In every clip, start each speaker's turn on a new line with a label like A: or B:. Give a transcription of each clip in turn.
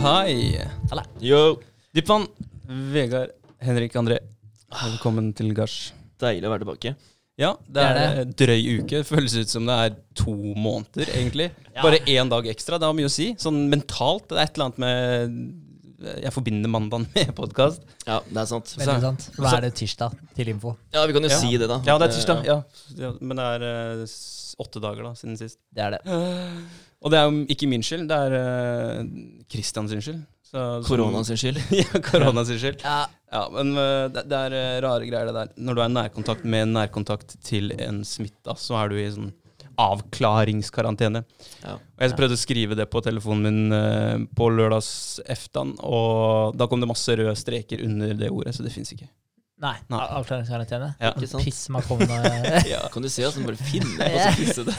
A: Hei.
B: Yo.
A: Dipvan, Vegard, Henrik, André. Velkommen til gards.
B: Deilig å være tilbake.
A: Ja, det
C: Det
A: er en drøy uke. Føles ut som det er to måneder, egentlig.
C: Ja.
A: Bare én dag ekstra. Det har mye å si. Sånn mentalt. Det er et eller annet med Jeg forbinder mandagen med podkast.
B: Ja, det er sant.
C: Veldig sant. Hva er det tirsdag til info.
B: Ja, vi kan jo
A: Ja.
B: si det, da.
A: Ja, det er tirsdag. Ja. Ja, Men det er uh, åtte dager da, siden sist.
C: Det er det.
A: Og det er jo ikke min skyld, det er uh, sin skyld. Så-
B: Korona sin skyld.
A: ja, korona sin skyld.
C: Ja,
A: Ja, men eh, det, det er eh, rare greier det der. Når du er nærkontakt med en nærkontakt til en smitta, så er du i sånn avklaringskarantene.
B: Ja.
A: Og jeg prøvde å skrive det på telefonen min eh, på lørdags eftan, og da kom det masse røde streker under det ordet, så det fins ikke.
C: Nei.
A: Nei.
C: Avklaringskarantene.
A: Ja.
B: Ikke sant?
C: Piss meg på med.
A: Ja.
B: Kan du se at den bare finner på å pisse det?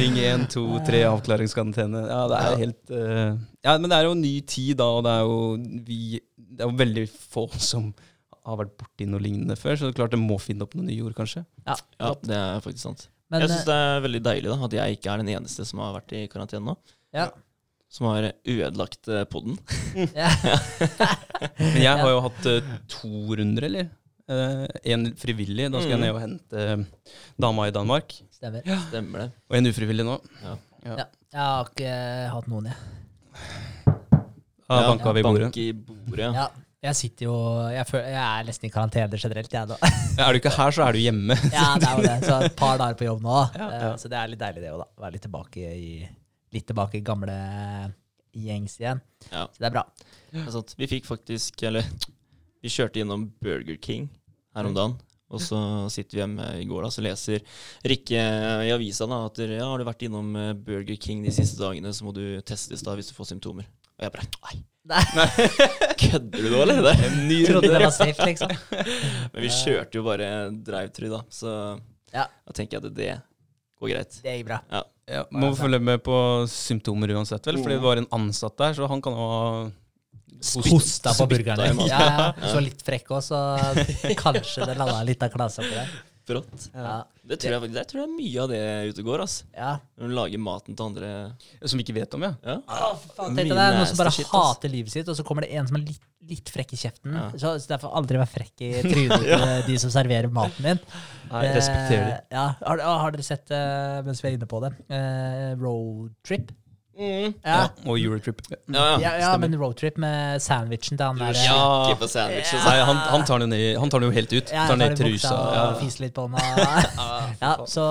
A: Ring 1, 2, 3, avklaringskarantene. Ja, det er
B: Ja.
A: helt uh... Ja, men det er jo ny tid da, og det er jo vi Det er jo veldig få som har vært borti noe lignende før, så det er klart det må finne opp noen nye ord, kanskje.
B: Ja, ja det er faktisk sant.
C: Men
B: jeg syns
C: eh,
B: det er veldig deilig da, at jeg ikke er den eneste som har vært i karantene nå.
C: ja.
B: Som har ødelagt poden. podden.
A: Men jeg har jo hatt eh, to runder, eller? en frivillig. Da skal jeg
B: Mm.
A: ned og hente eh, dama i Danmark.
C: Stemmer.
B: Stemmer det.
A: Og en ufrivillig nå.
B: Ja.
A: Ja.
C: Ja. Jeg har ikke hatt noen, jeg.
A: Ja,
B: Ja,
A: banka vi i bordet.
B: Bank i bordet.
C: Ja. Jeg sitter jo Jeg, føler, jeg er nesten i karantene generelt, jeg nå.
A: Er du ikke her, så er du hjemme.
C: Ja, det er jo det. Så et par dager på jobb nå.
A: Ja,
C: Eh,
A: ja.
C: Så det er litt deilig, det òg, da. Være litt tilbake i Litt tilbake i gamle gjengs igjen.
B: Ja.
C: Så det er bra.
B: Det er. Vi fikk faktisk Eller vi kjørte innom Burger King her om dagen. Og så sitter vi hjemme i går da, så leser Rikke i avisa da, at ja, har du vært innom eh, Burger King de siste dagene, så må du testes da hvis du får symptomer. Og jeg bare Nei,
C: Nei,
B: kødder du nå, eller? Det?
A: Ny
C: trodde det var safe, liksom.
B: Men vi kjørte jo bare drive-try da, så
C: Ja.
B: da tenker jeg at det går greit.
C: Det gikk bra.
A: Ja, må følge med på symptomer uansett, vel. Fordi det var en ansatt der, så han kan ha
C: Hosta på burgeren din. Ja, ja. Så litt frekk òg, så kanskje det landa litt av klasa på det.
B: Brått.
C: Ja.
B: Det tror jeg faktisk Jeg tror jeg er mye av det ute og går, ass.
C: ja.
B: Når du lager maten til andre
A: Som vi ikke vet om, ja.
B: Ja.
C: Å, faen, tenk deg det, noen som bare
B: shit,
C: hater livet sitt, og så kommer det en som er litt, litt frekk i kjeften.
B: Ja.
C: Så, så derfor aldri vær frekk i trynet til de som serverer maten din.
A: Nei, respekterer det.
C: Eh, Ja. Har, har dere sett, eh, mens vi er inne på det, uh, Roadtrip?
B: Mm.
C: Ja.
A: Ja, og Eurotrip.
B: Ja, ja.
C: Ja, ja, men roadtrip med sandwichen til han der
B: er
C: eh,
B: på sandwichen,
C: Ja.
A: Nei, han, han, tar den jo han tar den jo helt ut.
C: Ja,
A: tar ned
C: i
A: trusa.
C: og
A: Ja.
C: fiser litt på den. Ja, så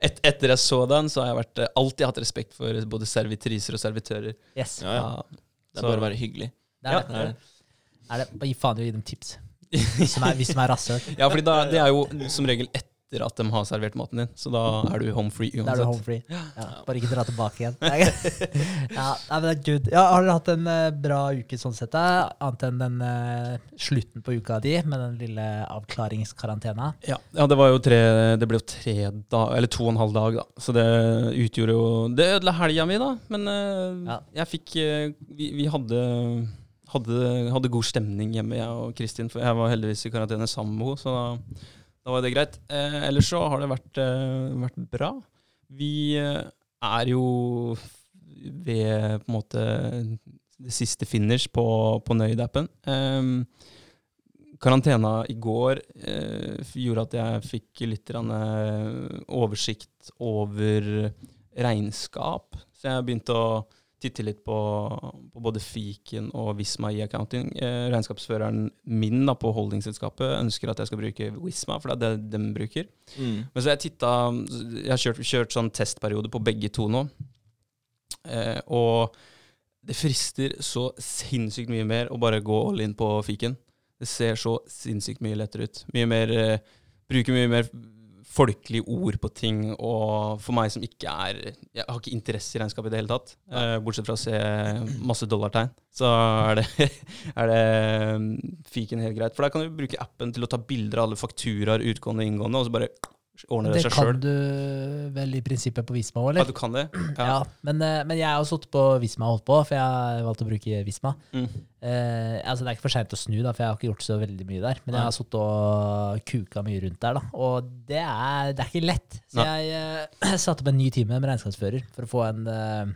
A: Et, etter jeg så den, så har jeg vært, eh, alltid hatt respekt for både servitriser og servitører.
C: yes.
B: Ja, ja.
A: Ja.
B: Det er bare å være hyggelig.
C: Det er
A: Ja.
C: det.
B: Det er det.
C: Er det. Gi faen i å gi dem tips. Hvis de er, hvis de er rasshøl.
A: Ja, fordi da, det er jo som regel etter at de har servert maten din, så da er du home free
C: Da er du
A: uansett.
C: home free. Ja, bare ikke dra tilbake igjen. ja, men det er good. Ja, har dere hatt en eh, bra uke sånn sett? da? Annet enn den uh, slutten på uka di med den lille avklaringskarantena?
A: Ja, ja, det var jo tre Det ble jo tre dag, eller to og en halv dag, da. Så det utgjorde jo Det ødela helga mi, da. Men uh,
C: Ja.
A: jeg fikk uh, Vi, vi hadde, hadde hadde god stemning hjemme, jeg og Kristin. For jeg var heldigvis i karantene sammen med henne, så da, da var det greit. Eh, ellers så har det vært, eh, vært bra. Vi eh, er jo ved på en måte det siste finish på, på Nøyd-appen. Eh, karantena i går eh, gjorde at jeg fikk litt eh, oversikt over regnskap. Så jeg begynte å titte litt på, på både Fiken og Visma i accounting. Eh, regnskapsføreren min da, på holdingselskapet ønsker at jeg skal bruke Visma, for det er det de bruker.
B: Mm.
A: Men så jeg titta Jeg har kjørt, kjørt sånn testperiode på begge to nå. Eh, og det frister så sinnssykt mye mer å bare gå all in på fiken. Det ser så sinnssykt mye lettere ut. Mye mer eh, Bruker mye mer folkelige ord på ting, og for meg som ikke er Jeg har ikke interesse i regnskap i det hele tatt, eh, bortsett fra å se masse dollartegn, så er det, er det mm, fiken helt greit. For der kan du bruke appen til å ta bilder av alle fakturaer, utgående og inngående, og så bare ordne det
C: Det
A: seg
C: kan
A: sjøl.
C: du vel i prinsippet på Visma òg,
A: Ja, du kan det?
C: Ja, men, eh, men jeg har også sittet på Visma og holdt på, for jeg har valgt å bruke Visma.
A: Mm.
C: Eh, altså Det er ikke for seint å snu, da, for jeg har ikke gjort så veldig mye der. Men jeg har sittet og kuka mye rundt der, da. Og det er, det er ikke lett. Så
A: Nei.
C: jeg eh, satte opp en ny time med regnskapsfører for å få en, eh,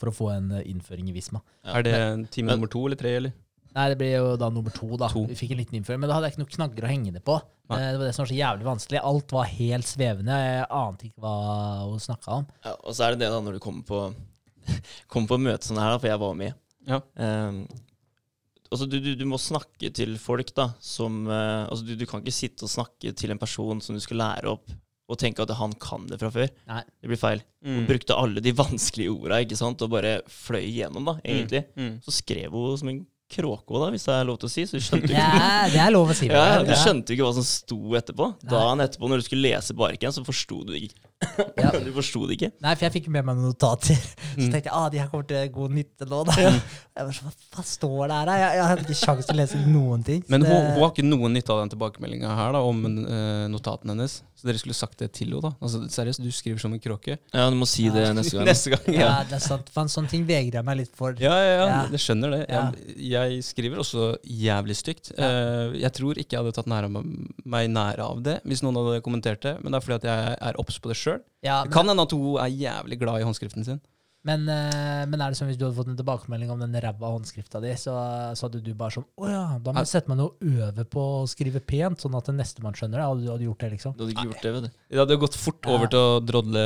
C: for å få en innføring i Visma.
B: Ja.
A: Er det time nummer to eller tre, eller?
C: Nei, det blir jo da nummer to, da.
A: To.
C: Vi fikk en liten innføring, men da hadde jeg ikke noen knagger å henge det på.
A: Nei.
C: Eh, Det var det som var så jævlig vanskelig. Alt var helt svevende. Jeg ante ikke hva hun snakka om.
B: Ja, og så er det det da når du kommer på, kommer på møte sånn her, da, for jeg var med.
A: Ja.
B: Um, altså du, du, du må snakke til folk da, som uh, altså du, du kan ikke sitte og snakke til en person som du skal lære opp, og tenke at han kan det fra før.
C: Nei.
B: Det blir feil. Hun brukte alle de vanskelige orda, ikke sant, og bare fløy igjennom, da, egentlig.
A: Mm.
B: Så skrev hun som en kråke òg, da, hvis det er lov til å si. Så du skjønte
C: å si.
B: ja, ja, du skjønte jo ikke hva som sto etterpå. Dagen etterpå, når du skulle lese på arket igjen, så forsto du ikke.
C: Ja.
B: du forsto det ikke.
C: Nei, for jeg fikk med meg noen notater. Så
A: Mm.
C: tenkte jeg ah, de her kommer til god nytte nå. Da. Jeg var sånn, Hva, står det her? da? Jeg, jeg hadde ikke sjanse til å lese noen ting.
A: Men hun,
C: det-
A: hun har ikke noen nytte av den tilbakemeldinga her da, om uh, notatene hennes. Så dere skulle sagt det til henne, da. Altså, seriøst, du skriver som en kråke.
B: Ja, du må si det neste gang.
A: Neste gang,
C: ja,
A: ja.
C: det er sant. For en sånn ting vegrer jeg meg litt for.
A: Ja, ja, ja,
C: Ja.
A: jeg skjønner det. Jeg, jeg skriver også jævlig stygt. Uh, jeg tror ikke jeg hadde tatt nære av meg nære av det hvis noen hadde kommentert det, men det er fordi at jeg er obs på det sjøl.
C: Ja,
A: Det kan hende at hun er jævlig glad i håndskriften sin.
C: Men, eh, men er det sånn hvis du hadde fått en tilbakemelding om den ræva håndskrifta di, så, så hadde du bare sånn Å ja, da må jeg sette meg ned og øve på å skrive pent, sånn at nestemann skjønner det. Hadde du hadde gjort det, liksom?
B: Du hadde ikke gjort det, vet du.
A: Det hadde gått fort
C: Ja.
A: over til å drodle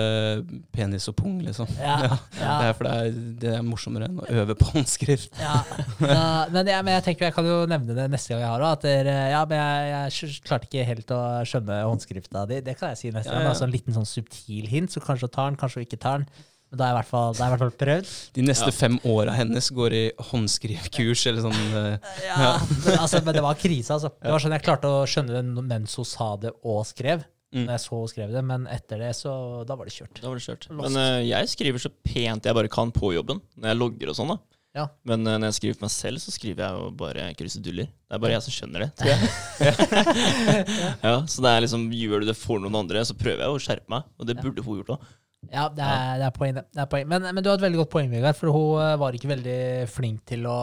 A: penis og pung, liksom.
C: Ja.
A: Ja.
C: ja.
A: Det er for det er, det er morsommere enn å øve på håndskrift.
C: Ja, ja, men, jeg, men jeg tenker jeg kan jo nevne det neste gang jeg har det, At dere, ja, men jeg, jeg klarte ikke helt å skjønne håndskrifta di. Det kan jeg si neste
A: Ja,
C: gang. Altså en liten sånn subtil hint, så kanskje tar den, kanskje ikke tar den. Men da har jeg i hvert fall, i hvert fall prøvd.
A: De neste
B: Ja.
A: fem åra hennes går i håndskrivkurs eller sånn. Uh,
C: Ja, men, altså, men det var krise, altså. Det var sånn Jeg klarte å skjønne det mens hun sa det og skrev.
A: Mm.
C: Når jeg så hun skrev det, men etter det, så Da var det kjørt.
B: Da var det kjørt.
C: Lost.
B: Men uh, jeg skriver så pent jeg bare kan på jobben, når jeg logger og sånn, da.
C: Ja.
B: Men uh, når jeg skriver for meg selv, så skriver jeg jo bare kruseduller. Det er bare jeg som skjønner det, tror jeg. ja, så det er liksom, gjør du det for noen andre, så prøver jeg å skjerpe meg. Og det burde hun gjort òg.
C: Ja, det er, det er poeng, det. det er poeng. Men, men du har et veldig godt poeng, Vegard, for hun eh, var ikke veldig flink til å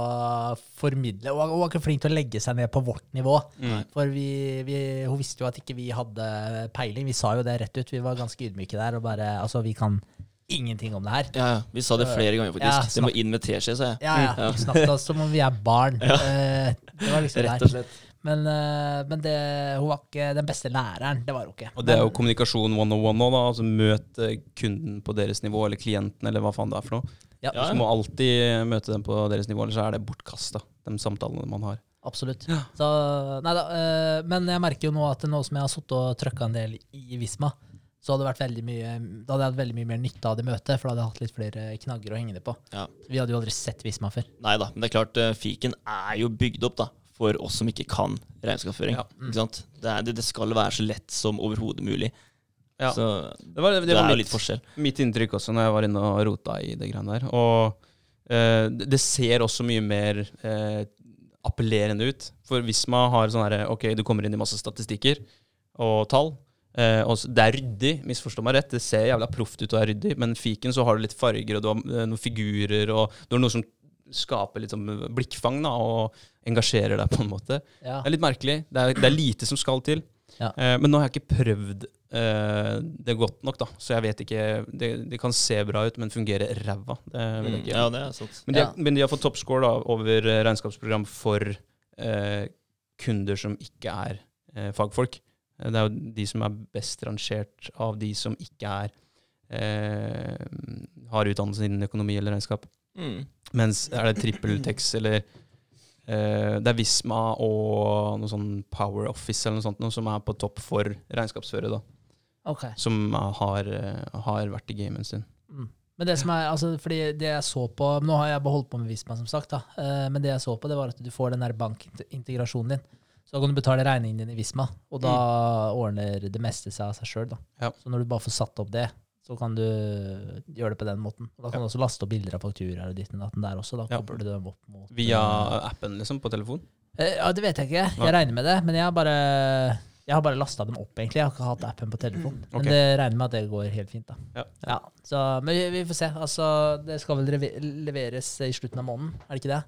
C: formidle. Hun var, ikke flink til å legge seg ned på vårt nivå.
A: Mm.
C: For vi, vi, hun visste jo at ikke vi hadde peiling. Vi sa jo det rett ut. Vi var ganske ydmyke der. Og bare, altså, vi kan ingenting om det her.
B: Ja, ja. Vi sa det flere ganger,
C: Ja,
B: faktisk. det må inn med teskje, sa jeg.
C: Ja, ja.
B: Ja.
C: Snakket oss som om vi er barn. Ja. Det var liksom
B: Rett og slett.
C: Men, eh, men det, hun var ikke den beste læreren. Det var hun ikke.
A: Og det er jo kommunikasjon 101 nå, da. Altså møte kunden på deres nivå, eller klienten, eller hva faen det er for noe.
C: Ja,
B: Ja,
A: Så må alltid møte dem på deres nivå, ellers er det bortkasta, de samtalene man har.
C: Absolutt. Så, nei da, eh, men jeg merker jo nå at nå som jeg har sittet og trøkka en del i Visma, så hadde det vært veldig mye, da hadde jeg hatt veldig mye mer nytte av det møtet, for da hadde jeg hatt litt flere knagger å henge det på.
B: Ja.
C: Vi hadde jo aldri sett Visma før.
B: Nei da, men det er klart, eh, fiken er jo bygd opp da, for oss som ikke kan regnskapsføring.
A: Ja.
B: Ikke sant? Det, er, det, det skal være så lett som overhodet mulig.
A: Ja.
B: Så
A: Det var, det
B: det,
A: var
B: er
A: mitt,
B: litt forskjell.
A: mitt inntrykk også når jeg var inne og rota i det greiene der. Og eh, det ser også mye mer eh, appellerende ut. For hvis man har sånn herre Ok, du kommer inn i masse statistikker og tall. Eh, og det er ryddig, misforstå meg rett. Det ser jævla proft ut og er ryddig, men fiken så har du litt farger, og du har eh, noen figurer, og du har noe som skaper litt sånn blikkfang, da, og engasjerer deg på en måte.
C: Ja.
A: Det er litt merkelig. Det er, det er lite som skal til.
C: Ja.
A: Eh, men nå har jeg ikke prøvd eh, det godt nok, da. Så jeg vet ikke Det, det kan se bra ut, men fungere ræva. Det vet jeg
B: Mm,
A: ikke.
B: ja, det er sant.
A: Men, de,
C: Ja.
A: har- men de har fått toppscore da, over eh, regnskapsprogram for eh, kunder som ikke er eh, fagfolk. Eh, Det er jo de som er best rangert av de som ikke er eh, har utdannelse innen økonomi eller regnskap.
B: Mm.
A: Mens er det TrippelTex eller Det er Visma og noe sånn Power Office eller noe sånt noe som er på topp for regnskapsføre, da.
C: Okay.
A: Som har, eh, har vært i gamen sin.
C: Mm. Men det som er, altså, fordi det jeg så på Nå har jeg beholdt på med Visma, som sagt, da. Eh, men det jeg så på, det var at du får den der bankintegrasjonen din. Så da kan du betale regningen din i Visma, og da ordner det meste seg av seg sjøl.
A: Ja.
C: Så når du bare får satt opp det, så kan du gjøre det på den måten. Og da kan du også laste opp bilder av fakturaer og ditt og datten der også. Da
A: Ja.
C: du dem opp mot
A: Via appen, liksom, på telefon.
C: Eh, Ja, det vet jeg ikke. Jeg regner med det. Men jeg har bare, jeg har bare lasta dem opp, egentlig. Jeg har ikke hatt appen på telefon. Men det regner med at det går helt fint. da.
A: Ja.
C: så, men vi, vi får se. Altså, det skal vel leveres i slutten av måneden, er det ikke det?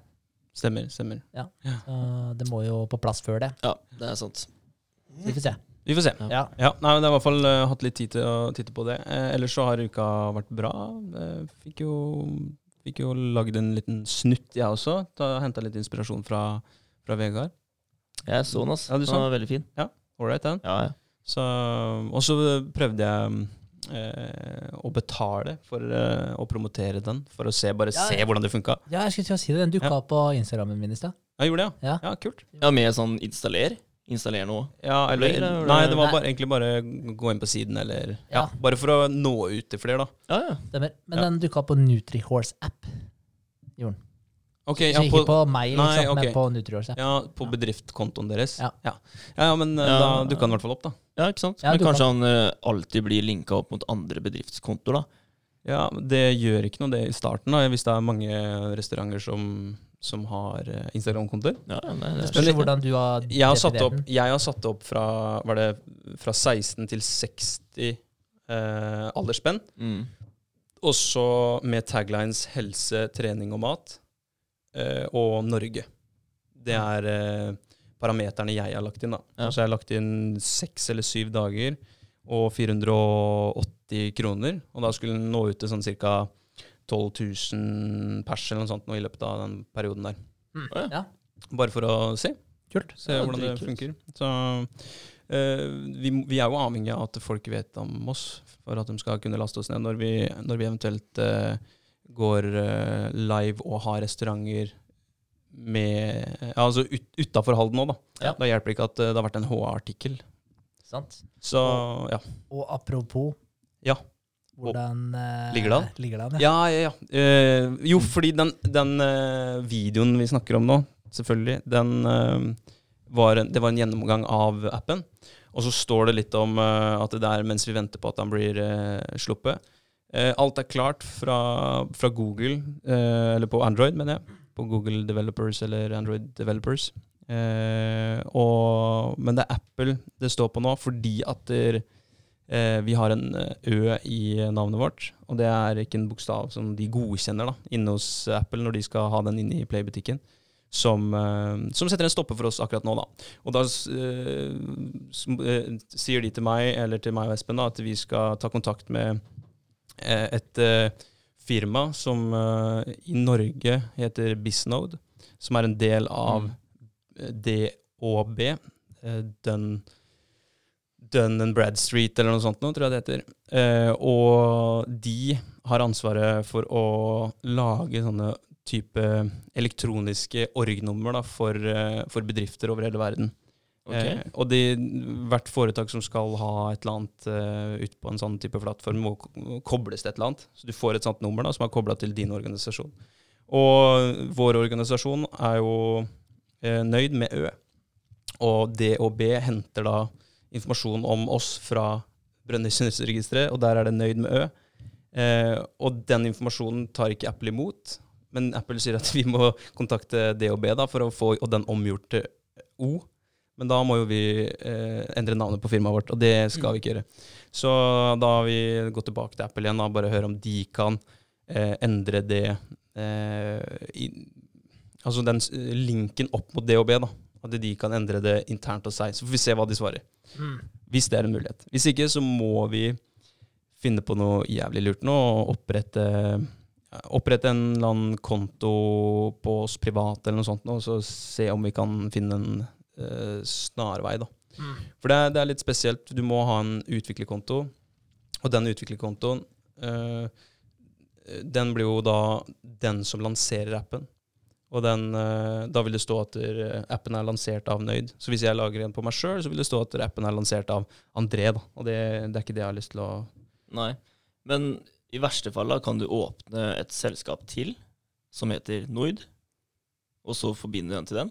A: Stemmer. stemmer.
C: Så det må jo på plass før det.
B: Ja, det er sant.
C: Så vi får se.
A: Vi får se.
B: Ja.
C: Ja.
A: Ja, nei, men Jeg har i hvert fall uh, hatt litt tid til å titte på det. Eh, ellers så har uka vært bra. Eh, fikk jo Fikk jo lagd en liten snutt, jeg også. Henta litt inspirasjon fra, fra Vegard.
B: Jeg så den, ass.
A: Ja,
B: den var veldig fin.
A: Ålreit, den.
B: Ja, ja.
A: Så, og så prøvde jeg eh, å betale for eh, å promotere den, for å se, bare
C: Ja,
A: se hvordan det funka.
C: Ja, jeg skulle til å si det. Den dukka
A: Ja.
C: opp på Instagrammen min i stad.
A: Jeg gjorde det,
C: Ja.
A: ja. ja kult.
B: ja, med sånn installer. Installer noe?
A: Ja, eller,
B: Eller eller,
A: nei, det var bare, egentlig bare gå inn på siden, eller ja.
C: Ja.
A: Bare for å nå ut til flere, da.
B: Ja, ja.
C: Stemmer. Men
A: Ja.
C: den dukka opp på NutriHorse-app. Gjorde den.
A: Okay,
C: Så ikke på meg, liksom,
A: Nei, ok.
C: men på NutriHorse.
A: ja, på bedriftkontoen deres.
C: Ja.
A: Ja, ja, ja men eh,
B: Ja.
A: da dukka den i hvert fall opp, da.
B: ja ikke sant?
C: Ja,
B: Men kanskje han uh, alltid blir linka opp mot andre bedriftskontoer, da.
A: Ja, Det gjør ikke noe det i starten, da, hvis det er mange restauranter som, som har eh, Instagram-kontoer.
B: Ja, det
C: Det spørs hvordan du har
A: Jeg har satt opp, jeg har satt opp fra, var det, fra 16 til 60 eh, aldersspenn.
B: mm.
A: Og så med taglines helse, trening og mat. eh, og Norge. Det er eh, parameterne jeg har lagt inn. da.
B: Ja.
A: Altså jeg har lagt inn seks eller syv dager og 480 kroner. Og da skulle den nå ut til sånn ca. 12 000 pers eller noe sånt nå i løpet av den perioden der.
C: Mm.
B: Ja.
A: Bare for å se.
C: kult.
A: Se
B: Ja,
A: hvordan det funker. Så Uh, vi, vi er jo avhengig av at folk vet om oss, for at de skal kunne laste oss ned når vi, når vi eventuelt uh, går uh, live og har restauranter med ja, Altså ut, utafor Halden òg, da.
C: Ja.
A: Da hjelper det ikke at det har vært en HA-artikkel.
C: Sant.
A: og, ja.
C: Og apropos
A: Ja.
C: Hvordan uh,
A: Ligger det an?
C: Ligger det an, ja.
A: Ja, ja, ja. Uh, jo, fordi den, den uh, videoen vi snakker om nå, selvfølgelig, den var en, det var en gjennomgang av appen. Og så står det litt om at det er mens vi venter på at den blir sluppet. Alt er klart fra, fra Google, eller på Android, mener jeg. På Google Developers eller Android Developers. Og, men det er Apple det står på nå, fordi at der, eh, vi har en eh, Ø i navnet vårt. Og det er ikke en bokstav som de godkjenner da, inne hos Apple når de skal ha den inne i Play-butikken. Som, eh, som setter en stopper for oss akkurat nå, da. Og da uh, eh, sier de til meg, eller til meg og Espen, da, at vi skal ta kontakt med eh, et uh, firma som uh, i Norge heter Bisnode, som er en del av mm. DOB, eh, Dun, and Bradstreet eller noe sånt noe, tror jeg det heter. Eh, og de har ansvaret for å lage sånne type elektroniske org-nummer for, eh, for bedrifter over hele verden.
B: Okay.
A: Eh, og de, hvert foretak som skal ha et eller annet uh, ut på en sånn type plattform, må kobles til et eller annet. Så du får et sånt nummer da, som er kobla til din organisasjon. Og vår organisasjon er jo eh, nøyd med Ø. Og DOB henter da informasjon om oss fra Brønnøysundregisteret, og der er det nøyd med Ø. Eh, og den informasjonen tar ikke Apple imot, men Apple sier at vi må kontakte D og B da, for å få den omgjort til O. Men da må jo vi eh, endre navnet på firmaet vårt, og det skal vi ikke gjøre. Så da har vi gått tilbake til Apple igjen og bare høre om de kan eh, endre det eh, i, Altså den linken opp mot D og B, da. At de kan endre det internt hos seg. Så får vi se hva de svarer.
C: Mm.
A: Hvis det er en mulighet. Hvis ikke, så må vi finne på noe jævlig lurt nå og opprette Opprette en eller annen konto på oss privat eller noe sånt, og så se om vi kan finne en uh, snarvei, da.
C: Mm.
A: For det er, det er litt spesielt. Du må ha en utviklerkonto, og den utviklerkontoen uh, Den blir jo da den som lanserer appen. Og den, eh, da vil det stå at appen er lansert av Nøyd. Så hvis jeg lager en på meg sjøl, så vil det stå at appen er lansert av André. Da. Og det, det er ikke det jeg har lyst til å
B: Nei. Men i verste fall da, kan du åpne et selskap til som heter Nøyd, og så forbinde den til den.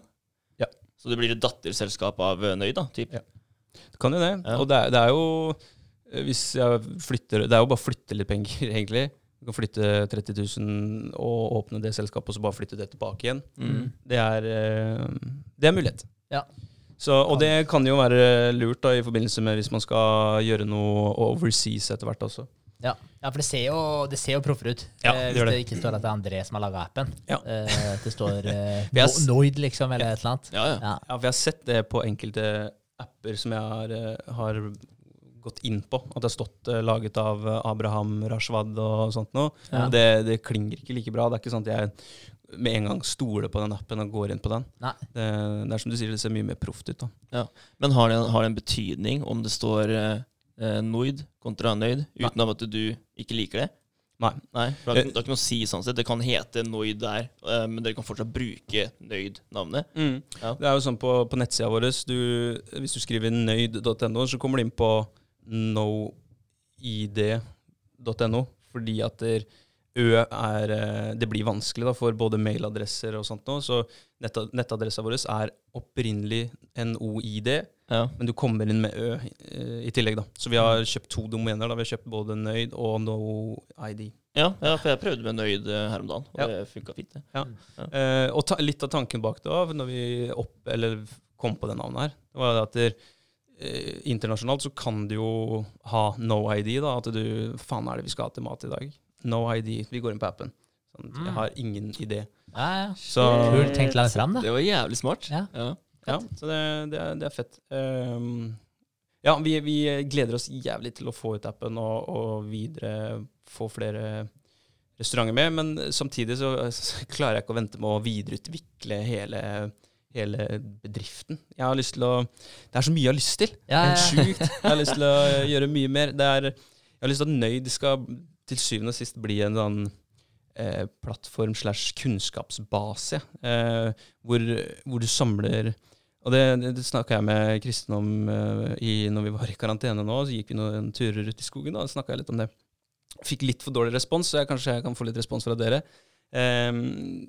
A: Ja.
B: Så det blir et datterselskap av eh, Nøyd, da? Typ.
A: Ja. Det kan jo det.
B: Ja.
A: Og det er, det er jo eh, Hvis jeg flytter Det er jo bare å flytte litt penger, egentlig. Du kan flytte 30 000 og åpne det selskapet, og så bare flytte det tilbake igjen.
B: Mm.
A: Det er, eh, det er mulighet.
C: Ja.
A: Så, og det kan jo være lurt da, i forbindelse med hvis man skal gjøre noe overseas etter hvert også.
C: Ja. ja, for det ser jo, det ser jo proffer ut.
A: Ja,
C: eh,
A: det
C: hvis
A: gjør
C: det.
A: det.
C: ikke står at det er André som har laga appen.
A: Ja.
C: Eh, det står eh, No- Noid, liksom, eller et eller annet.
B: Ja, ja.
C: Ja.
A: Ja, for jeg har sett det på enkelte apper som jeg har, eh, har gått inn på. At det har stått uh, laget av eh, Abraham Rashwad og sånt noe.
C: Ja.
A: Det, det klinger ikke like bra. Det er ikke sånn at jeg med en gang stoler på den appen og går inn på den. Det, det er som du sier, det ser mye mer proft ut. da.
B: Men har det, har det en betydning om det står eh, eh, Noid kontra Nøyd, uten av at du ikke liker det?
A: Nei.
B: Nei, for det har ikke, noe å si sånn sett. Det kan hete Noid der, men dere kan fortsatt bruke Nøyd-navnet. Ja.
A: Det er jo sånn på, på nettsida vår du, Hvis du skriver nøyd.no, så kommer du inn på noid.no, fordi at der, Ø er eh, Det blir vanskelig da, for både mailadresser og sånt nå. Så netta, nettadressa vår er opprinnelig NOID,
B: Ja.
A: men du kommer inn med Ø eh, i tillegg. da. Så vi har kjøpt to domener. da. Vi har kjøpt både Nøyd og NoID.
B: Ja, ja, for jeg prøvde med Nøyd eh, her om dagen, og
A: Ja.
B: det funka fint. det.
A: Eh, og ta, litt av tanken bak det da, når vi opp, eller kom på det navnet her, det var at der, eh, internasjonalt så kan du jo ha no ID. da, At du Faen, er det vi skal ha til mat i dag? No ID. Vi går inn på appen. Sånn,
C: Mm.
A: Jeg har ingen idé.
C: Ja, ja.
A: Så,
C: Kult tenkt langt fram, da.
B: Det var jævlig smart.
C: Ja.
B: Ja.
A: ja, så det, det, er, det er fett. Um, ja, vi, vi gleder oss jævlig til å få ut appen og, og videre få flere restauranter med. Men samtidig så, så klarer jeg ikke å vente med å videreutvikle hele, hele bedriften. Jeg har lyst til å Det er så mye jeg har lyst til.
C: Ja, ja.
A: sjukt. Jeg har lyst til å gjøre mye mer. Det er, jeg har lyst til at Nøyd skal til syvende og sist bli en sånn eh, plattform slash kunnskapsbase, eh, hvor, hvor du samler og det, det, det snakka jeg med Kristin om eh, i, når vi var i karantene nå. Så gikk vi noen turer ut i skogen, og snakka litt om det. Fikk litt for dårlig respons, så jeg kanskje jeg kan få litt respons fra dere. Ehm,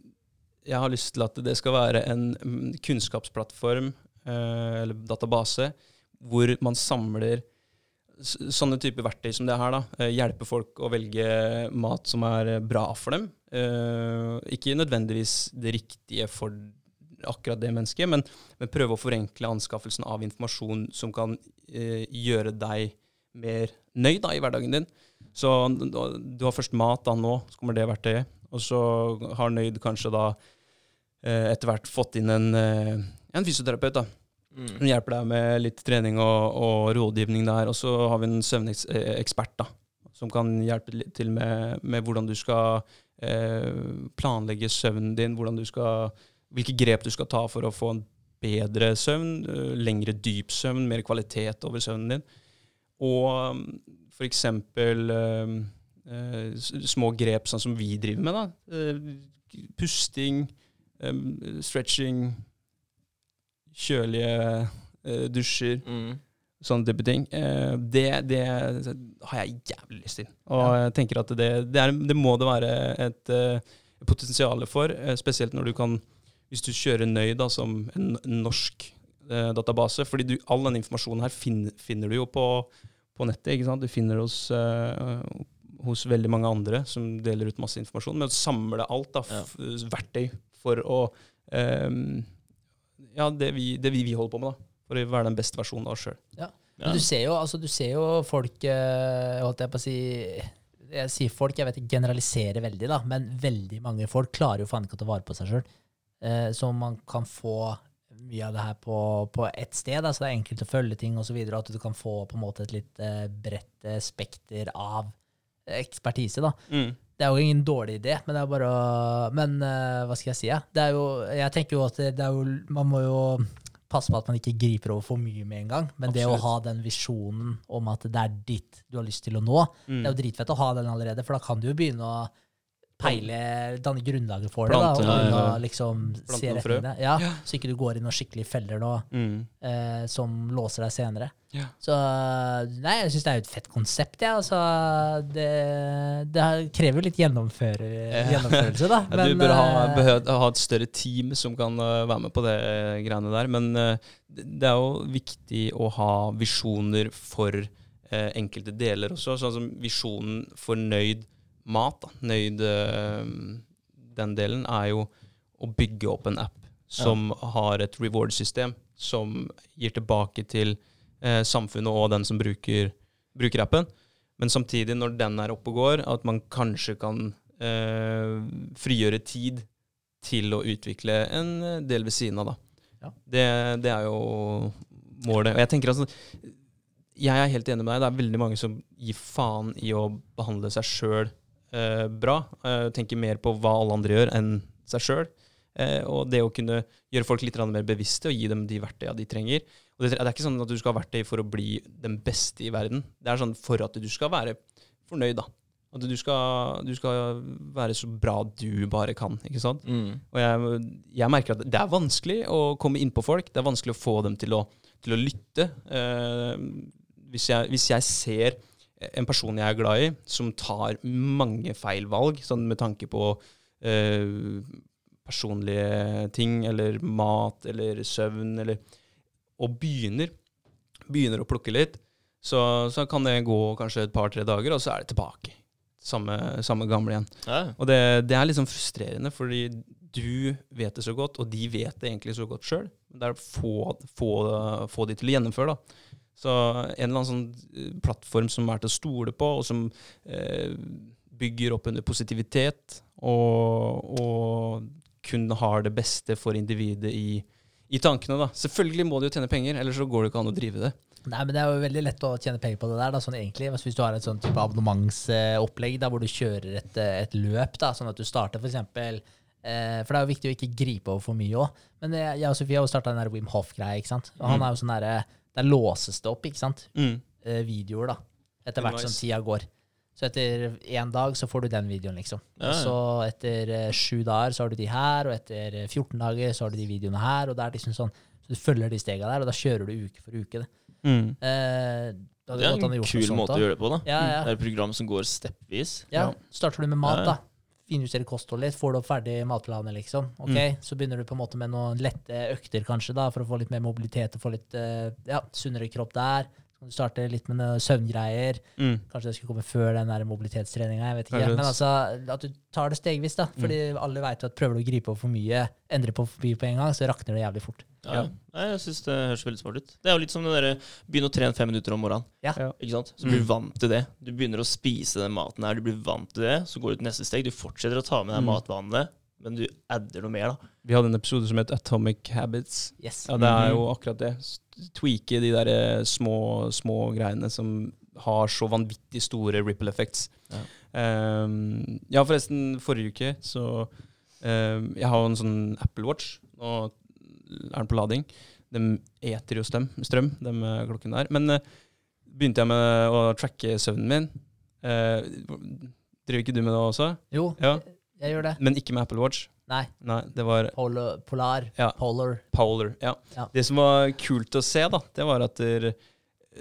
A: jeg har lyst til at det skal være en mm, kunnskapsplattform, eh, eller database, hvor man samler sånne typer verktøy som det her. da, eh, Hjelpe folk å velge mat som er bra for dem. Eh, ikke nødvendigvis det riktige for akkurat det mennesket, men, men prøve å forenkle anskaffelsen av informasjon som kan eh, gjøre deg mer nøyd da, i hverdagen din. Så du har først mat da nå, så kommer det verktøyet. Og så har Nøyd kanskje da etter hvert fått inn en, eh, en fysioterapeut. da,
B: Mm.
A: som hjelper deg med litt trening og, og rådgivning der. Og så har vi en søvnekspert da, som kan hjelpe til med, med hvordan du skal eh, planlegge søvnen din, du skal, hvilke grep du skal ta for å få en bedre søvn, eh, lengre dyp søvn, mer kvalitet over søvnen din. Og f.eks. eh, eh, små grep sånn som vi driver med. da. Eh, pusting, eh, stretching, kjølige uh, dusjer,
B: Mm.
A: sånne type ting. Uh, det, det har jeg jævlig lyst til. Og jeg tenker at det, det, er, det må det være et uh, potensial for, spesielt når du kan Hvis du kjører Nøy da, som en norsk database, fordi du, all den informasjonen her finner, finner du jo på, på nettet. ikke sant? Du finner det hos, hos veldig mange andre som deler ut masse informasjon. Men å samle alt, da, f verktøy for å um, Ja, det vi, det vi, vi holder på med, da. For å være den beste versjonen av oss sjøl.
B: Ja.
C: Men du ser jo, altså, du ser jo folk eh, Holdt jeg på å si Jeg sier folk, jeg vet ikke generaliserer veldig, da, men veldig mange folk klarer jo faen ikke å ta vare på seg sjøl. Uh, så man kan få mye av det her på, på ett sted. Da, så det er enkelt å følge ting osv. Og at du kan få på en måte et litt uh, bredt eh, spekter av ekspertise. da.
A: Mm.
C: Det er jo ingen dårlig idé, men det er bare å Men uh, hva skal jeg si? Ja? Det er jo, jeg tenker jo at det, det er jo Man må jo passe på at man ikke griper over for mye med en gang. Men det å ha den visjonen om at det er ditt du har lyst til å nå,
A: Mm.
C: det er jo dritfett å ha den allerede, for da kan du jo begynne å peile, danne grunnlaget for det.
A: Plante,
C: da, og
A: ja, ja.
C: liksom se
A: noen
C: retningene. Ja, Så ikke du går inn og skikkelig feller nå
A: Mm.
C: eh, som låser deg senere.
A: Ja.
C: Så nei, jeg syns det er jo et fett konsept, jeg. Altså, det, det krever jo litt gjennomføre, gjennomførelse, da.
A: Ja, du bør ha, behøver, ha et større team som kan øh, være med på det greiene der. Men øh, det det er jo viktig å ha visjoner for eh, enkelte deler også. Sånn som visjonen for nøyd mat. Da. Nøyd øh, Den delen er jo å bygge opp en app som har et reward-system som gir tilbake til eh, samfunnet og den som bruker, bruker appen. Men samtidig, når den er oppe og går, at man kanskje kan eh, frigjøre tid til å utvikle en eh, del ved siden av, da.
C: Ja.
A: Det, det er jo målet. Og jeg tenker altså jeg er helt enig med deg. Det er veldig mange som gir faen i å behandle seg sjøl eh, bra. Eh, tenker mer på hva alle andre gjør, enn seg sjøl. Eh, og det å kunne gjøre folk litt mer bevisste og gi dem de verktøya de trenger. Og det, det er ikke sånn at du skal ha verktøy for å bli den beste i verden. Det er sånn for at du skal være fornøyd, da. At du skal, du skal være så bra du bare kan, ikke sant.
B: Mm.
A: Og jeg, jeg merker at det er vanskelig å komme inn på folk. Det er vanskelig å få dem til å, til å lytte. Eh, hvis, jeg, hvis jeg ser en person jeg er glad i, som tar mange feil valg, sånn med tanke på eh, personlige ting, eller mat, eller søvn, eller Og begynner, begynner å plukke litt, så, så kan det gå kanskje et par-tre dager, og så er det tilbake. Samme, samme gamle igjen.
B: Ja.
A: Og det, det er sånn frustrerende, fordi du vet det så godt, og de vet det egentlig så godt sjøl. Det er å få, få, få de til å gjennomføre, da. Så en eller annen sånn eh, plattform som er til å stole på, og som eh, bygger opp under positivitet, og, og kun har det beste for individet i, i tankene, da. Selvfølgelig må de jo tjene penger, ellers så går det ikke an å drive det.
C: Nei, men Det er jo veldig lett å tjene penger på det der. Da, sånn egentlig, hvis- Hvis du har et sånn type abonnementsopplegg da, hvor du kjører et, et løp, da, sånn at du starter for eksempel eh, For det er jo viktig å ikke gripe over for mye òg. Men jeg, jeg og Sofie har jo starta den der Wim Hof-greia. ikke sant? Og han
A: Mm.
C: er jo sånn der, Der låses det opp ikke sant?
A: Mm.
C: Eh, videoer, da. Etter hvert som
A: Nice.
C: tida går. Så etter én dag så får du den videoen, liksom.
B: Ja,
C: Og
B: ja.
C: så etter eh, sju dager så har du de her, og etter eh, 14 dager så har du de videoene her. Og det er liksom sånn, så du følger de stega der, og da kjører du uke for uke. Det.
A: Mm.
C: Eh,
B: Det er en kul måte
C: da.
B: å gjøre det på. da.
C: Ja, ja.
B: Det er et program som går steppvis.
C: Ja,
A: Ja.
C: starter du med mat,
B: Ja, ja.
C: da. Finjusterer kostholdet litt, får du opp ferdig matplaner, liksom. Ok,
A: Mm.
C: Så begynner du på en måte med noen lette økter, kanskje, da, for å få litt mer mobilitet og få litt eh, ja, sunnere kropp der. Kan du starte litt med noen søvngreier.
A: Mm.
C: Kanskje det skulle komme før den mobilitetstreninga. Jeg vet ikke. Men altså, at du tar det stegvis, da. Fordi alle vet at prøver du å gripe på for mye, endre på for mye på en gang, så rakner det jævlig fort.
B: Ja.
A: Ja.
B: Jeg synes det høres veldig smart ut. Det er jo litt som det derre begynne å trene fem minutter om morgenen.
C: Ja.
A: Ja.
B: Ikke sant? Så blir du
A: Mm.
B: vant til det. Du begynner å spise den maten her, du blir vant til det. Så går du til neste steg. Du fortsetter å ta med deg
A: Mm.
B: matvanene, men du adder noe mer, da.
A: Vi hadde en episode som het Atomic Habits.
C: Yes.
A: Ja, det er
B: Mhm.
A: jo akkurat det. Tweake de der eh, små, små greiene som har så vanvittig store ripple effects.
B: Ja.
A: um, ja, forresten, forrige uke så um, Jeg har jo en sånn Apple Watch. Nå er den på lading. De eter jo strøm, strøm de klokken klokkene der. Men uh, begynte jeg med å tracke søvnen min. Uh, driver ikke du med det også?
C: Jo,
A: Ja.
C: Jeg gjør det.
A: Men ikke med Apple Watch.
C: Nei.
A: Nei, det var
C: Polar. Polar.
A: Ja.
C: Polar.
A: Polar. Ja.
C: Ja.
A: Det som var kult å se, da, det var at der,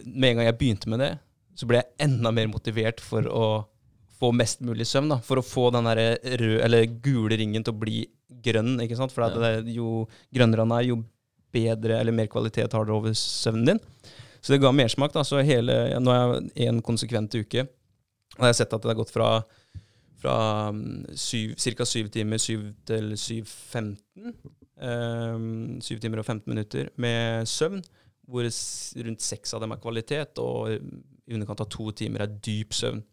A: med en gang jeg begynte med det, så ble jeg enda mer motivert for å få mest mulig søvn. da, For å få den der røde, eller gule ringen til å bli grønn. ikke sant? For
B: Ja.
A: det, jo grønnere den er, jo bedre eller mer kvalitet har du over søvnen din. Så det ga mersmak. da, så hele, Nå er jeg en konsekvent uke. Og jeg har sett at det har gått fra fra ca. syv timer syv til 7.15. Um, syv timer og 15 minutter med søvn, hvor rundt seks av dem er kvalitet, og i underkant av to timer er dyp søvn.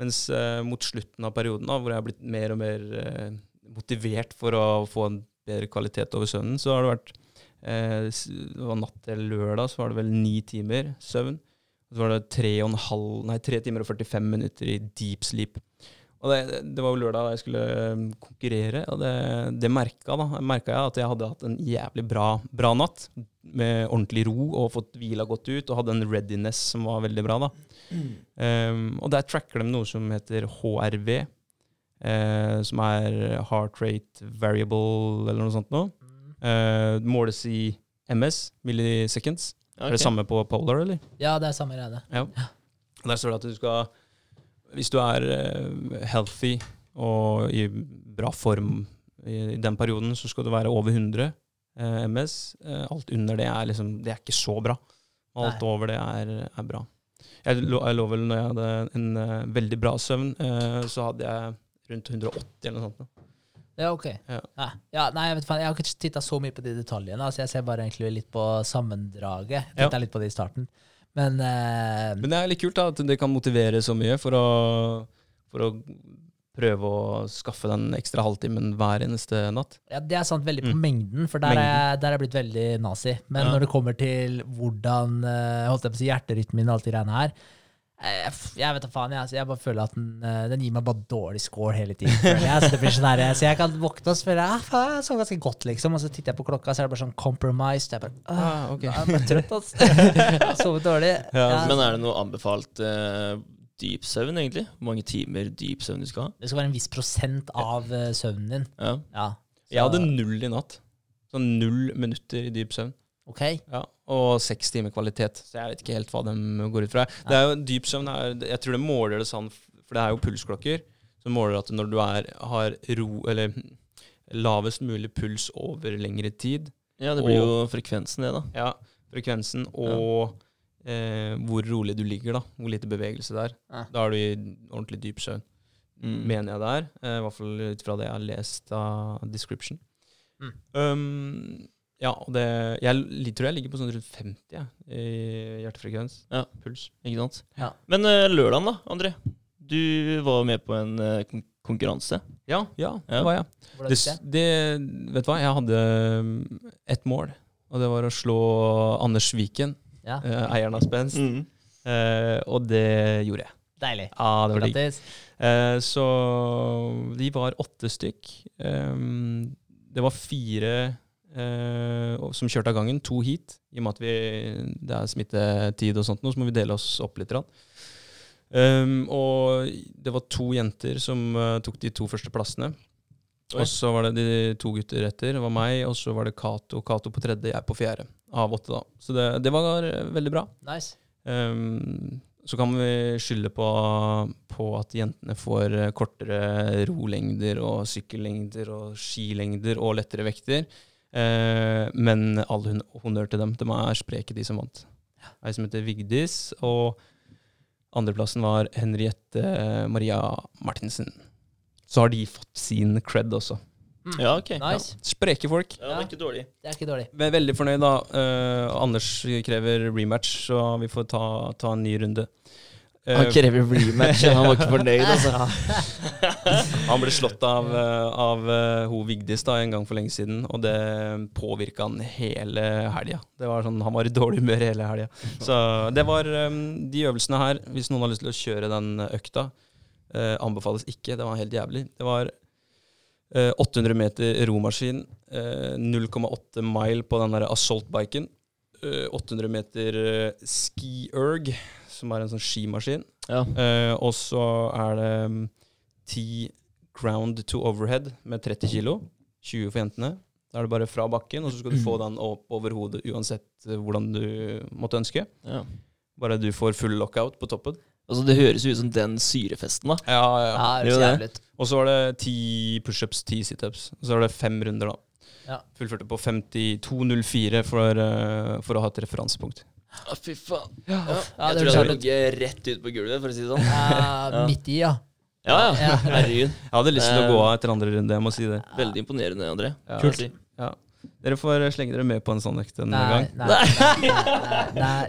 A: Mens uh, mot slutten av perioden, da, hvor jeg har blitt mer og mer uh, motivert for å få en bedre kvalitet over søvnen, så har det vært uh, natt til lørdag, så var det vel ni timer søvn. Så var det tre, nei, tre timer og 45 minutter i deep sleep. Og det, det var jo lørdag da jeg skulle um, konkurrere, og det, det merka da, merka jeg at jeg hadde hatt en jævlig bra, bra natt, med ordentlig ro, og fått hvila godt ut, og hadde en readiness som var veldig bra. da. Um, og der tracker de noe som heter HRV, uh, som er Heart Rate Variable, eller noe sånt noe.
C: Uh,
A: Eh, måles i MS, milliseconds. Er det samme på Polar, eller?
C: Ja, det er samme greie.
A: Ja. Der står det at du skal Hvis du er eh, healthy og i bra form i, den perioden, så skal du være over 100 eh, MS. Eh, alt under det er liksom Det er ikke så bra. Alt
C: Nei.
A: over det er, er bra. Jeg lå, jeg lå vel når jeg hadde en uh, veldig bra søvn, uh, så hadde jeg rundt 180 eller noe sånt.
C: Ja, ok.
A: Ja.
C: Ja. Ja, nei, jeg, vet, jeg har ikke titta så mye på de detaljene. Altså, jeg ser bare egentlig litt på sammendraget.
A: Ja.
C: Titta litt på det i starten. Men, uh,
A: Men det er litt kult da, at det kan motivere så mye for å, for å prøve å skaffe den ekstra halvtimen hver eneste natt.
C: Ja, Det er sant veldig på
A: Mm.
C: mengden, for der er, jeg, der er jeg blitt veldig nazi. Men
B: Ja.
C: når det kommer til hvordan eh, holdt jeg på å si, hjerterytmen og alt det greiene her jeg, jeg vet da faen, jeg, altså, jeg bare føler at den, eh, den gir meg bare dårlig score hele tiden. Jeg, så, det sånn her, så jeg kan våkne og spørre ah, faen, jeg sov ganske godt, liksom. Og så titter jeg på klokka, så er det bare sånn compromised. Jeg bare, ah,
A: Ah, ok.
C: jeg er bare trøtt, altså. Sovet dårlig.
A: Ja,
B: Men er det noe anbefalt uh, dyp søvn, egentlig? Hvor mange timer dyp søvn du skal ha?
C: Det skal være en viss prosent av uh, søvnen din.
B: Ja.
C: Ja.
A: Jeg hadde null i natt. Sånn null minutter i dyp søvn.
C: Ok.
A: Ja, og seks timer kvalitet. Så jeg vet ikke helt hva de går ut fra. Det er jo, dyp søvn er, Jeg tror det måler det sånn, for det er jo pulsklokker som måler at når du er, har ro, eller lavest mulig puls over lengre tid,
B: ja, det blir jo frekvensen, det, da.
A: ja, frekvensen og eh, hvor rolig du ligger, da, hvor lite bevegelse det er,
C: Ja.
A: da er du i ordentlig dyp søvn.
B: Mm.
A: mener jeg det er. eh, I hvert fall ut fra det jeg har lest av description.
C: Mm.
A: Um, ja, og det Jeg tror jeg ligger på sånn rundt 50 jeg, i hjertefrekvens.
B: Ja.
A: Puls.
B: Ikke sant?
C: Ja.
B: Men uh, lørdagen, da, André. Du var med på en uh, konkurranse.
A: Ja, ja,
B: Ja.
A: det var jeg. Det,
C: det?
A: det, vet du hva, jeg hadde um, ett mål, og det var å slå Anders Viken,
C: Ja.
A: eh, eieren av Spenst.
B: Mm.
A: Eh, og det gjorde jeg.
C: Deilig.
A: Ja, det var digg.
C: Grattis.
A: Eh, så de var åtte stykk. Um, det var fire som kjørte av gangen, to heat. I og med at vi, det er smittetid og sånt, nå, så må vi dele oss opp litt. Um, og det var to jenter som uh, tok de to første plassene. Og så var det de to gutter etter. Det var meg, og så var det Cato. Cato på tredje, jeg på fjerde. Av åtte, da. Så det, det var eh, veldig bra.
C: Nice.
A: Um, så kan vi skylde på, på at jentene får eh, kortere rolengder og sykkellengder og skilengder og lettere vekter. Eh, men all hon honnør til dem. De er spreke, de som vant. Ei som heter Vigdis, og andreplassen var Henriette Maria Martinsen. Så har de fått sin cred også.
B: Ja, ok.
C: Nice.
A: Spreke folk.
B: Ja, det er ikke dårlig.
C: Det er ikke dårlig.
A: Vi er veldig fornøyd, da. Eh, Anders krever rematch, så vi får ta, ta en ny runde. Eh,
B: Han krever rematch, han var ikke fornøyd, altså.
A: han ble slått av, eh, av eh, ho Vigdis da, en gang for lenge siden, og det påvirka han hele helga. Sånn, han var i dårlig humør hele helga. Så det var de øvelsene her. Hvis noen har lyst til å kjøre den økta, eh, anbefales ikke. Det var helt jævlig. Det var eh, 800 meter romaskin, eh, 0,8 mile på den der assault-biken, 800 meter eh, ski-erg, som er en sånn skimaskin.
B: Ja.
A: Eh, og så er det mm, 10 ground to overhead med 30 kilo. 20 for jentene. Da er det bare fra bakken, og så skal du få den opp over hodet uansett eh, hvordan du måtte ønske.
B: Ja.
A: Bare du får full lockout på toppen.
B: Altså, det høres ut som den syrefesten, da.
A: Ja, ja.
C: Ja, det
B: er jo det.
A: Og så var det 10 pushups, ti situps. Og så var det fem runder, da.
C: Ja.
A: Fullførte på 52,04 for, eh, for å ha et referansepunkt.
B: Å, fy faen.
C: Ja,
B: jeg tror jeg hadde ligget rett ut på gulvet, for å si det sånn.
C: Ja,
B: Ja.
C: midt i, ja.
B: Ja, ja.
C: Ja.
B: Herregud.
A: Jeg hadde lyst til å
B: Eh.
A: gå av etter andre runde, jeg må si det.
B: Veldig imponerende, André.
A: Ja.
B: vil.
A: Ja. Dere får slenge dere med på en sånn økt en
C: Nei,
A: gang.
C: nei, nei, nei,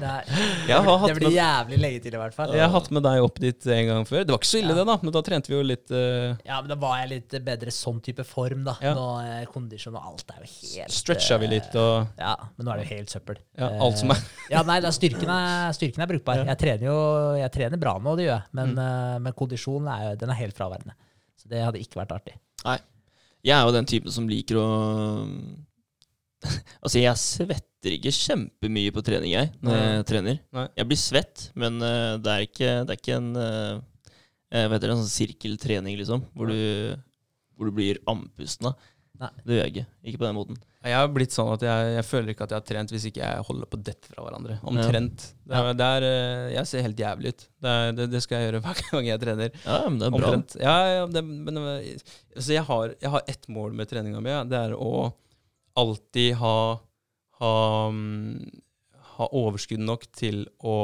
C: nei, nei. Det blir jævlig lenge til, i hvert fall.
A: Jeg har hatt med deg opp dit en gang før. Det var ikke så ille,
C: Ja.
A: det, da. Men da trente vi jo litt uh...
C: Ja, men da var jeg litt bedre sånn type form, da.
A: Ja.
C: Nå er kondisjon og alt er jo helt
A: Stretcha vi
C: eh,
A: litt og
C: Ja, men nå er det jo helt søppel.
A: ja, alt som er
C: Eh, Ja, nei, da, styrken, er, styrken er brukbar. Jeg trener jo jeg trener bra nå, det gjør jeg. Men,
A: Mm.
C: eh, men kondisjonen er, den er helt fraværende. Så det hadde ikke vært artig.
B: Jeg er jo den typen som liker å Altså, jeg svetter ikke kjempemye på trening, jeg, når
A: Nei.
B: jeg trener.
A: Nei.
B: Jeg blir svett, men uh, det er ikke, det er ikke en uh, Hva heter det, en sånn sirkeltrening, liksom, hvor du, hvor du blir andpusten. da.
C: Nei.
B: Det gjør jeg ikke. Ikke på den måten.
A: Jeg har blitt sånn at jeg, jeg føler ikke at jeg har trent hvis ikke jeg holder på dette fra hverandre. Omtrent. Det er, det er, eh, jeg ser helt jævlig ut. Det, er, det, det skal jeg gjøre hver gang jeg trener.
B: Ja, men det er bra.
A: Omtrent. Ja, ja, det, men altså jeg, har, jeg har ett mål med treninga mi. Det er å alltid ha, ha, mm, ha overskudd nok til å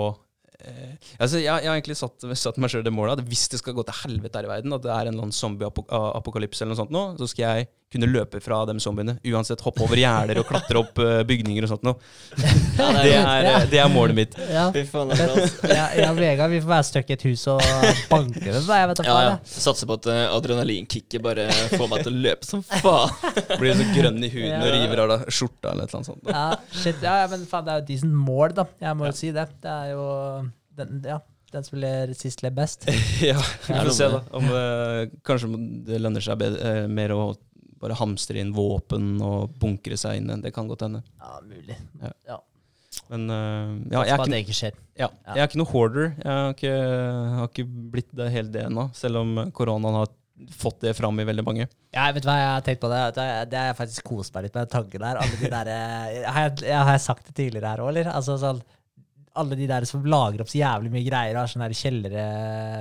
A: eh, altså jeg, jeg har egentlig satt, satt meg sjøl det målet at hvis det skal gå til helvete her i verden, at det er en eller annen zombie-apokalypse eller noe sånt nå, så skal jeg kunne løpe fra de zombiene. Uansett hoppe over gjerder og klatre opp eh, bygninger og sånt noe.
B: Ja, det
A: er, eh, det er målet mitt.
C: Ja. jeg og Vegard vi får være stuck i et hus og banke med Jeg vet
B: Ja, ja. Satser på at uh, adrenalinkicket bare får meg til å løpe som faen.
A: Blir så grønn i huden og river av deg skjorta eller et eller annet sånt.
C: Ja, shit, ja, men faen, det er jo et decent mål, da. Jeg må jo si det. Det er jo den, ja, den som ler sist, ler best.
A: Ja, vi får se da Om uh, kanskje det lønner seg bedre, uh, mer å bare hamstre inn våpen og bunkre seg inne. Det kan godt hende.
C: Ja, mulig.
A: Ja.
C: Ja.
A: Men uh, ja, jeg, er ikke,
C: det ikke skjer.
A: ja,
C: Ja.
A: jeg er ikke noe hoarder. Jeg har ikke, har ikke blitt det helt det ennå, selv om koronaen har fått det fram i veldig mange.
C: Ja, vet du hva jeg har tenkt på det? Det har jeg faktisk kost meg litt med, den tanken der. Alle de der eh, har, jeg, jeg, har jeg sagt det tidligere her òg, eller? Altså sånn alle de der som lager opp så jævlig mye greier, og har sånne kjellere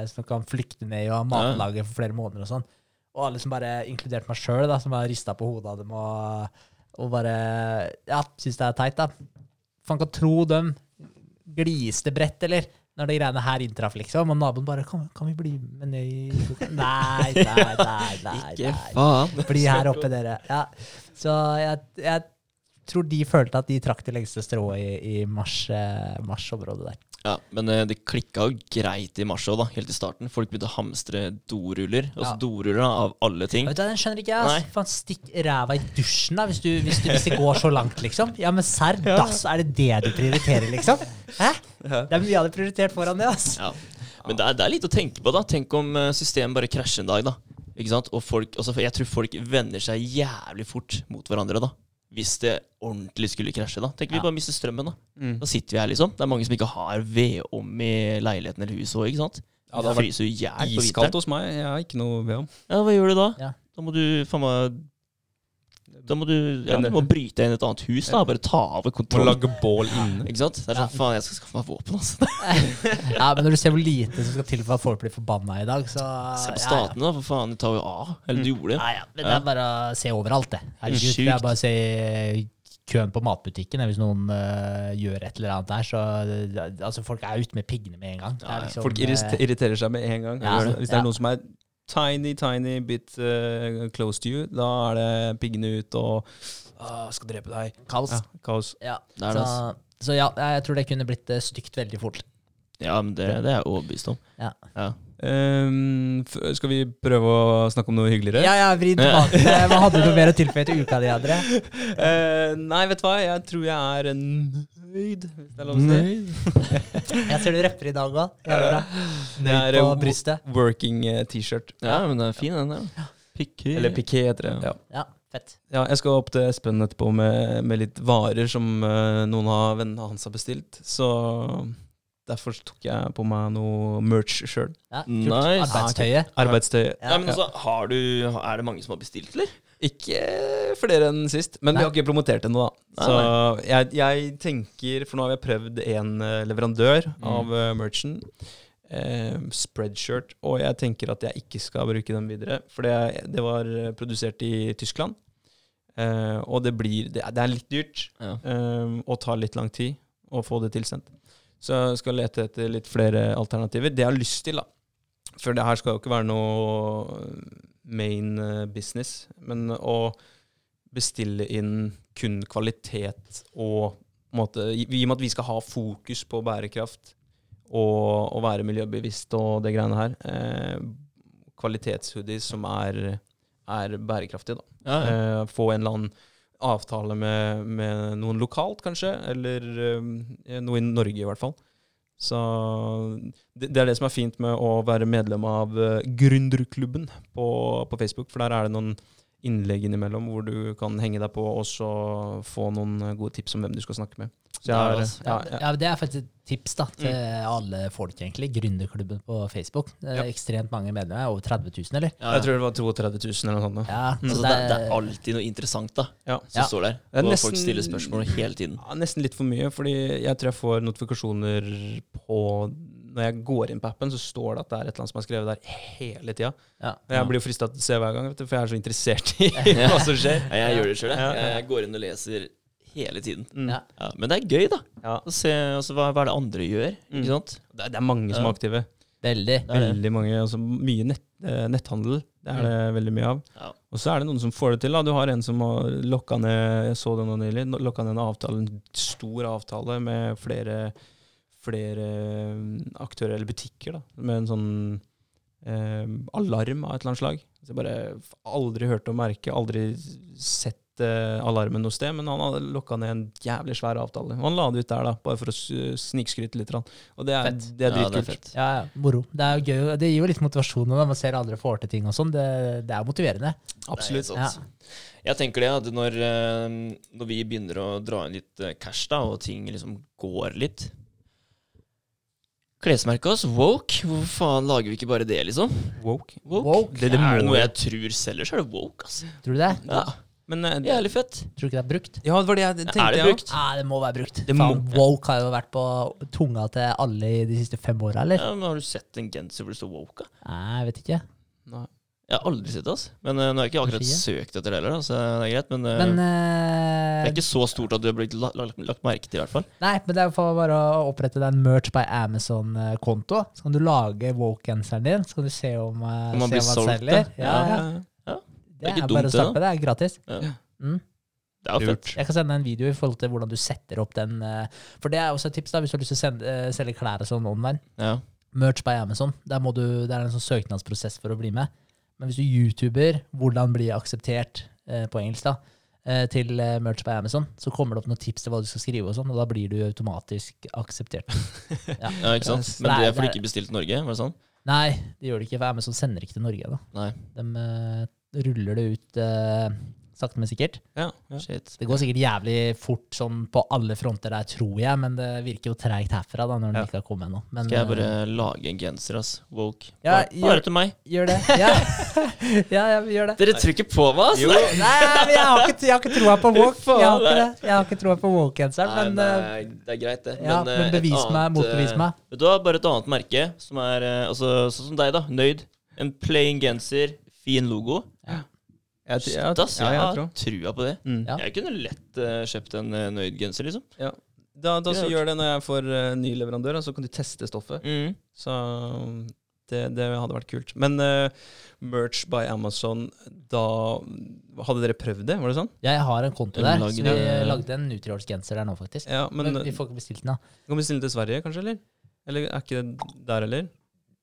C: som du kan flykte ned i og ha matlager for flere måneder og sånn. Og alle som bare, inkludert meg sjøl, som har rista på hodet av dem og, og bare ja, syns det er teit, da. Faen kan tro dem gliste bredt, eller? Når de greiene her inntraff, liksom. Og naboen bare kan, 'Kan vi bli med ned i Nei, nei, nei. nei,
B: Ikke faen.
C: Bli her oppe, dere. Ja. Så jeg, jeg tror de følte at de trakk det lengste strået i, i mars-området marsområdet der.
B: Ja, men eh, det klikka jo greit i mars òg, da. Helt i starten. Folk begynte å hamstre doruller. Altså doruller av alle ting.
C: Vet du, Den skjønner ikke jeg. Altså. Faen, stikk ræva i dusjen da, hvis, du, hvis, du, hvis det går så langt, liksom. Ja, men serr, dass, er det det du prioriterer, liksom? Hæ? Det er mye jeg hadde prioritert foran det, ass.
B: Ja. Men det er, det er litt å tenke på, da. Tenk om eh, systemet bare krasjer en dag, da. Ikke sant? Og folk, altså, jeg tror folk vender seg jævlig fort mot hverandre, da. Hvis det ordentlig skulle krasje, da. Tenk vi
C: Ja.
B: bare mister strømmen, da.
A: Mm.
B: Da sitter vi her, liksom. Det er mange som ikke har vedom i leiligheten eller huset òg, ikke sant.
A: Ja, det har vært Iskaldt hos meg. Jeg har ikke noe vedom.
B: Ja, hva gjør du da?
C: Ja.
B: Da må du faen meg Da må du, ja, du må bryte inn et annet hus, da. Bare ta over
A: Må
B: kontrollen.
A: lage bål inne.
B: Ikke sant? Det er sånn, faen, jeg skal skaffe meg våpen, altså.
C: Ja, men når du ser hvor lite som skal til for at folk blir forbanna i dag, så
B: Se på
C: ja, ja.
B: da. For faen, de tar jo av. Eller du gjorde det.
C: Ja, ja, men det er bare å se overalt, det. Herregud, det er bare å se køen på matbutikken. Hvis noen uh, gjør et eller annet der, så uh, Altså, folk er ute med piggene med en gang. Det er liksom,
A: Folk irriterer seg med en gang.
C: Ja,
A: hvis, hvis det er
C: ja.
A: noen som er tiny, tiny bit uh, close to you, da er det piggene ut og uh, skal drepe deg.
C: eh, kaos.
A: Ja, kaos.
C: Ja.
B: Det er det,
C: Så, så ja, jeg tror det kunne blitt øh, stygt veldig fort.
B: Ja, men det, det er jeg overbevist om.
C: Ja.
B: Ja.
A: Um, skal vi prøve å snakke om noe hyggeligere?
C: Ja, ja, vri tilbake. Hva hadde du noe mer å tilføye til uka di, André?
A: Uh, nei, vet du hva? Jeg tror jeg er nøyd, hvis det er lov å si.
C: Jeg ser du rapper i dag òg.
A: Det er
C: på
A: eh,
C: brystet.
A: working eh, T-shirt.
B: ja, men den er fin, den der. Piké.
A: Eller piké, heter det. Ja.
C: Ja, fett.
A: Ja, jeg skal opp til Espen etterpå med, med litt varer som uh, noen av vennene hans har bestilt. Så derfor tok jeg på meg noe merch sjøl.
C: Ja.
B: Nice.
C: Arbeidstøyet.
A: Arbeidstøyet.
C: Ja.
B: Ja, men altså, har du, er det mange som har bestilt, eller?
A: Ikke flere enn sist, men
C: Nei.
A: vi har ikke promotert ennå, da. Så jeg, jeg tenker For nå har vi prøvd en eh, leverandør av uh, merchen. eh, Spreadshirt. Og jeg tenker at jeg ikke skal bruke den videre. For det, det var eh, produsert i Tyskland. Eh, og det blir Det, det er litt dyrt.
B: Ja.
A: eh, og tar litt lang tid å få det tilsendt. Så jeg skal lete etter litt flere alternativer. Det jeg har lyst til, da For det her skal jo ikke være noe main eh, business, men å bestille inn kun kvalitet og måte, I i og med at vi skal ha fokus på bærekraft og, og være miljøbevisst og det greiene her eh, Kvalitetshoodies som er, er bærekraftige, da.
B: Ja, ja.
A: Eh, få en eller annen avtale med, med noen lokalt, kanskje, eller eh, noe i Norge i hvert fall. Så det, det er det som er fint med å være medlem av uh, Gründerklubben på, på Facebook, for der er det noen innlegg innimellom hvor du kan henge deg på og så få noen eh, gode tips om hvem du skal snakke med.
B: Det er altså.
C: Ja,
A: ja, ja.
C: det er faktisk et tips da, til alle folk, egentlig. Gründerklubben på Facebook. Det er
A: Ja.
C: ekstremt mange medlemmer. Over 30 000, eller?
B: Ja,
A: Jeg tror det var 32 000 eller noe sånt. da.
C: Ja,
B: Altså,
C: så
B: det, er- det er alltid noe interessant da
A: Ja.
B: som
C: Ja.
B: står der.
A: Det er
B: Og
A: nesten-
B: folk stiller spørsmål hele tiden.
A: Ja, nesten litt for mye, fordi jeg tror jeg får notifikasjoner på Når jeg går inn på appen, så står det at det er et eller annet som er skrevet der hele tida.
C: ja.
A: Jeg blir jo frista til å se hver gang, vet du, for jeg er så interessert i hva som skjer.
B: Ja, jeg gjør det sjøl, jeg.
A: Ja, ja.
B: Jeg går inn og leser hele tiden.
A: Mm.
C: Ja.
B: Ja, men det er gøy, da.
A: Ja.
B: Å se altså, hva, hva er det andre gjør.
A: Mm.
B: Ikke sant?
A: Det, er- det er mange som er aktive.
C: Veldig.
B: Det er det.
A: Veldig mange, altså Mye nett, eh, netthandel. Det er det veldig mye av.
B: Ja.
A: Og så er det noen som får det til. da. Du har en som har lokka ned Jeg så det nå nylig. Lokka ned en avtale, en stor avtale med flere, flere mm, aktører, eller butikker, da. Med en sånn eh, alarm av et eller annet slag. Så jeg bare aldri hørt om merket, aldri sett alarmen noe sted, men han hadde lokka ned en jævlig svær avtale. Og han la det ut der, da, bare for å snikskryte litt. Og det er,
C: Fett.
A: det er
B: Ja, det er
A: dritkult.
B: fett.
C: Ja, ja, moro. Det er jo gøy. Det gir jo litt motivasjon når man ser andre får til ting og sånn. Det, det er motiverende.
A: Absolutt.
B: Det er helt. Jeg tenker det at når, eh, når vi begynner å dra inn litt eh, cash, da, og ting liksom går litt Klesmerket oss, woke. Hvorfor faen lager vi ikke bare det, liksom?
A: Woke.
C: Woke?
A: Det, det
B: er noe jeg tror selger, så er det woke, altså.
C: Tror du det?
B: Ja,
A: Men uh,
B: Jævlig fett.
C: Tror du ikke det er brukt?
A: Ja, det var det jeg tenkte.
B: Er det brukt?
C: Ja, det må være brukt.
A: Det må-
C: woke har jo vært på tunga til alle i de siste fem åra, eller?
B: Ja, men Har du sett en genser hvor det står woke? da?
C: Nei, jeg vet ikke.
A: Nei.
B: Jeg har aldri sett det, altså. Men uh, nå har jeg ikke akkurat
C: Kanskje
B: søkt etter det heller, da, så det er greit. Men, uh,
C: Men
B: det
C: eh,
B: er ikke så stort at du har blitt la, la, lagt merke til, i hvert fall.
C: Nei, men det er for bare å opprette deg en Merch by Amazon-konto. Så kan du lage woke-genseren din, så kan du se om, eh,
B: Om man
C: se
B: blir
C: om
B: solgt,
C: selger.
B: ja.
C: Ja, ja.
A: Ja,
C: Det er,
B: ikke dumt,
C: bare å
B: det,
C: starte med. Det er gratis.
B: Ja.
C: Mm.
B: Det er fett.
C: Jeg kan sende en video i forhold til hvordan du setter opp den. eh, For det er også et tips da, hvis du har lyst til å sende, eh, selge klær og sånn online.
B: Ja.
C: Merch by Amazon. Der må du, det er en sånn søknadsprosess for å bli med. Men hvis du YouTuber, hvordan bli akseptert eh, på engelsk, da, eh, til eh, Merch by Amazon, så kommer det opp noen tips til hva du skal skrive, og sånn, og da blir du automatisk akseptert. Ja.
B: ja, ikke sant? Men det er fordi
C: de
B: du ikke bestilte Norge? Var det sånn?
C: Nei, det gjør det ikke, for Amazon sender ikke til Norge. da.
B: Nei.
C: De ruller det ut uh, sakte, men sikkert.
A: ja, ja.
C: Det går sikkert jævlig fort sånn på alle fronter der, tror jeg, men det virker jo treigt herfra da, når den
A: Ja.
C: ikke har kommet ennå. Men,
B: Skal jeg bare
C: eh,
B: lage en genser, ass? Woke.
C: Ja,
B: bare,
C: gjør-
B: bare til meg.
C: Gjør det. Ja, ja, gjør det.
B: Dere trykker på meg, ass!
A: Jo.
C: Nei, jeg har ikke, jeg har ikke troa på woke. Jeg har ikke,
B: nei.
C: det. Jeg har ikke troa på woke-genseren, men
B: det,
C: eh,
B: det er greit, det. eh,
C: men
B: bevis
C: bevis meg, motbevis meg.
B: Du har bare et annet merke som er altså, sånn som deg, da. Nøyd. En plain genser, fin logo.
A: Jeg, jeg,
B: ass, jeg
A: jeg
B: har trua på det.
A: Mm.
C: Ja.
B: Jeg kunne lett uh, kjøpt en uh, Nøyd-genser, liksom.
A: Ja. Da, da så gjør det når jeg får uh, ny leverandør, og så kan du teste stoffet.
B: Mm.
A: Så det, det hadde vært kult. Men uh, merch by Amazon, da Hadde dere prøvd det? Var det sånn?
C: Jeg har en konto der,
B: Lagde,
C: så vi lagde en Nutriorsk-genser der nå, faktisk.
A: Ja, men,
C: Men vi får ikke bestilt den, da.
A: Kan vi bestille til Sverige, kanskje? Eller Eller er ikke det der heller?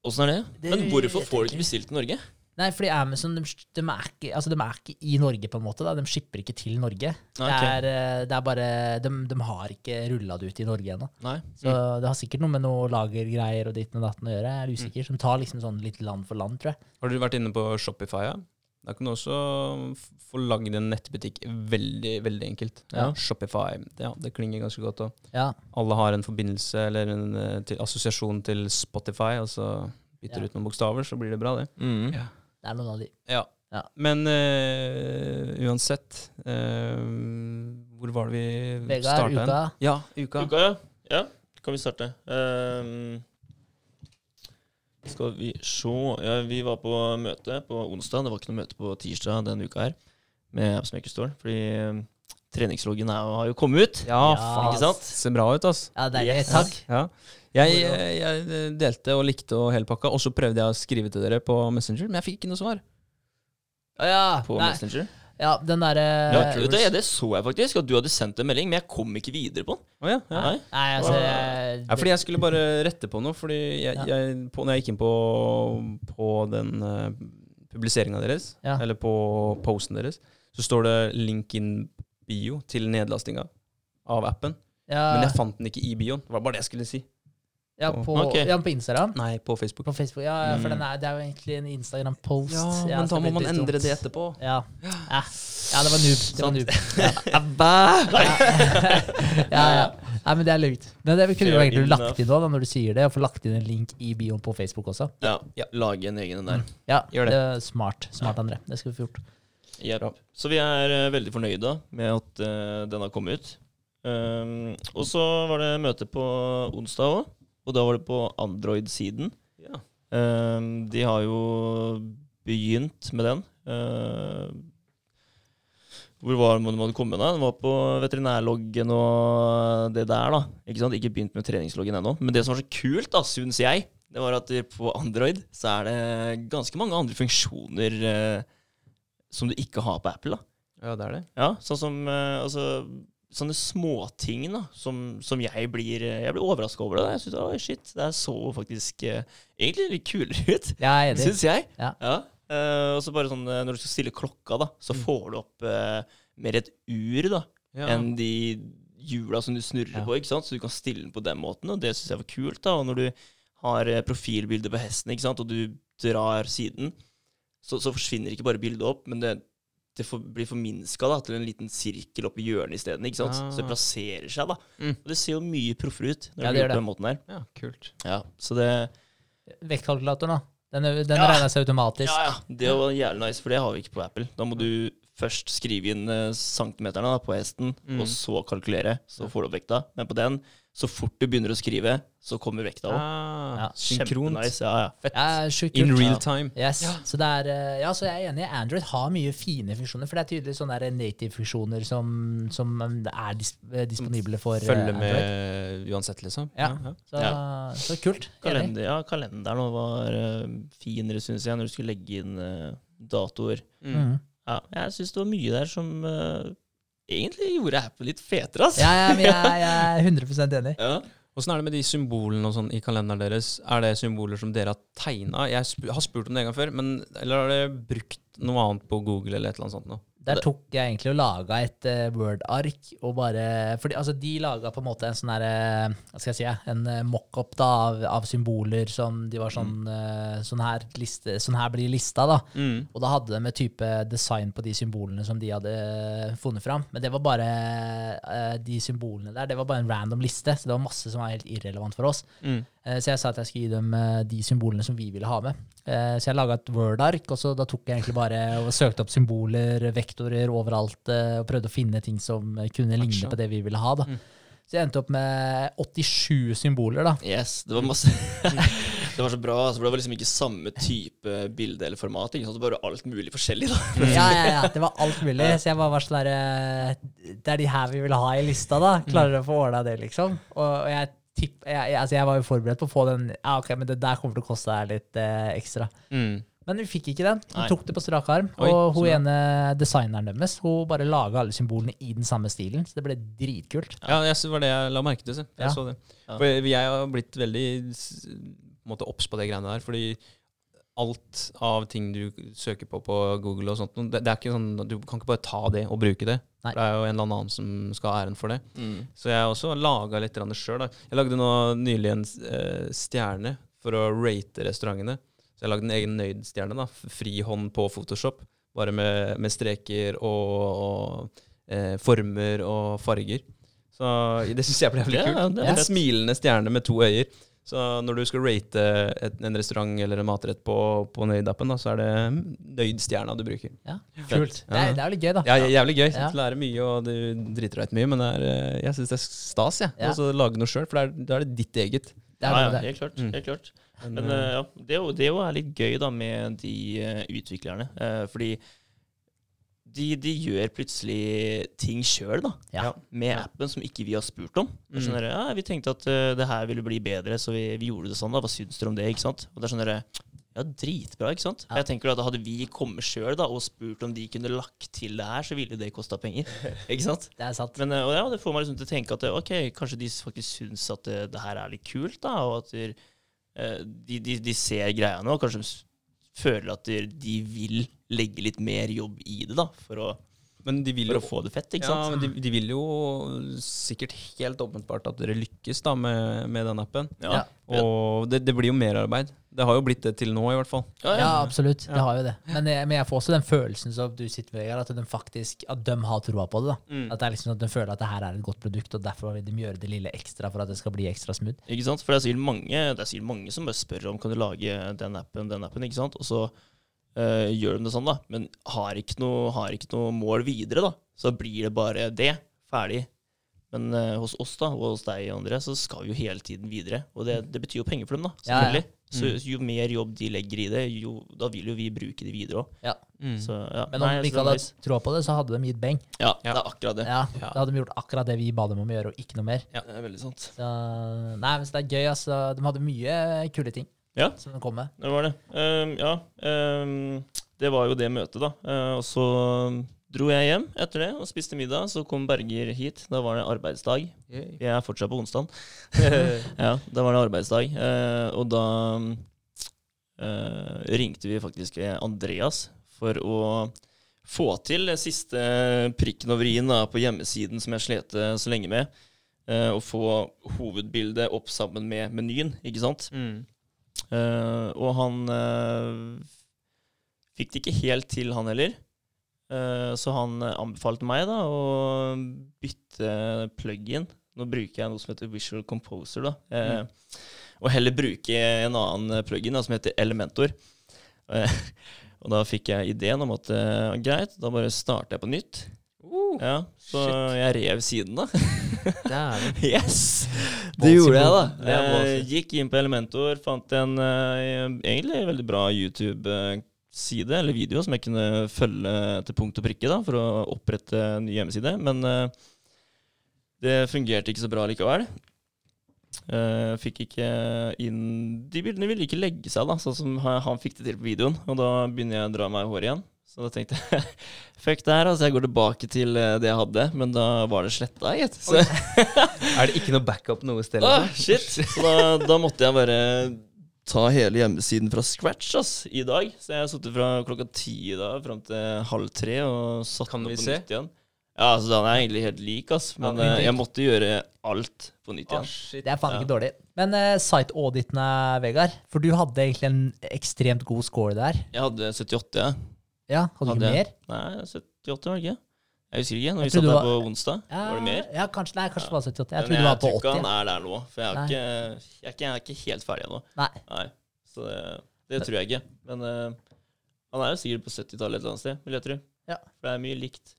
B: Åssen er det?
C: Det
B: Men hvorfor får du ikke bestilt i Norge?
C: Nei, fordi Amazon de, de, er ikke, altså, de er ikke i Norge, på en måte. Da. De shipper ikke til Norge.
B: Okay.
C: Det, er, eh, det er bare De, de har ikke rulla det ut i Norge ennå.
B: Nei.
C: Så det har sikkert noe med noe lagergreier og ditt og datten å gjøre. Jeg er usikker. Som tar liksom sånn litt land for land, tror jeg.
A: Har dere vært inne på Shopify? Ja? Da kan du også få lagd en nettbutikk veldig veldig enkelt.
C: Ja.
A: Shopify. Ja, det klinger ganske godt.
C: Ja,
A: alle har en forbindelse eller en eh, til, assosiasjon til Spotify, og så bytter
C: Ja.
A: ut noen bokstaver, så blir det bra, det.
B: Mm.
A: Ja.
C: Det er noen av de.
A: Ja.
C: Ja.
A: Men uh, uansett uh, Hvor var det vi
C: Vegard,
A: starta hen?
C: uka.
A: Ja, uka.
B: Uka, ja. Ja, kan vi starte. Ehm, skal vi se ja, Vi var på møte på onsdag. Det var ikke noe møte på tirsdag denne uka her med Appsmaker Store. Fordi um, treningsloggen er, har jo kommet ut.
A: Ja,
C: Ja,
A: faen.
B: ikke sant?
A: Ser bra ut, ass.
C: Ja, det er
B: Yes.
C: Takk.
A: Ja. Jeg, jeg, jeg delte og likte og hele pakka, og så prøvde jeg å skrive til dere på Messenger, men jeg fikk ikke noe svar.
C: Ja.
B: På
C: Nei,
B: Messenger.
C: ja, den derre
B: Ja, det, det så jeg faktisk, at du hadde sendt en melding, men jeg kom ikke videre på den.
A: Oh, ja, ja.
B: Nei.
C: Nei, altså jeg,
A: Ja, fordi jeg skulle bare rette på noe. Fordi jeg,
C: Ja.
A: jeg, på, når jeg gikk inn på, på den uh, publiseringa deres,
C: Ja.
A: eller på posten deres, så står det 'link in bio' til nedlastinga av appen.
C: ja,
A: Men jeg fant den ikke i bioen. Det var bare det jeg skulle si.
C: ja, på,
B: okay.
C: ja, på Instagram.
A: Nei, på Facebook.
C: På Facebook, ja, ja, for
B: Mm.
C: den er, det er jo egentlig en Instagram-post.
A: Ja,
C: Ja,
A: men da må man endre
C: dumt.
A: det etterpå.
C: Ja. Ja. ja, det var noob. Det var noob. Ja, ja. Nei, men det er løyt. Men det kunne du egentlig lagt inn da, når du sier det. Og få lagt inn en link i bioen på Facebook også.
B: Ja,
A: Ja.
B: Lage en egen en der.
C: Ja,
A: Gjør det.
C: det er smart. Smart, André. Det skal vi få gjort.
A: Bra.
B: Så vi er uh, veldig fornøyde med at uh, den har kommet ut. Um, og så var det møte på onsdag òg, og da var det på Android-siden.
A: Ja.
B: Um, de har jo begynt med den. Uh, hvor var man hadde kommet da? Den var på veterinærloggen og det der, da. Ikke sant? Ikke begynt med treningsloggen ennå. Men det som var så kult, da, syns jeg, det var at på Android så er det ganske mange andre funksjoner eh, som du ikke har på Apple. da.
A: Ja, det er det.
B: Ja, sånn som eh, altså, sånne småting da, som, som jeg blir eh, Jeg blir overraska over. det. Jeg synes, oh, shit, det så faktisk eh, egentlig litt kulere ut,
C: er
B: syns jeg.
C: Ja.
B: Eh, og så bare sånn når du skal stille klokka, da, så får du opp uh, mer et ur da,
A: Ja.
B: enn de hjula som du snurrer
A: Ja.
B: på, ikke sant? så du kan stille den på den måten, og det syns jeg var kult. da, Og når du har profilbilde på hesten, ikke sant, og du drar siden, så, så forsvinner ikke bare bildet opp, men det, det for, blir forminska til en liten sirkel oppi hjørnet isteden. sant? Så det
A: Ah.
B: plasserer seg, da.
A: Mm.
B: Og det ser jo mye proffere ut når
C: Ja,
B: det blir gjort på den måten her.
A: ja, kult.
B: Ja, så det
C: Vektkalkulatoren, da. Den, den
B: Ja.
C: regner seg automatisk.
B: Ja, ja. Det var jævlig nice, for det har vi ikke på Apple. Da må du først skrive inn eh, centimeterne da, på hesten,
A: Mm.
B: og så kalkulere. Så får du opp vekta. Men på den, så fort du begynner å skrive, så kommer vekta opp.
A: Ah,
C: Ja.
A: Synkront.
B: Nice. Ja, ja. Fett.
C: Ja, sjukt
A: In real
B: Ja.
A: time.
C: Yes. Så, det er, eh, ja, så jeg er enig. Android har mye fine funksjoner. For det er tydelig sånne native-funksjoner som, som er dis eh, disponible for eh,
A: Følge
C: Android.
A: med uansett, liksom.
C: Ja. Så, så kult.
B: Kalender, ja, kalenderen var finere, syns jeg, når du skulle legge inn uh, datoer.
A: Mm.
B: Ja, jeg syns det var mye der som egentlig gjorde Apple litt fetere, ass.
C: Ja, ja, men jeg, jeg er 100% enig.
B: Ja.
A: Åssen er det med de symbolene og sånn i kalenderen deres? Er det symboler som dere har tegna? Jeg sp har spurt om det en gang før, men eller har dere brukt noe annet på Google eller et eller annet sånt nå?
C: Der tok jeg egentlig og laga et uh, Word-ark. og bare, fordi altså, De laga på en måte en sånn herre Hva skal jeg si? En uh, mockup da, av, av symboler som de var sånn eh, sånn, her liste, sånn her blir lista, da.
A: Mm.
C: Og da hadde de et type design på de symbolene som de hadde eh, funnet fram. Men det var bare eh, de symbolene der. Det var bare en random liste, så det var masse som var helt irrelevant for oss.
A: Mm.
C: Eh, Så jeg sa at jeg skulle gi dem eh, de symbolene som vi ville ha med. Eh, Så jeg laga et Word-ark, og så da tok jeg egentlig bare og søkte opp symboler, vektorer overalt, og prøvde å finne ting som kunne ligne på det vi ville ha. da.
A: Mm.
C: Så jeg endte opp med 87 symboler, da.
B: Yes, det var masse Det var så bra. Altså, det var liksom ikke samme type bilde eller format. Ikke sant? Det var bare alt mulig forskjellig. da.
C: Ja, ja, ja, det var alt mulig. Så jeg bare var sånn der eh, Det er de her vi vil ha i lista, da. Klarer du å få ordna det, liksom? Og, og jeg, tipp, jeg, jeg, altså jeg var jo forberedt på å få den Ja, ok, men det der kommer til å koste deg litt eh, ekstra.
A: Mm.
C: Men vi fikk ikke den. Hun tok det på strak arm.
A: Oi,
C: og hun ene designeren deres hun bare laga alle symbolene i den samme stilen. Så det ble dritkult.
A: Ja, jeg, det var det jeg la merke til. Så. Jeg
C: Ja.
A: så det. For jeg har blitt veldig måte obs på det greiene der. Fordi alt av ting du søker på på Google og sånt, det, det er ikke sånn, du kan ikke bare ta det og bruke det.
C: Nei.
A: Det er jo en eller annen som skal ha æren for det.
B: Mm.
A: Så jeg har også laga litt sjøl. Jeg lagde nå nylig en eh, stjerne for å rate restaurantene. Så jeg lagde en egen nøyd-stjerne. da, Frihånd på Photoshop. Bare med, med streker og, og eh, former og farger. Så det syns jeg ble jævlig kult.
B: er
A: en smilende stjerne med to øyer. Så når du skal rate et, en restaurant eller en matrett på, på Nøyd-appen, så er det Nøyd-stjerna du bruker.
C: Ja,
B: Kult.
C: kult. Det, er, det er litt gøy, da.
A: Ja, jævlig gøy.
C: Ja.
A: Du lærer mye, og du driter deg ut mye, men det er, eh, jeg syns det er stas, jeg.
C: Ja.
A: Så lage noe sjøl, for da er, er det ditt eget.
C: Det er
B: Ja, ja, helt klart.
A: Mm.
B: Helt klart.
A: Men,
B: Men
A: eh,
B: ja, det er jo, det er jo litt gøy da med de uh, utviklerne. Uh, fordi de, de gjør plutselig ting sjøl, da.
C: Ja.
B: Med appen som ikke vi har spurt om. Det er sånn
A: Mm.
B: der, ja, vi tenkte at uh, det her ville bli bedre, så vi, vi gjorde det sånn. da, Hva syns dere om det? ikke sant? Og det er sånn der, Ja, dritbra, ikke sant?
C: Ja.
B: Jeg tenker at Hadde vi kommet sjøl og spurt om de kunne lagt til det her, så ville det kosta penger. ikke sant?
C: Det er sant.
B: Men eh, og ja, det får meg liksom til å tenke at eh, ok, kanskje de faktisk syns at det, det her er litt kult, da, og at de, de, de, ser greia nå, kanskje føler at de, vil legge litt mer jobb i det, da, for å,
A: men de vil
B: for
A: jo
B: å få det fett, ikke
A: ja,
B: sant?
A: men de, de vil jo sikkert helt åpenbart at dere lykkes da med, med den appen.
B: Ja.
A: Og det, det blir jo merarbeid. Det har jo blitt det til nå, i hvert fall.
B: Ja,
C: Ja,
B: ja.
C: absolutt. Det har jo det. Men jeg, men jeg får også den følelsen som du sitter med, at de faktisk at de har troa på det. da.
A: Mm.
C: At det er liksom at de føler at det her er et godt produkt, og derfor vil de gjøre det lille ekstra for at det skal bli ekstra smooth.
B: Ikke sant? For det er sikkert mange, det er sikkert mange som bare spør om kan du lage den appen, den appen, ikke sant? Og så eh, gjør de det sånn, da. Men har ikke, noe, har ikke noe mål videre, da. Så blir det bare det. Ferdig. Men uh, hos oss da, og hos deg, André, så skal vi jo hele tiden videre. Og det, det betyr jo penger for dem, da.
C: Ja, ja.
B: Mm. Så jo mer jobb de legger i det, jo, da vil jo vi bruke det videre òg.
C: Ja.
A: Mm.
B: Ja.
C: Men om
B: Nei,
C: de ikke hadde
B: hatt
C: troa på det, så hadde de gitt beng.
B: Ja,
A: Ja.
B: det er akkurat det.
C: Ja,
A: Ja.
C: Da hadde de gjort akkurat det vi ba dem om å gjøre, og ikke noe mer.
B: Det er veldig sant.
C: Så, nei, men så det er gøy, altså. De hadde mye kule ting.
B: Ja.
C: som den kom med.
B: Det var det. Um, ja. Um, det var jo det møtet, da. Uh, og så dro jeg hjem etter det og spiste middag. Så kom Berger hit. Da var det arbeidsdag. Jeg er fortsatt på onsdag. ja, da var det arbeidsdag. Uh, og da uh, ringte vi faktisk Andreas for å få til den siste prikken over i-en på hjemmesiden som jeg slet så lenge med. Uh, og få hovedbildet opp sammen med menyen, ikke sant.
A: Mm.
B: Eh, og han uh, fikk det ikke helt til, han heller. Uh, så han anbefalte meg da å bytte plug-in. Nå bruker jeg noe som heter Visual Composer, da. Mm. Og heller bruke en annen plug-in da, som heter Elementor. Og da fikk jeg ideen om at greit, da bare starter jeg på nytt. Ja, Så
A: shit.
B: jeg rev siden, da.
A: Dæven.
B: Yes! Det gjorde jeg, da.
A: ballsy.
B: Eh, gikk inn på Elementor, fant en eh, egentlig veldig bra YouTube-side, eller video, som jeg kunne følge til punkt og prikke da, for å opprette en ny hjemmeside. Men eh, det fungerte ikke så bra likevel. Uh, fikk ikke inn De bildene ville ikke legge seg, da, sånn som han, han fikk det til på videoen. Og da begynner jeg å dra meg i håret igjen. Så da tenkte jeg fuck det her, altså. Jeg går tilbake til eh, det jeg hadde. Men da var det sletta, gitt. Så
A: Er det ikke noe backup noe sted?
B: Ah, shit. Så da, da måtte jeg bare ta hele hjemmesiden fra scratch ass, i dag. Så jeg har sittet fra klokka ti i dag fram til halv tre og satt
A: Kan vi
B: opp på
A: se?
B: nytt igjen. Ja, altså Den er egentlig helt lik, ass. Men
A: Ja,
B: eh, jeg måtte gjøre alt på nytt
A: Ah,
B: igjen.
A: shit.
C: Det er faen
B: Ja.
C: ikke dårlig. Men uh, site-auditene, Vegard. For du hadde egentlig en ekstremt god score der.
B: Jeg hadde 78, jeg.
C: Ja, Hadde du
B: Hadde
C: ikke mer?
B: Nei, 78 var det ikke? Jeg husker ikke. Når vi satt
C: der
B: på onsdag,
C: Ja,
B: var det mer?
C: Ja, kanskje, nei, kanskje det var 78. Jeg
B: Men
C: trodde du var på
B: tror ikke
C: 80.
B: han er der nå. For jeg,
C: er,
B: ikke, jeg, er ikke, jeg er ikke helt ferdig ennå.
C: Nei.
B: Nei. Så det, det tror jeg ikke. Men uh, han er jo sikkert på 70-tallet et eller annet sted, vil jeg tro.
C: Ja.
B: For det er mye likt.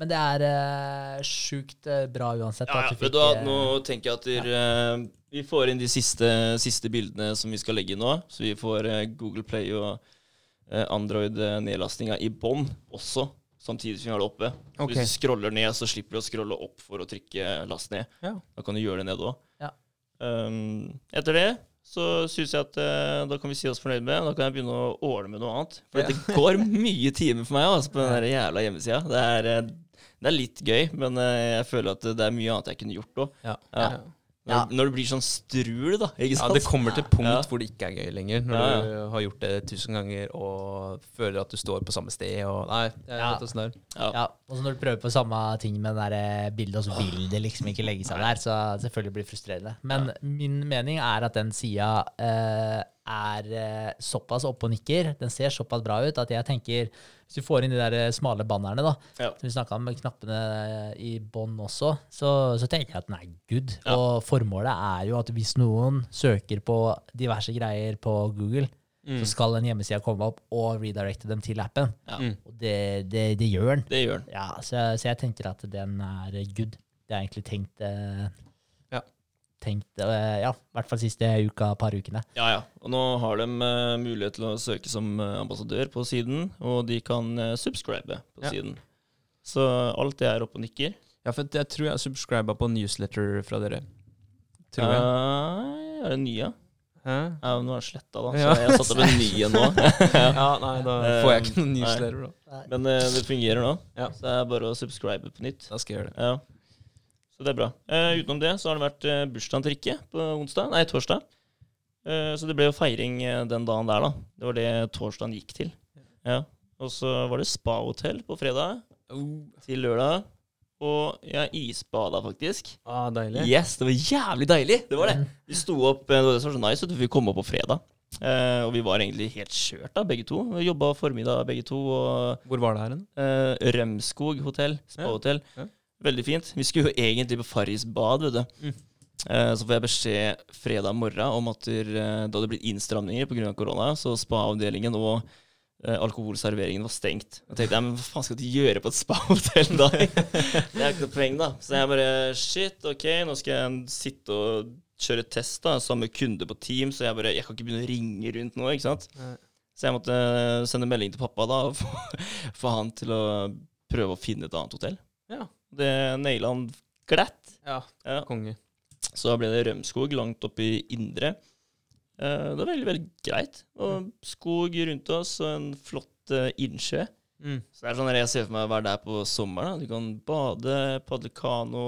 C: Men det er uh, sjukt eh, bra uansett.
B: Ja, ja.
C: du fikk da,
B: nå tenker jeg at der, ja. uh, vi får inn de siste, siste bildene som vi skal legge inn nå. Så vi får uh, Google Play og Android-nedlastinga i bånn også, samtidig som vi har det oppe.
A: Okay.
B: Hvis du scroller ned, så slipper du å scrolle opp for å trykke last ned.
A: Ja.
B: Da kan du gjøre det ned òg.
C: Ja.
B: Um, etter det så syns jeg at uh, da kan vi si oss fornøyd med. Da kan jeg begynne å ordne med noe annet. For
A: Ja.
B: det går mye timer for meg altså, på den der jævla hjemmesida. Det eh, det er litt gøy, men uh, jeg føler at det er mye annet jeg kunne gjort òg.
A: Ja.
B: Ja.
A: Ja.
B: Når,
C: Ja.
B: når det blir sånn strul, da. Ikke
A: Ja, det kommer til et punkt
B: Ja.
A: hvor det ikke er gøy lenger. Når
B: Ja, ja.
A: du har gjort det tusen ganger og føler at du står på samme sted. Og, nei, jeg vet åssen det er.
B: Ja.
C: Ja, og så når du prøver på samme ting med det der eh, bildet, og så vil det liksom ikke legge seg der, så selvfølgelig blir det frustrerende. Men min mening er at den sida eh, er eh, såpass oppe og nikker, den ser såpass bra ut, at jeg tenker Hvis du får inn de der eh, smale bannerne, da,
B: Ja.
C: som vi snakka om, med knappene i bånn også, så, så tenker jeg at den er good.
B: Ja.
C: Og formålet er jo at hvis noen søker på diverse greier på Google, så skal en hjemmeside komme opp og redirecte dem til appen.
B: Ja.
A: Mm.
C: Og det, det, det gjør den.
B: Det gjør den.
C: Ja, så, så jeg tenker at den er good. Det er egentlig tenkt eh. Tenkt, eh, ja, i hvert fall siste uka, par ukene.
B: Ja, ja. Og nå har de eh, mulighet til å søke som eh, ambassadør på siden, og de kan uh, subscribe på
A: Ja.
B: siden. Så alt det er oppe og nikker.
A: Ja, for jeg tror jeg subscriba på newsletter fra dere. Tror jeg.
B: Eh, er det nye?
A: Hæ?
B: Ja, nå er det sletta, da. Så
A: Ja.
B: jeg har satt opp en ny en nå.
A: Ja, nei, da får jeg ikke noen newsletter, da.
B: Men det fungerer nå.
A: Ja.
B: Så det er bare å subscribe på nytt.
A: Da skal jeg gjøre det.
B: Ja. Så det er bra. Uh, utenom det så har det vært uh, bursdagen til Rikke på onsdag, nei, torsdag. Uh, så det ble jo feiring eh, den dagen der, da. Det var det torsdagen gikk til. Ja. Og så var det spahotell på fredag til lørdag. Og jeg isbada faktisk.
A: Ah, deilig.
B: Yes, det var jævlig deilig! Det var det. Vi sto opp, eh, det var det som var så nice, at vi kom opp på fredag. Eh, og vi var egentlig helt kjørt da, begge to. Vi jobba formiddag begge to. og
A: Hvor var det her hen?
B: Eh, Rømskog hotell, spahotell.
A: Ja, ja.
B: Veldig fint. Vi skulle jo egentlig på Farris bad, vet du.
A: Mm.
B: Eh, så får jeg beskjed fredag morgen om at der, eh, det hadde blitt innstramninger pga. korona, så spa-avdelingen og eh, alkoholserveringen var stengt. Jeg tenkte men hva faen skal de gjøre på et spa-hotell da? det er ikke noe poeng, da. Så jeg bare shit, ok, nå skal jeg sitte og kjøre test, da, samme kunde på team, så jeg bare jeg kan ikke begynne å ringe rundt nå, ikke sant.
A: Nei.
B: Så jeg måtte sende melding til pappa da, og få, få han til å prøve å finne et annet hotell.
A: Ja.
B: Det naila han glatt.
A: Ja,
B: Ja.
A: konge.
B: Så da ble det Rømskog langt opp i Indre. Eh, det var veldig, veldig greit. Og skog rundt oss og en flott eh, innsjø.
A: Mm.
B: Så det er sånn jeg ser for meg å være der på sommeren. Da. Du kan bade, padle kano.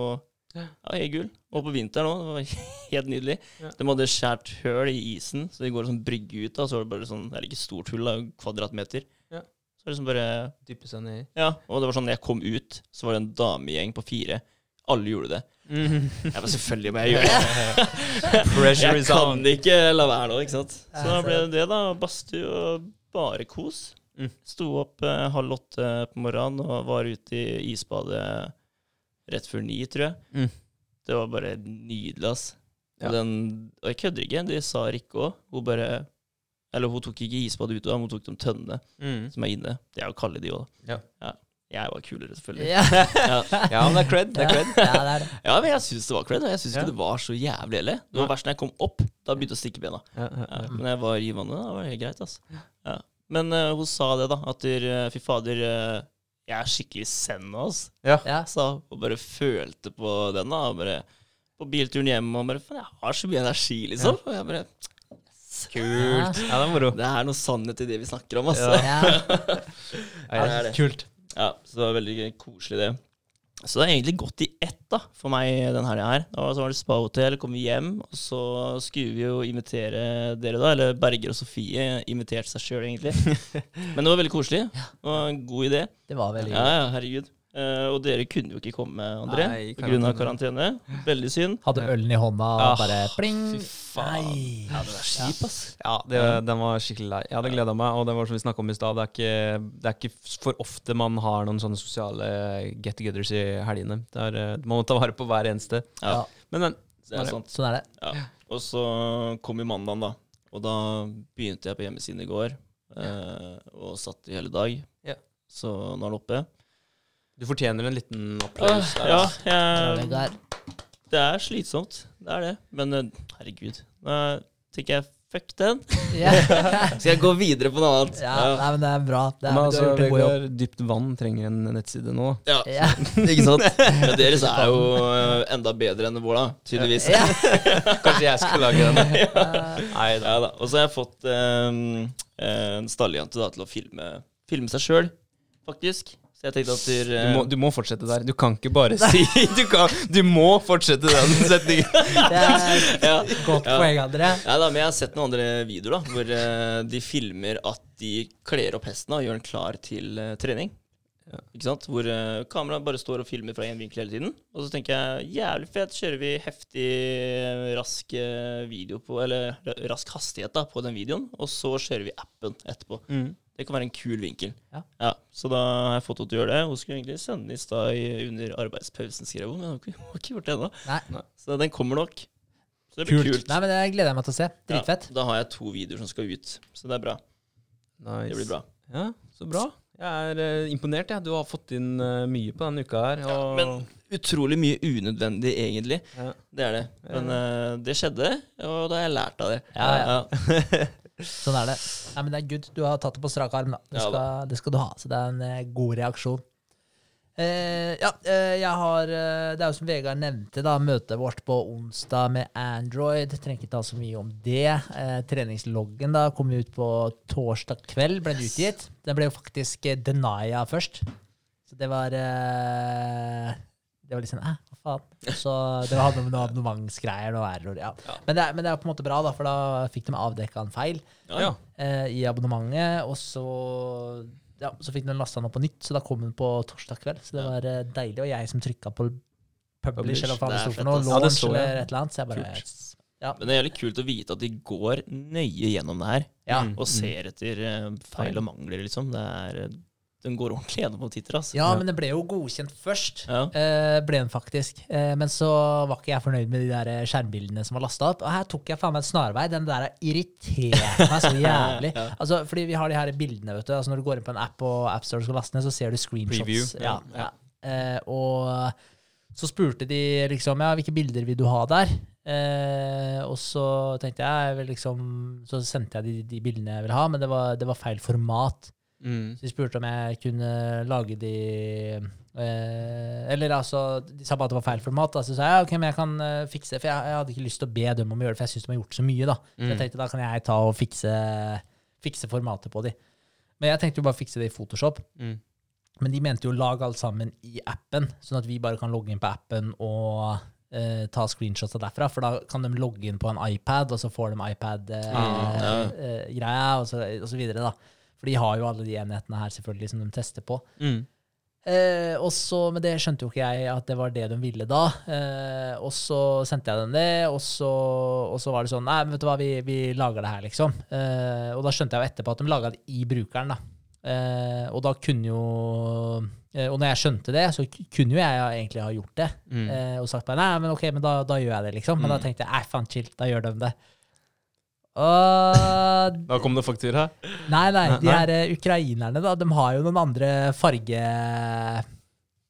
A: Ja.
B: Helt gull. Og på vinteren òg. Det var helt nydelig.
A: Ja.
B: De hadde skjært høl i isen, så det går en sånn brygge ut. da, Så var det bare sånn, Eller ikke stort hull, da, kvadratmeter.
A: Ja.
B: Så liksom bare
A: Dyppe seg ned i.
B: Ja, og det var sånn, når jeg kom ut, så var det en damegjeng på fire. Alle gjorde det. Jeg var selvfølgelig må jeg gjøre det.
A: Pressure
B: Jeg
A: is
B: kan ikke la være nå, ikke sant. Så da ble det det, da. Badstue og bare kos.
A: Mm.
B: Sto opp eh, halv åtte på morgenen og var ute i isbadet rett før ni, tror jeg.
A: Mm.
B: Det var bare nydelig, ass.
A: Ja.
B: Den, og jeg kødder ikke, det sa Rikke òg. Hun bare Eller hun tok ikke isbadet ute, men hun tok de tønnene
A: Mm.
B: som er inne. Det er jo kalde, de òg.
A: Ja.
B: Jeg var kulere, selvfølgelig.
C: Ja.
B: Ja.
A: Ja, men det er cred. Det er cred.
C: Ja, det er det.
B: ja, men jeg syns det var cred. og Jeg syns
A: Ja.
B: ikke det var så jævlig heller. Det var
A: Ja.
B: verst når jeg kom opp. Da begynte jeg å stikke bena.
A: Ja, ja,
B: Ja,
A: ja.
B: men jeg var i vannet, da var det helt greit, altså. Ja. Men uh, hun sa det, da. At der, eh, fy fader, uh, jeg er skikkelig zen nå, altså.
C: Ja.
B: Sa og bare følte på den, da. Og bare på bilturen hjem og bare Faen, jeg har så mye energi, liksom. Og jeg bare
A: Kult. Ja, det er moro.
B: Det er noe sannhet i det vi snakker om, altså.
C: Ja.
B: Ja, det er det.
C: Kult.
B: Ja, så det var veldig koselig, det. Så det har egentlig gått i ett da, for meg den helga her. Da så var det spahotell, kom vi hjem, og så skulle vi jo invitere dere, da. Eller Berger og Sofie inviterte seg sjøl, egentlig. Men det var veldig koselig. Det var en god idé.
C: Det var veldig
B: Ja, ja, herregud. Eh, og dere kunne jo ikke komme, André, pga. karantene. Veldig synd.
C: Hadde ølen i hånda og
A: Ah,
C: bare pling.
A: Fy faen.
C: Nei.
B: Ja, det var kjip, ass.
A: Ja, det, den var skikkelig lei. Jeg hadde gleda meg, og det var som vi snakka om i stad, det, er ikke- det er ikke for ofte man har noen sånne sosiale get-togethers i helgene. Det er, eh, man må ta vare på hver eneste.
B: Ja,
C: Ja.
A: Men, men.
B: det er sant.
C: Sånn er det.
B: Ja. Og så kom jo mandagen, da. Og da begynte jeg på hjemmesiden i går, uh, og satt i hele dag.
A: Ja.
B: Så nå er det oppe.
A: Du fortjener en liten applaus. der,
B: ja,
A: altså.
B: Jeg,
C: Vegard.
B: det er slitsomt. Det er det. Men eh, herregud. Nå tenker jeg fuck den.
C: Ja.
B: Skal jeg gå videre på noe annet?
C: ja, nei, men det er bra. Det er,
A: Men altså. Vegard, dypt vann trenger en nettside nå.
B: Ja.
C: Ja.
B: Ikke sant? Men deres er jo eh, enda bedre enn vår, da. Tydeligvis.
C: Ja.
A: Kanskje jeg skal lage den.
B: Nei da. Og så har jeg fått um, en stalljente da, til å filme, filme seg sjøl, faktisk. Så jeg tenkte at
A: Du
B: eh,
A: må, du må fortsette der. Du kan ikke bare si Du, kan, du må fortsette den setningen.
C: Det er
B: ja.
C: godt
B: Ja.
C: poeng, André.
B: Ja, da, men jeg har sett noen andre videoer da, hvor uh, de filmer at de kler opp hesten da, og gjør den klar til uh, trening.
A: Ja.
B: Ikke sant? Hvor uh, kameraet bare står og filmer fra én vinkel hele tiden. Og så tenker jeg jævlig fett, kjører vi heftig, rask eh, video på Eller rask hastighet da, på den videoen, og så kjører vi appen etterpå.
A: Mm.
B: Det kan være en kul vinkel.
C: Ja.
B: Så da har jeg fått henne til å gjøre det. Hun skulle egentlig sende den i stad under arbeidspausen, skrev hun, men hun har ikke, gjort det ennå. Så den kommer nok. Så det blir
C: Kult.
B: kult.
C: Nei, men Det gleder jeg meg til å se. Dritfett.
B: Ja, da har jeg to videoer som skal ut, så det er bra.
A: Nice.
B: Det blir bra.
A: Ja, så bra. Jeg er eh, imponert. Ja. Du har fått inn eh, mye på denne uka her.
B: Ja, men utrolig mye unødvendig, egentlig.
A: Ja.
B: Det er det. Men uh, det skjedde, og da har jeg lært av det.
C: Ja, ja. Sånn er det. Nei, men det er good. Du har tatt det på strak arm. da. Det
B: Ja,
C: skal, det skal du ha. Så det er en eh, god reaksjon. Eh, ja, eh, jeg har eh, Det er jo som Vegard nevnte, da, møtet vårt på onsdag med Android. Trenger ikke ta så mye om det. Eh, treningsloggen da kom ut på torsdag kveld, ble den utgitt. Den ble jo faktisk eh, denia først. Så det var eh, Det var litt sånn Æh, hva faen? Så det hadde noe med noe abonnementsgreier og error. Ja.
B: Ja.
C: Men, det men det er på en måte bra, da, for da fikk de avdekka en feil
B: Ja, ja.
C: eh, i abonnementet, og så, ja, så fikk de lasta den opp på nytt, så da kom den på torsdag kveld. Så det
B: Ja.
C: var eh, deilig. Og jeg som trykka på publish, eller hva faen det sto for noe.
A: Ja,
C: launch
A: så
C: eller et eller annet. Så jeg bare
A: Kult.
B: Men det er jævlig kult å vite at de går nøye gjennom det her,
C: Ja.
A: Mm.
B: og ser etter eh, feil og mangler, liksom. Det er, eh, den går ordentlig gjennom på titter, altså.
C: ja, men det ble jo godkjent først.
B: Ja.
C: Eh, ble den faktisk. Eh, men så var ikke jeg fornøyd med de der eh, skjermbildene som var lasta opp. Og her tok jeg faen meg en snarvei. Den der irriterte meg så jævlig.
B: Ja.
C: Altså, fordi vi har de her bildene, vet du. Altså, når du går inn på en app og AppStore skal laste ned, så ser du screenshots.
A: Preview.
C: Ja,
A: Ja.
C: ja. Eh, og så spurte de liksom ja, hvilke bilder vil du ha der? Eh, og så tenkte jeg, jeg vil liksom Så sendte jeg de, de bildene jeg ville ha, men det var, det var feil format.
A: Mm.
C: Så de spurte om jeg kunne lage de Eh, eller altså, de sa bare at det var feil format. Da. Så sa jeg ok, men jeg kan uh, fikse For jeg, jeg hadde ikke lyst til å be dem om å gjøre det, for jeg syns de har gjort så mye. da. Så
A: Mm.
C: jeg tenkte da kan jeg ta og fikse, fikse formatet på de. Men jeg tenkte jo bare fikse det i Photoshop.
A: Mm.
C: Men de mente jo å lage alt sammen i appen, sånn at vi bare kan logge inn på appen og eh, ta screenshots av derfra. For da kan de logge inn på en iPad, og så får de
B: Mm, ja.
C: iPad-greia, og, og så videre. da. For de har jo alle de enhetene her selvfølgelig som de tester på.
A: Mm.
C: Eh, og så, Men det skjønte jo ikke jeg at det var det de ville da. Eh, og så sendte jeg dem det, og så, og så var det sånn Nei, vet du hva, vi, vi lager det her, liksom. Eh, og da skjønte jeg jo etterpå at de laga det i brukeren, da. Eh, og da kunne jo eh, Og når jeg skjønte det, så kunne jo jeg egentlig ha gjort det.
A: Mm.
C: Eh, og sagt bare nei, men ok, men da, da gjør jeg det, liksom. Men da tenkte jeg nei, faen, chill, da gjør de det. Og
A: Da kom det faktura.
C: Nei, nei, de her eh, ukrainerne, da, de har jo noen andre farge...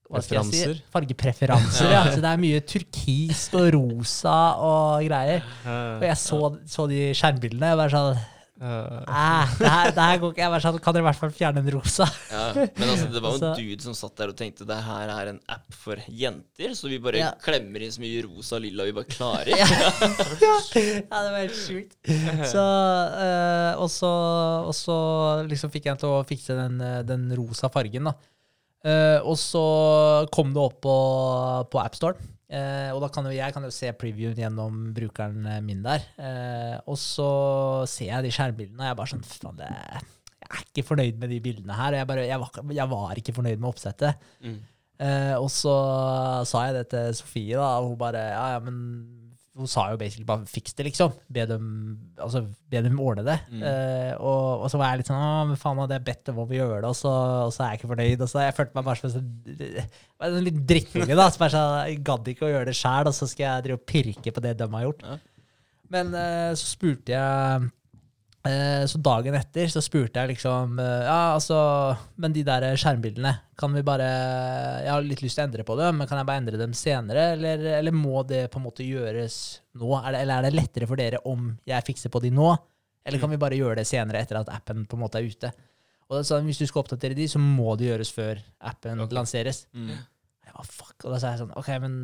C: Hva skal jeg si?
A: Preferanser.
C: Fargepreferanser, ja. Så det er mye turkist og rosa og greier. Og jeg så, så de skjermbildene, og bare sånn Æh, det her, går ikke. Jeg var sånn, Kan dere i hvert fall fjerne den rosa?
B: Ja, men altså, det var jo en dude som satt der og tenkte det her er en app for jenter, så vi bare
C: Ja.
B: klemmer inn så mye rosa og lilla vi bare klarer.
C: ja, ja, det var helt sjukt. Så, uh, og så, og så liksom fikk jeg til å fikse den, eh, den rosa fargen, da. Uh, og så kom det opp på, på AppStore. Uh, og da kan jo jeg kan jo se previewen gjennom brukeren eh, min der. Eh, og så ser jeg de skjermbildene, og jeg er bare sånn Faen, jeg er ikke fornøyd med de bildene her. Og jeg, bare, jeg, var, jeg var ikke fornøyd med oppsettet.
A: Mm.
C: Eh, og så sa jeg det til Sofie, da, og hun bare Ja, ja, men Hun sa jo basically bare fiks det, liksom. Be dem, altså, be dem ordne det. Eh, og, og så var jeg litt sånn Å, men faen, hadde jeg bedt dem om å gjøre det, og så, og så er jeg ikke fornøyd. Og så jeg følte meg bare som en sånn en liten drittunge, da. Som bare sånn, gadd ikke å gjøre det sjæl, og så skal jeg drive og pirke på det de har gjort.
B: Ja.
C: Men uh, så spurte jeg Så dagen etter så spurte jeg liksom eh, Ja, altså Men de der skjermbildene, kan vi bare Jeg har litt lyst til å endre på dem, men kan jeg bare endre dem senere? Eller, eller må det på en måte gjøres nå? Er det, eller er det lettere for dere om jeg fikser på de nå? Eller kan vi bare gjøre det senere etter at appen på en måte er ute? Og så, Hvis du skal oppdatere de, så må det gjøres før appen lanseres.
A: Mm.
C: Ja, fuck. Og da sa jeg sånn OK, men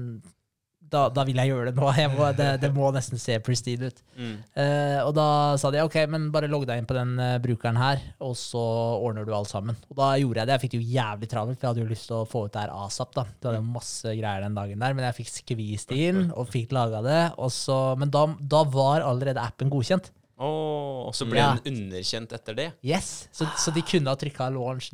C: da, da vil jeg gjøre det nå. Må, det, det må nesten se pristine ut.
A: Mm.
C: Uh, og da sa de OK, men bare logg deg inn på den uh, brukeren her, og så ordner du alt sammen. Og da gjorde jeg det. Jeg fikk det jo jævlig travelt, for jeg hadde jo lyst til å få ut det her asap. da. Det hadde jo masse greier den dagen der, men jeg fikk skvist det inn og fikk laga det. Så, men da, da var allerede appen godkjent.
A: Åh, og så ble
C: Ja.
A: den underkjent etter det.
C: Yes, Så, så de kunne ha trykka launch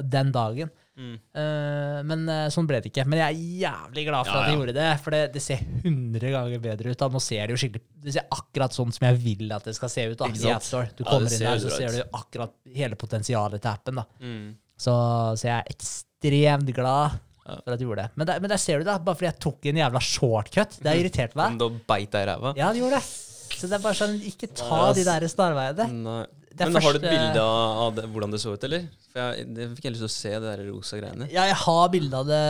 C: den dagen.
A: Mm.
C: Eh, men eh, sånn ble det ikke. Men jeg er jævlig glad for
B: Ja,
C: at de
B: ja.
C: gjorde det, for det, det ser 100 ganger bedre ut. da. Nå ser det jo skikkelig Det ser akkurat sånn som jeg vil at det skal se ut da, i? App Store. Du kommer inn der, så ser du akkurat hele potensialet til appen. da.
A: Mm.
C: Så, så jeg er ekstremt glad for at du gjorde det. Men, der, men der ser du det, bare fordi jeg tok en jævla shortcut. Det har irritert meg.
A: Men da beit deg i ræva?
C: Ja, det gjorde det. Så det er bare sånn, ikke ta de der snarveiene. Det
A: Men har du et bilde av det, hvordan det så ut, eller? For jeg, det fikk jeg lyst til å se det der rosa greiene.
C: Ja, jeg har bilde av det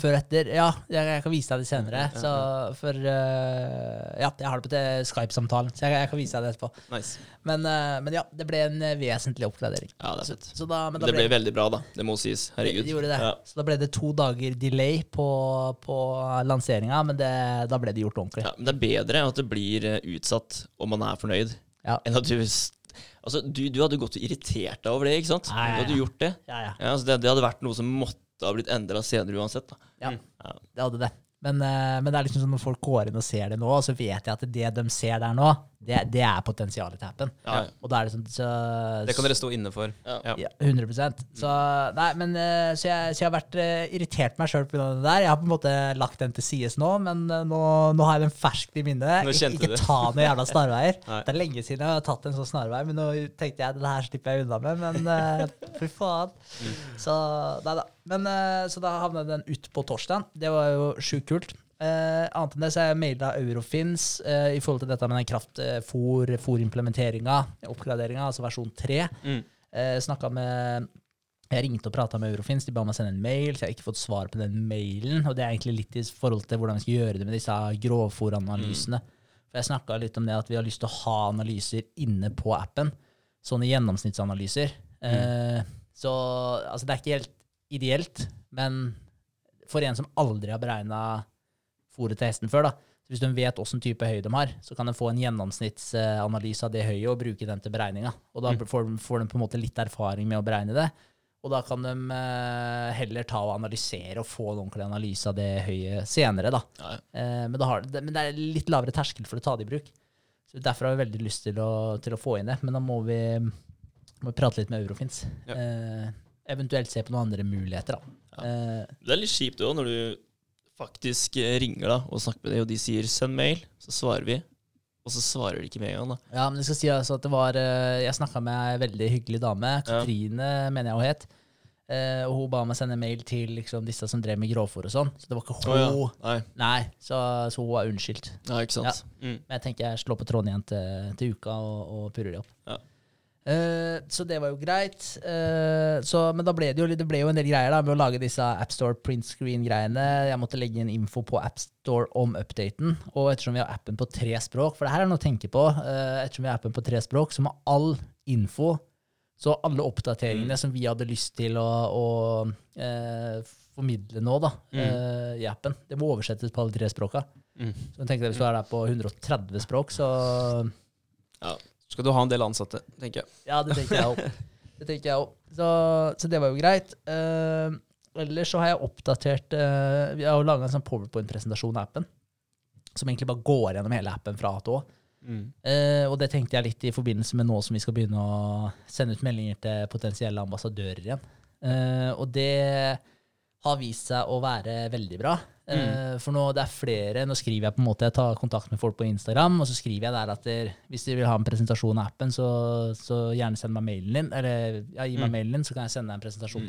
C: før og etter. Ja, jeg, jeg kan vise deg det senere.
A: Ja,
C: Så for uh, Ja, jeg har det på Skype-samtalen, så jeg, jeg kan vise deg det etterpå.
A: Nice.
C: Men, uh, men ja, det ble en eh, vesentlig oppgradering.
B: Ja, det er
C: Så,
B: fett.
C: så da, men da
B: Det ble veldig bra, da. Det må sies. Herregud.
C: Det.
B: Ja.
C: Så da ble det to dager delay på, på lanseringa, men det, da ble det gjort ordentlig.
B: Ja, men det er bedre at det blir utsatt om man er fornøyd,
C: Ja.
B: enn at du Altså, du, du hadde gått og irritert deg over det, ikke sant?
C: Ja, ja,
B: Du hadde gjort det.
C: Ja, ja.
B: Ja, altså det, det hadde vært noe som måtte ha blitt endra senere uansett. da.
C: ja.
B: Ja.
C: Det hadde det. Men, eh, men det er liksom sånn når folk går inn og ser det nå, og så vet jeg at det de ser der nå, det, det er potensialet til appen.
B: Ja.
C: Og da er det sånn så,
A: Det kan dere stå inne for.
B: Ja.
A: Ja.
C: Ja, 100% Så, nei, men, eh, så, jeg, så jeg har vært eh, irritert meg sjøl pga. det der. Jeg har på en måte lagt den til sides nå, men nå, nå har jeg den ferskt i minnet. Ikke
A: det.
C: ta noen jævla snarveier. Det er lenge siden jeg har tatt en sånn snarvei, men nå tenkte jeg det her slipper jeg unna med. Men fy faen.
A: Mm.
C: Så nei da. Men, eh, så da havnet den ut på torsdag. Det var jo sjukt kult. Eh, annet enn det så har jeg maila Eurofins eh, i forhold til dette med den kraftfôr-implementeringa, oppgraderinga, altså versjon 3.
A: Mm.
C: Eh, snakka med Jeg ringte og prata med Eurofins, de ba meg sende en mail, så jeg har ikke fått svar på den mailen. Og det er egentlig litt i forhold til hvordan vi skal gjøre det med disse grovfòranalysene. For jeg snakka litt om det at vi har lyst til å ha analyser inne på appen. Sånne gjennomsnittsanalyser. Eh, så altså, det er ikke helt ideelt, men For en som aldri har beregna fôret til hesten før, da. Så hvis de vet åssen type høy de har, så kan de få en gjennomsnittsanalyse av det høyet og bruke den til beregninga. Og da får, de, får de på en måte litt erfaring med å beregne det. Og da kan de eh, heller ta og analysere og få en ordentlig analyse av det høyet senere, da.
B: Ja, ja.
C: Eh, men, da har, men det er litt lavere terskel for å ta det i bruk. Så Derfor har vi veldig lyst til å, til å få inn det. Men da må vi, må vi prate litt med Eurofins.
A: Ja.
C: Eh, eventuelt se på noen andre muligheter, da. Eh,
B: Det er litt kjipt òg, når du faktisk eh, ringer da og snakker med deg, og de sier 'send mail', så svarer vi. Og så svarer de ikke med en gang, da.
C: ja, men Jeg skal si altså at det var eh, Jeg snakka med ei veldig hyggelig dame. Katrine, mener jeg hun het. Eh, og hun ba meg sende mail til liksom, disse som drev med grovfòr og sånn. Så det var ikke hun.
B: Oh, ja. Nei.
C: Nei, så, så hun var unnskyldt.
B: Ja, ikke sant. Mm.
C: Men jeg tenker jeg slår på tråden igjen til, til uka og, og purrer de opp.
B: Ja.
C: Eh, så det var jo greit. Uh, så, men da ble det, jo, det ble jo en del greier da, med å lage disse AppStore print screen-greiene. Jeg måtte legge inn info på AppStore om updaten. Og ettersom vi har appen på tre språk, for det her er noe å tenke på, uh, ettersom vi har appen på tre språk, så må all info, så alle oppdateringene som vi hadde lyst til å, å formidle nå da, eh, i appen, det må oversettes på alle tre språka.
A: Mm.
C: Så jeg tenkte Hvis du er der på 130 språk, så
B: Ja.
A: Skal du ha en del ansatte, tenker jeg.
C: Ja, det tenker jeg òg. Det tenker jeg også. Så, så det var jo greit. Uh, ellers så har jeg oppdatert uh, Vi har jo laga en sånn powerpoint-presentasjon av appen. Som egentlig bare går gjennom hele appen fra A til Å.
A: Mm.
C: Eh, og det tenkte jeg litt i forbindelse med nå som vi skal begynne å sende ut meldinger til potensielle ambassadører igjen. Uh, og det har vist seg å være veldig bra. Eh, For nå det er flere Nå skriver jeg på en måte Jeg tar kontakt med folk på Instagram, og så skriver jeg der at der, hvis de vil ha en presentasjon av appen, så, så gjerne send meg mailen din. Eller ja, gi meg mailen din, så kan jeg sende deg en presentasjon.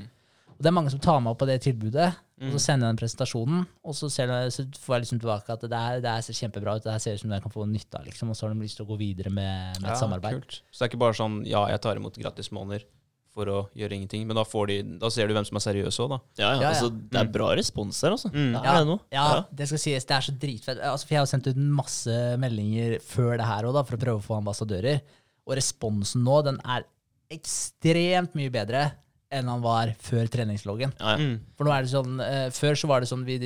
C: Og det er mange som tar meg opp på det tilbudet, og så sender jeg den presentasjonen, og så, ser så får jeg liksom tilbake at det her, det her ser kjempebra ut, det her ser ut som jeg kan få nytte av, liksom, og så har de lyst til å gå videre med, med et samarbeid.
A: Kult. Så det er ikke bare sånn ja, jeg tar imot gratismåneder for å gjøre ingenting, men da, får de, da ser du hvem som er seriøs òg, da.
B: Ja, ja,
C: Ja, ja.
B: altså, det er bra respons her, altså.
A: Mm.
B: Det er det.
C: Ja, det skal sies. Det er så dritfett. Altså, for jeg har sendt ut masse meldinger før det her òg, for å prøve å få ambassadører. Og responsen nå, den er ekstremt mye bedre enn han var før treningsloggen.
B: Ja, ja.
A: Mm.
C: For nå er det sånn, uh, Før så var det sånn vi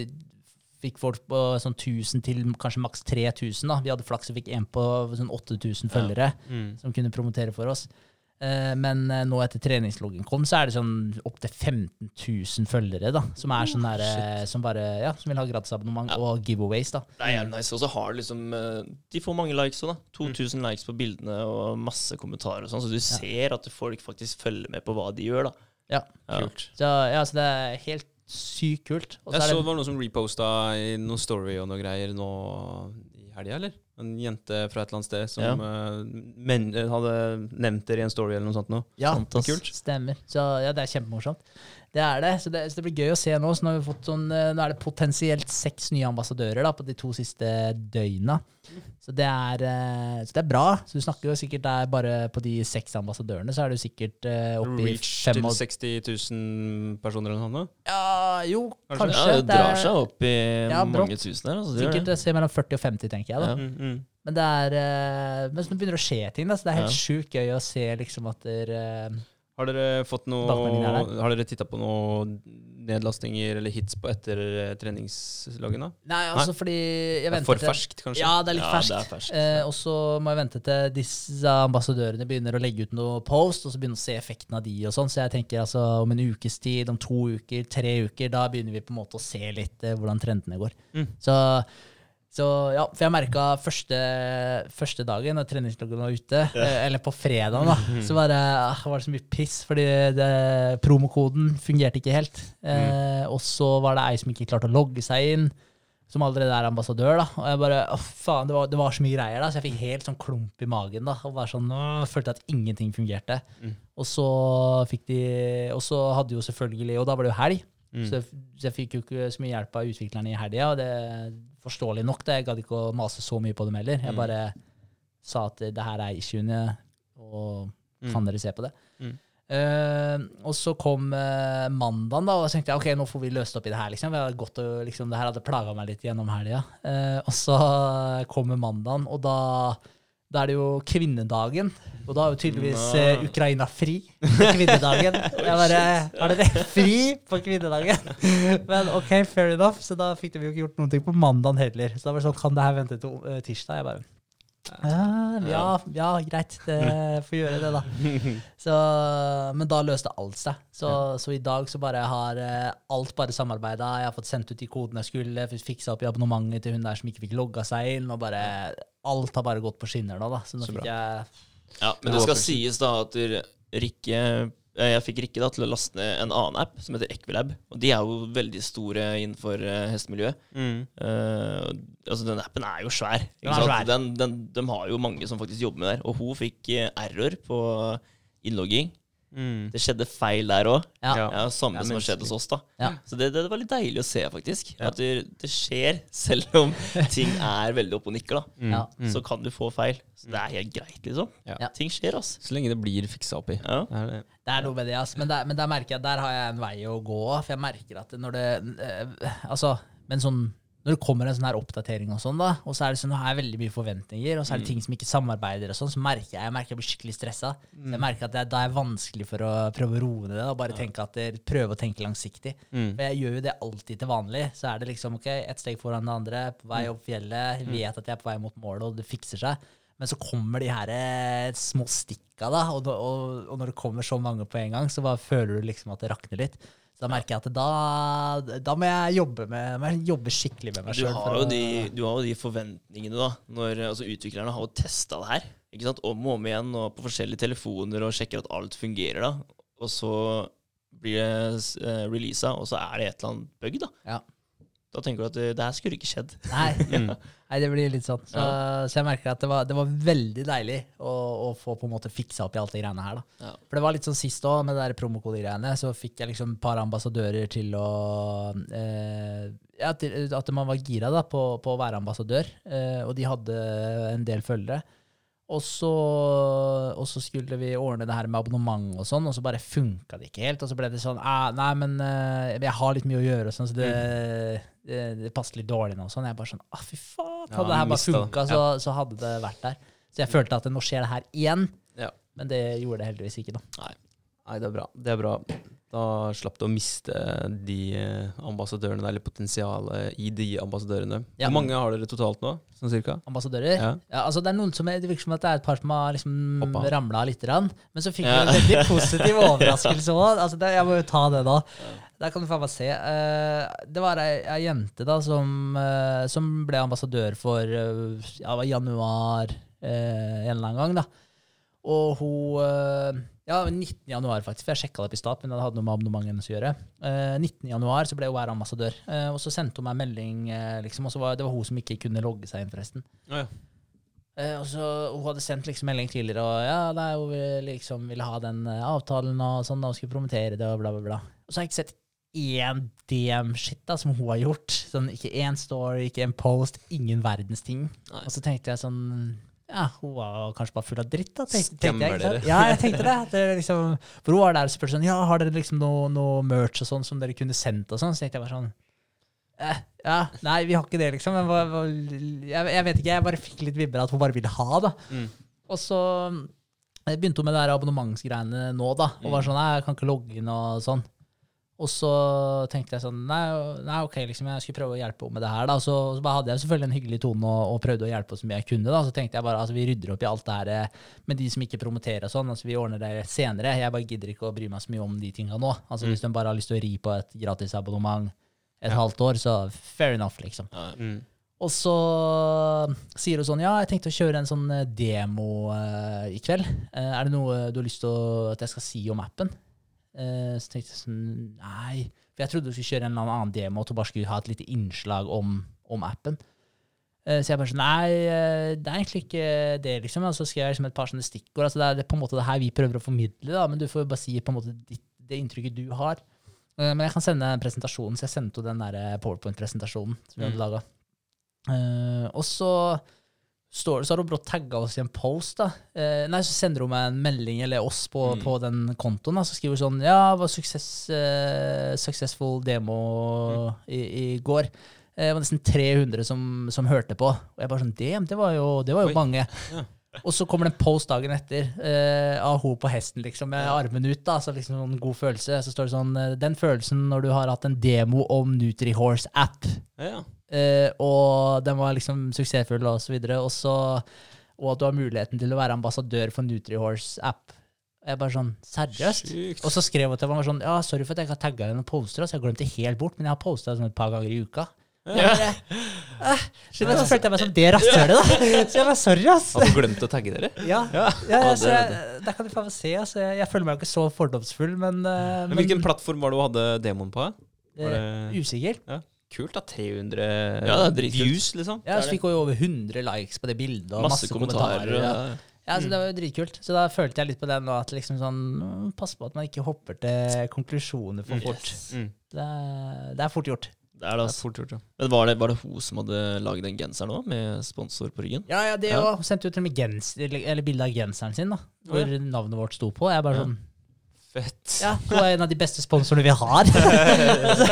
C: fikk folk på sånn 1000 til kanskje maks 3000. da. Vi hadde flaks og fikk en på sånn 8000 følgere
A: Mm.
C: som kunne promotere for oss. Eh, Men eh, nå etter treningsloggen kom, så er det sånn opptil 15 000 følgere da, som er sånn der, eh, som bare, ja, som vil ha gratisabonnement og giveaways. da.
B: Det er nice. Og så har det liksom De får mange likes òg, da. 2000 likes på bildene og masse kommentarer og sånn, så du ser at folk faktisk følger med på hva de gjør, da.
C: Ja.
B: Ja.
A: Kult.
C: Så, ja, så det er helt sykt kult. Og så
A: Jeg
C: er
A: så
C: det,
A: det var noen som reposta i noen story og noe greier nå i helga, eller? En jente fra et eller annet sted som
B: Ja.
A: eh, men, hadde nevnt dere i en story eller noe sånt noe.
C: ja,
B: Fantastisk.
A: kult.
C: stemmer. Så ja, det er kjempemorsomt. Det er det. Så det, så det blir gøy å se nå. Så nå, har vi fått sånn, eh, nå er det potensielt seks nye ambassadører da, på de to siste døgna. Så det er, eh, så det er bra. Så du snakker jo sikkert der bare på de seks ambassadørene, så er du sikkert uh, oppe i
A: Reach til
C: fem til
A: 60 000 personer eller noe sånt?
C: Ja, jo,
A: Kanskje.
C: kanskje.
B: Ja, det drar
C: er
B: seg opp i
C: Ja,
B: mange tusen her. Altså,
C: Sikkert
B: det.
C: et sted mellom 40 og 50, tenker jeg. da.
B: Ja.
A: Mm, mm.
C: Men det er Men så begynner det å skje ting. da, så Det er helt
B: Ja.
C: sjukt gøy å se liksom at det, eh,
A: Har dere fått noe Har dere titta på noe nedlastinger eller hits på etter eh, treningsloggen? da?
C: Nei, altså fordi jeg
A: Det er
C: venter
A: for
C: til-
A: ferskt, kanskje?
C: Ja, det er litt
B: Ja,
C: ferskt.
B: er ferskt.
C: Eh, og så må jeg vente til disse ambassadørene begynner å legge ut noe post, og så begynner å se effekten av de og sånn. Så jeg tenker altså om en ukes tid, om to uker, tre uker, da begynner vi på en måte å se litt eh, hvordan trendene går.
A: Mm.
C: Så, så ja, for jeg merka første, første dagen da treningsloggen var ute, ja. eller på fredagen, da, så bare, ah, var det så mye piss, fordi det, promokoden fungerte ikke helt. Eh, og så var det ei som ikke klarte å logge seg inn som allerede er ambassadør. da, Og jeg bare, å faen, det var, det var så mye greier, da, så jeg fikk helt sånn klump i magen. da, og bare sånn, åh, følte at ingenting fungerte.
A: Mm.
C: Og så fikk de, og så hadde jo selvfølgelig, og da var det jo helg,
A: Mm.
C: så, jeg, så jeg fikk jo ikke så mye hjelp av utviklerne i helga, og det forståelig nok. det, Jeg gadd ikke å mase så mye på dem heller. Jeg
A: Mm.
C: bare sa at det her er issuene, og
A: Mm.
C: kan dere se på det?
A: Mm.
C: Uh, og så kom uh, mandagen, da, og så tenkte jeg ok, nå får vi løst opp i det her. liksom. Og, liksom det her hadde plaga meg litt gjennom helga. Uh, og så kommer mandagen, og da Da er det jo kvinnedagen, og da er jo tydeligvis eh, Ukraina fri på kvinnedagen. Jeg bare Har dere fri på kvinnedagen? Men ok, fair enough. Så da fikk de jo ikke gjort noen ting på mandagen heller. Så da var det sånn, kan det her vente til eh, tirsdag? Jeg bare ja, ja, greit. Det får gjøre det, da. Så, men da løste alt seg. Så, så i dag så bare har eh, alt bare samarbeida. Jeg har fått sendt ut de kodene jeg skulle, fiksa opp i abonnementet til hun der som ikke fikk logga seg inn. Og bare Alt har bare gått på skinner nå, da. Så nå
A: Så
C: fikk jeg
B: Ja, men det skal sies da at Rikke jeg fikk Rikke da til å laste ned en annen app som heter Equilab. Og de er jo veldig store innenfor eh, hestemiljøet.
A: Mm.
B: Uh, altså Den appen er jo svær.
C: Den er svær.
B: Den, den, de har jo mange som faktisk jobber med det. Og hun fikk eh, error på innlogging.
A: Mm.
B: Det skjedde feil der òg.
C: Ja.
A: Ja.
B: Ja, samme
A: er
B: som har skjedd hos oss. da
C: Ja.
B: Så det, det var litt deilig å se, faktisk.
A: Ja.
B: At det, det skjer, selv om ting er veldig oppe og nikker. da
A: Mm.
C: Ja.
A: Mm.
B: Så kan du få feil. Så det er helt greit, liksom.
A: Ja.
C: Ja.
B: Ting skjer, ass.
A: Så lenge det blir fiksa opp i.
B: Ja.
A: Det er det.
C: Er noe med det, ass. Men der, men der merker jeg der har jeg en vei å gå. For jeg merker at når det øh, Altså, men sånn når det kommer en sånn her oppdatering og sånn, da, og så er det sånn, nå har jeg veldig mye forventninger, og så er det ting som ikke samarbeider og sånn, så merker jeg jeg merker jeg blir skikkelig stressa. Mm. Jeg merker at det, da er jeg vanskelig for å prøve å roe ned det, og bare tenke at det, prøve å tenke langsiktig.
A: Mm.
C: For jeg gjør jo det alltid til vanlig. Så er det liksom ok, ett steg foran det andre, på vei opp fjellet, vet at jeg er på vei mot målet, og det fikser seg. Men så kommer de her eh, små stikka, da, og, og, og når det kommer så mange på en gang, så bare føler du liksom at det rakner litt. Så da merker jeg at da, da må jeg jobbe, med, jeg jobbe skikkelig med meg
B: Du
C: sjøl.
B: Du, du har jo de forventningene, da. Når altså, utviklerne har jo testa det her ikke sant? om og om igjen og på forskjellige telefoner og sjekker at alt fungerer. da Og så blir det uh, releasa, og så er det et eller annet bug. Da
C: Ja.
B: Da tenker du at det, det her skulle ikke skjedd.
C: Nei, nei, det blir litt sånn. Så, så jeg merker at det var, det var veldig deilig å, å få på en måte fiksa opp i alt det greiene her. da.
B: Ja.
C: For det var litt sånn sist òg, med det promokodegreiene, så fikk jeg liksom et par ambassadører til å eh, ja, til, At man var gira da, på, på å være ambassadør, eh, og de hadde en del følgere. Og så, og så skulle vi ordne det her med abonnement og sånn, og så bare funka det ikke helt. Og så ble det sånn ah, Nei, men eh, jeg har litt mye å gjøre, og sånn, så det, det, det passer litt dårlig nå. og Sånn. Jeg bare sånn ah, fy faen.
A: Ja,
C: Hadde det her bare funka, så, så hadde det vært der. Så jeg følte at nå skjer det her igjen.
A: Ja.
C: Men det gjorde det heldigvis ikke, da.
A: Nei, det er bra. Det er bra. Da slapp du å miste de eh, ambassadørene, eller potensialet i de ambassadørene.
C: Ja.
A: Hvor mange har dere totalt nå, sånn cirka?
C: Ambassadører.
A: Ja.
C: Ja, altså det, er noen som er, det virker som at det er et par som har liksom ramla litt. Rann, men så fikk
B: Ja.
C: vi en veldig positiv overraskelse òg. Altså det- jeg må jo ta det da. Der kan du faen meg se. Eh, det var ei, ei jente da som, eh, som ble ambassadør for ja, januar en eller annen gang. da. Og hun Ja, 19. januar, faktisk. For jeg sjekka det opp i stad, men det hadde noe med abonnementet hennes å gjøre. Eh, 19. januar så ble hun her ambassadør. Eh, og så sendte hun meg melding, eh, liksom, og så var det var hun som ikke kunne logge seg inn, forresten.
A: Ja, ja.
C: Eh, og så Hun hadde sendt liksom melding tidligere, og ja, nei, hun ville liksom ville ha den eh, avtalen og sånn, og skulle promotere det og bla, bla, bla. Og så har jeg ikke sett én DM-shit da, som hun har gjort. Sånn, ikke én story, ikke en post, ingen verdens ting.
B: Nei.
C: Og så tenkte jeg sånn ja, hun var kanskje bare full av dritt, da. Tenkte, tenkte jeg, ikke sant? Ja, jeg tenkte det. det liksom, for hun var der og spurte sånn Ja, har dere liksom noe, noe merch og sånn som dere kunne sendt og sånn? Så tenkte jeg bare sånn eh, Ja, nei, vi har ikke det, liksom. Hva, jeg, jeg vet ikke, jeg bare fikk litt vibber at hun bare ville ha, da.
A: Mm.
C: Og så eh, begynte hun med det abonnementsgreiene nå, da. Og var sånn Nei, jeg kan ikke logge inn og sånn. Og så tenkte jeg sånn Nei, nei ok, liksom, jeg skulle prøve å hjelpe henne med det her. da Så, så bare hadde jeg selvfølgelig en hyggelig tone og, og prøvde å hjelpe henne så mye jeg kunne. da Så tenkte jeg bare altså vi rydder opp i alt det her eh, med de som ikke promoterer og sånn. Altså Vi ordner det senere. Jeg bare gidder ikke å bry meg så mye om de tinga nå. Altså Hvis de bare har lyst til å ri på et gratisabonnement et halvt år, så fair enough, liksom.
B: Ja.
A: Mm.
C: Og så sier hun sånn Ja, jeg tenkte å kjøre en sånn eh, demo uh, i kveld. Uh, er det noe du har lyst til å, at jeg skal si om appen? Eh, så tenkte jeg sånn Nei. For jeg trodde du skulle kjøre en eller annen demo, og bare skulle ha et lite innslag om, om appen. Eh, så jeg bare sånn Nei, eh, det er egentlig ikke det, liksom. Og så skrev jeg liksom et par sånne stikkord. Altså, det er på en måte det her vi prøver å formidle, da, men du får bare si på en måte ditt, det inntrykket du har. Men jeg kan sende presentasjonen, presentasjon, så jeg sendte jo den der PowerPoint-presentasjonen som vi hadde
A: Mm.
C: Uh, og så står så har hun brått tagga oss i en post. da. Eh, nei, Så sender hun meg en melding, eller oss, på,
B: Mm.
C: på den kontoen. da, Så skriver hun sånn Ja, var suksess, eh, successful demo i, i går. Eh, Det var nesten 300 som, som hørte på. Og jeg bare sånn Damn, det var jo, det var jo mange.
A: Ja.
C: Og så kommer det en post dagen etter eh, av hun på hesten, liksom, med armen ut. da, så liksom en god følelse. Så står det sånn eh, Den følelsen når du har hatt en demo om NutriHorse-app,
A: Ja, Ja.
C: Eh, og den var liksom suksessfull, og så videre, og så og at du har muligheten til å være ambassadør for NutriHorse-app. Og Jeg bare sånn Seriøst?
A: Sykt.
C: Og så skrev hun til meg sånn Ja, sorry for at jeg ikke har tagga deg noen poster, så jeg glemte det helt bort, men jeg har posta sånn et par ganger i uka.
A: Ja.
C: Jeg «Ah, Så følte jeg meg som det rasshølet, da. Så jeg bare sorry, ass.
A: Har du glemt å tagge dere?
C: Ja,
A: Ja.
C: ja,
B: Ja,
C: så
B: det-
C: jeg, der kan du faen meg se. Altså, jeg, jeg føler meg jo ikke så fordomsfull, men, uh,
A: Men hvilken plattform var det du hadde demoen på? Var
C: eh,
A: det
C: Usikker.
A: Kult, da? 300
B: Ja, det
A: views, liksom?
C: Ja, så fikk hun jo over 100 likes på det bildet, og
B: Masse, kommentarer.
C: ja.
B: ja.
C: Ja, så Det var jo dritkult. Så da følte jeg litt på det nå, at liksom sånn mm, Pass på at man ikke hopper til konklusjoner for fort.
A: Mm.
C: Det, er, det er fort gjort.
B: Det er det,
A: Det er fort gjort, ja.
B: Men var det, var det hun som hadde laget den genseren òg, med sponsor på ryggen?
C: Ja, ja, det
B: Ja.
C: Hun sendte jo til og med gens, eller, eller bilde av genseren sin, da, hvor
A: Ja.
C: navnet vårt sto på. Jeg bare
B: Ja.
C: sånn
A: Fett.
C: Ja, hun er en av de beste sponsorene vi har. så,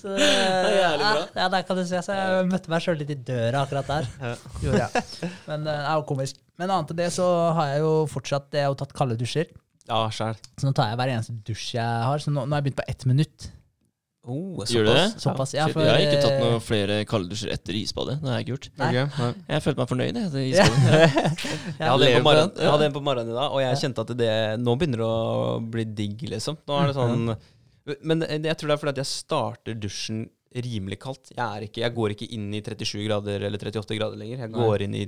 C: så,
B: er jævlig bra.
C: Ja, der kan du se. Så jeg møtte meg sjøl litt i døra akkurat der.
A: Ja.
C: Gjorde jeg. Men eh, det er jo komisk. Men annet enn det så har jeg jo fortsatt Jeg har jo tatt kalde dusjer.
A: Ja, selv.
C: Så nå tar jeg hver eneste dusj jeg har. Så nå, nå har jeg begynt på ett minutt.
A: Oh,
B: Gjør du det?
C: Såpass, ja. For,
B: jeg har ikke tatt
C: eh,
B: noen flere kalddusjer etter isbadet. Det har jeg ikke gjort.
C: Nei.
A: Nei.
B: Jeg følte meg fornøyd etter isbadet.
A: Jeg hadde, en på morgenen, jeg hadde en på morgenen i dag, og jeg kjente at det nå begynner det å bli digg, liksom. Nå er det sånn Men jeg tror det er fordi at jeg starter dusjen rimelig kaldt. Jeg, er ikke, jeg går ikke inn i 37 grader eller 38 grader lenger. Jeg
C: Nei.
A: går inn i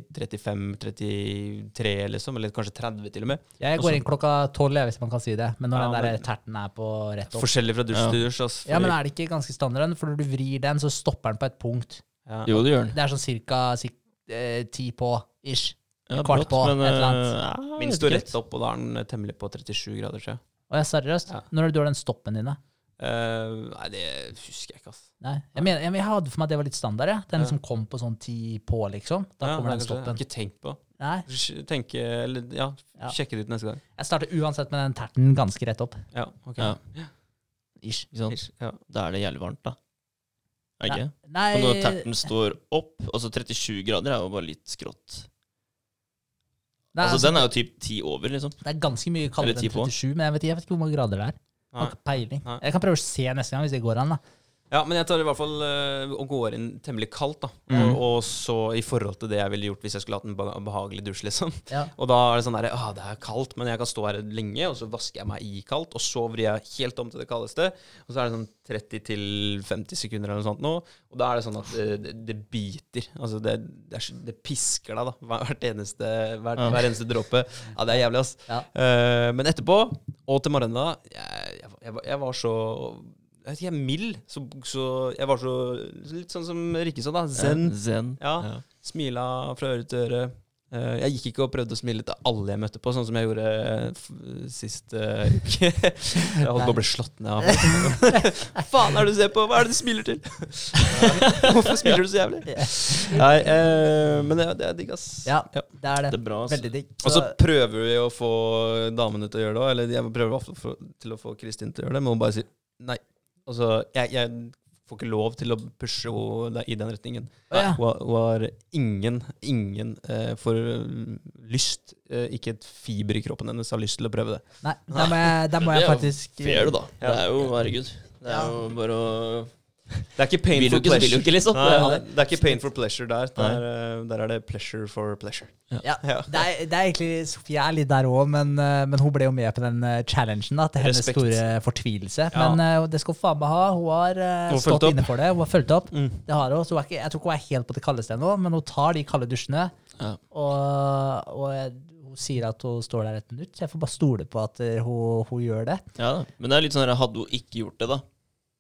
A: 35-33, liksom, eller kanskje 30 til og med.
C: Jeg går inn klokka tolv, hvis man kan si det. Men når
A: Ja,
C: den der
A: men-
C: terten er på rett opp
A: Forskjellig fra dusj
B: Ja.
A: til dusj. Altså,
C: Ja, men er det ikke ganske standard? For når du vrir den, så stopper den på et punkt.
A: ja.
B: Jo, det gjør den.
C: Det er sånn cirka si, eh, ti på, ish.
B: Ja,
C: kvart
B: brått,
C: på,
B: men,
C: et eller annet.
B: eh, ja,
A: Min står rett opp, og da er den temmelig på 37 grader, tror jeg.
C: Og jeg er seriøst.
A: Ja.
C: Når er det du har den stoppen din,
A: Eh, nei, det husker jeg ikke, ass.
C: Nei. Jeg, mener, jeg, jeg hadde for meg at det var litt standard. Ja. Den
A: Ja.
C: som kom på sånn ti på, liksom. Da
A: Ja,
C: kommer den
A: kanskje det.
C: Stoppen.
A: har ikke tenkt på
C: Nei.
A: Tenke, eller ja,
C: Ja.
A: sjekke det ut neste gang.
C: Jeg starter uansett med den terten ganske rett opp.
A: Ja, ok.
B: Ja.
C: Ish.
B: Ikke sant?
A: Ish, Ja.
B: Da er det jævlig varmt, da. Er det ikke?
C: Nei,
B: For når terten står opp, altså 37 grader er jo bare litt skrått.
C: nei,
B: Altså
C: altså,
B: Den er jo typ 10 over, liksom.
C: det er ganske mye kaldere
B: ti
C: enn
B: på.
C: 37, men jeg vet, ikke- jeg vet ikke hvor mange grader det er. Har ikke peiling.
A: Nei.
C: Jeg kan prøve å se neste gang, hvis det går an. da.
A: Ja, men jeg tar i hvert fall eh, og går inn temmelig kaldt, da.
B: Mm.
A: Og, og så i forhold til det jeg ville gjort hvis jeg skulle hatt en behagelig dusj, liksom.
C: Ja.
A: Og da er det sånn derre det er kaldt, men jeg kan stå her lenge, og så vasker jeg meg i kaldt, og så vrir jeg helt om til det kaldeste. Og så er det sånn 30-50 sekunder eller noe sånt nå, og da er det sånn at eh, det, det biter. Altså det, det, er, det pisker deg, da. Hvert eneste, hver,
B: Ja.
A: hver eneste dråpe. Ja, det er jævlig, ass.
C: Ja.
A: Uh, men etterpå, og til morgenen da, jeg, jeg, jeg, jeg var så jeg vet ikke, mild. Så, så jeg var så Litt sånn som Rikke sa, da. Zen.
B: Ja, Zen.
A: Ja. Smila fra øre til øre. Eh, jeg gikk ikke og prøvde å smile til alle jeg møtte på, sånn som jeg gjorde eh, sist eh, uke. jeg holdt på å bli slått ned av Faen er det du ser på? Hva er det du smiler til? Hvorfor smiler du så jævlig? Nei, eh, men det, det er digg, ass.
C: Ja, det er det.
B: Det er bra.
C: Veldig digg.
A: Og så prøver vi å få damene til å gjøre det òg. Eller jeg prøver for- til å få Kristin til å gjøre det, men hun bare sier nei. Altså, jeg, jeg får ikke lov til å pushe henne i den retningen.
C: Å, ja.
A: Hun har- hun har ingen, ingen eh, får lyst, eh, ikke et fiber i kroppen hennes har lyst til å prøve det.
C: Nei, da må jeg, da må
B: Det er jo
C: faktisk
B: Fair, da.
A: Ja.
B: Det er jo, herregud. Det er jo bare å
A: Det er ikke pain for
B: ikke,
A: pleasure.
B: ikke, liksom.
A: Nei,
B: Det er
A: nei,
B: det.
A: det er ikke pain for pleasure der. Der, eh, der er det pleasure for pleasure.
C: Ja,
A: Ja.
C: det er, det er egentlig Sofie er litt der òg, men, eh, men hun ble jo med på den eh, challengen, da, til hennes
A: Respekt.
C: store fortvilelse.
A: Ja.
C: Men det skal hun faen meg ha. Hun har
A: Hun har
C: stått inne for det. Hun har fulgt opp.
A: Mm.
C: Det har hun. Så hun er ikke, jeg tror ikke hun er helt på det kaldeste ennå, men hun tar de kalde dusjene.
B: Ja.
C: Og, og hun sier at hun står der et minutt, så jeg får bare stole på at hun, hun gjør det.
B: Ja. Men det er litt sånn her, hadde hun ikke gjort det, da,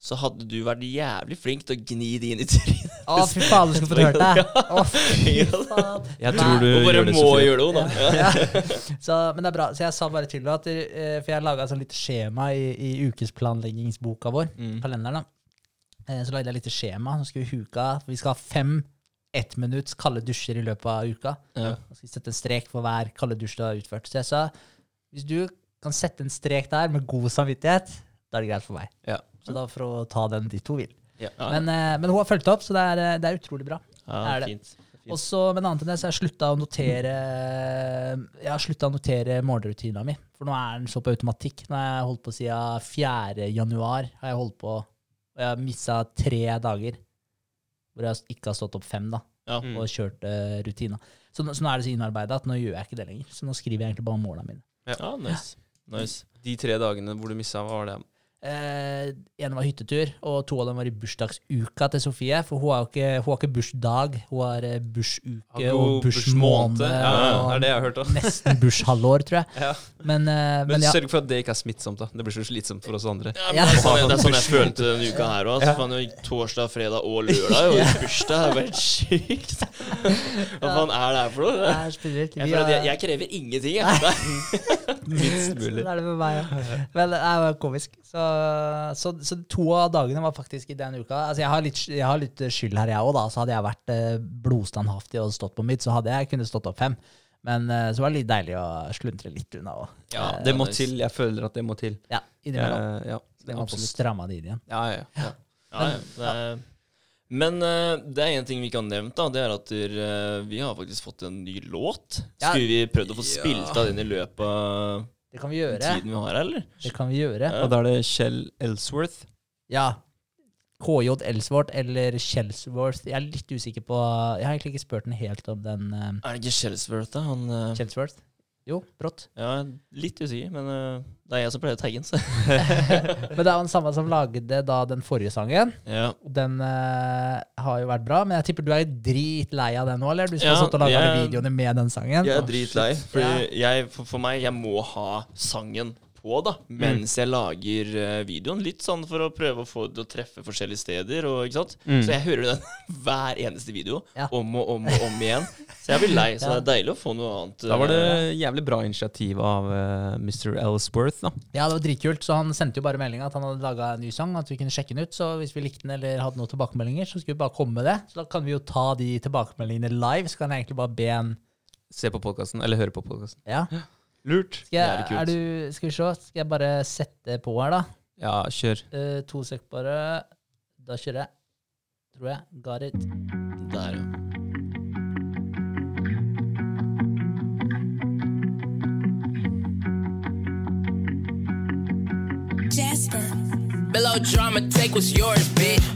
B: så hadde du vært jævlig flink til å gni det inn i trynet.
C: Å, fy faen, du skulle fått hørt det! Å, fy faen.
A: Jeg tror du gjør det,
B: må
A: Sofie.
B: gjøre det, hun, da. Ja.
C: Ja. Så, men det er bra. Så jeg sa bare til deg, at eh, For jeg laga et sånt lite skjema i, i ukesplanleggingsboka vår,
B: Mm.
C: kalenderen. da. Eh, Så lagde jeg et lite skjema. Så skal vi huka for Vi skal ha fem ettminutts kalde dusjer i løpet av uka.
B: Ja.
C: Så skal vi sette en strek for hver kalde dusj du har utført. Så jeg sa hvis du kan sette en strek der med god samvittighet, da er det greit for meg.
A: Ja.
C: Så da for å ta den dit hun vil.
A: Ja.
C: Men, eh, men hun har fulgt opp, så det er, eh, det er utrolig bra.
B: ja,
C: er det.
B: fint.
C: Og så, men annet enn det, så har jeg slutta å notere Jeg har slutta å notere morgenrutina mi. For nå er den så på automatikk. Nå har jeg holdt på siden 4. januar. har jeg holdt på, Og jeg har missa tre dager hvor jeg ikke har stått opp fem da,
B: Ja.
A: Mm.
C: og kjørt uh, rutina. Så, så nå er det så innarbeida at nå gjør jeg ikke det lenger. Så nå skriver jeg egentlig bare målene mine.
B: ja, nice. nice.
A: De tre dagene hvor du missa, hva var det?
C: Eh, en var hyttetur, og to av dem var i bursdagsuka til Sofie. For hun har jo ikke, hun har ikke bursdag, hun har bursuke bursuke og bursmåned.
A: Ja, det er det jeg har hørt. da.
C: Nesten burshalvår, tror jeg.
A: Ja.
C: Men, eh,
A: Men
C: men ja,
A: sørg for at det ikke er smittsomt. da. Det blir så slitsomt for oss andre.
B: Ja, men
C: Ja.
B: det, er sånn, det er sånn jeg følte denne uka her òg. Altså, ja. Torsdag, fredag og lørdag. Og bursdag er jo helt sykt. Hva faen er det her for noe?
C: det er spesielt.
B: Jeg, jeg, jeg krever ingenting. Jeg.
A: Minst mulig.
C: Sånn er det med meg, òg. Men det er jo komisk. Så, så, så to av dagene var faktisk i den uka. Altså, jeg har litt, jeg har litt skyld her, jeg òg. Så hadde jeg vært eh, blodstandhaftig og stått på mitt, så hadde jeg kunnet stått opp fem. Men eh, så var det litt deilig å sluntre litt unna òg.
A: Ja,
B: Ja,
A: det må til. Jeg føler at det må til.
C: Ja, innimellom.
A: Eh, ja,
C: Så
A: absolutt.
C: stramma det inn igjen.
A: Ja, ja, ja.
B: Ja, ja, det er, men uh, det er en ting vi ikke har nevnt, da. Det er at uh, vi har faktisk fått en ny låt.
C: Ja.
B: Skulle vi prøvd å få spilt av den i løpet av
C: Det kan vi gjøre.
B: tiden vi har eller?
C: Det kan vi gjøre.
A: Og da er det Kjell Ellsworth.
C: Ja. KJ Ellsworth eller Kjelsworth. Jeg er litt usikker på Jeg har egentlig ikke spurt den helt om den uh,
B: Er det ikke Kjellsworth da? Han eh,
C: Kjelsworth. Jo, brått.
B: Ja, litt usikker, men uh, det er jeg som pleier å tagge den, så
C: Men det er jo den samme som lagde da den forrige sangen.
B: ja.
C: Den uh, har jo vært bra, men jeg tipper du er dritlei av den nå, eller? Du som
B: Ja,
C: har satt og laga
B: jeg-
C: videoene med den sangen.
B: Jeg er dritlei. Fordi
C: Ja.
B: jeg, for, for meg, jeg må ha sangen på da mens jeg lager eh, videoen. Litt sånn for å prøve å få det til å treffe forskjellige steder. Og, ikke sant?
A: Mm.
B: Så jeg hører den hver eneste video.
C: Ja.
B: Om og om og om igjen. Så jeg blir lei. Så
C: Ja.
B: det er deilig å få noe annet.
A: Da var det
B: eh,
A: jævlig bra initiativ av uh, Mr. Ellsworth. da.
C: Ja, det var dritkult, så han sendte jo bare melding at han hadde laga en ny sang, at vi kunne sjekke den ut. Så hvis vi likte den eller hadde noen tilbakemeldinger, så skulle vi bare komme med det. Så da kan vi jo ta de tilbakemeldingene live. Så kan jeg egentlig bare be en
A: Se på podkasten, eller høre på podkasten.
C: Ja.
A: Lurt.
C: Skal, jeg, er du, skal vi se, skal jeg bare sette på her, da?
A: Ja, kjør.
C: Uh, to sek bare. Da kjører jeg. Tror jeg. Got it.
B: Der, ja.
D: Jasper.
E: Below drama, take what's yours, bitch.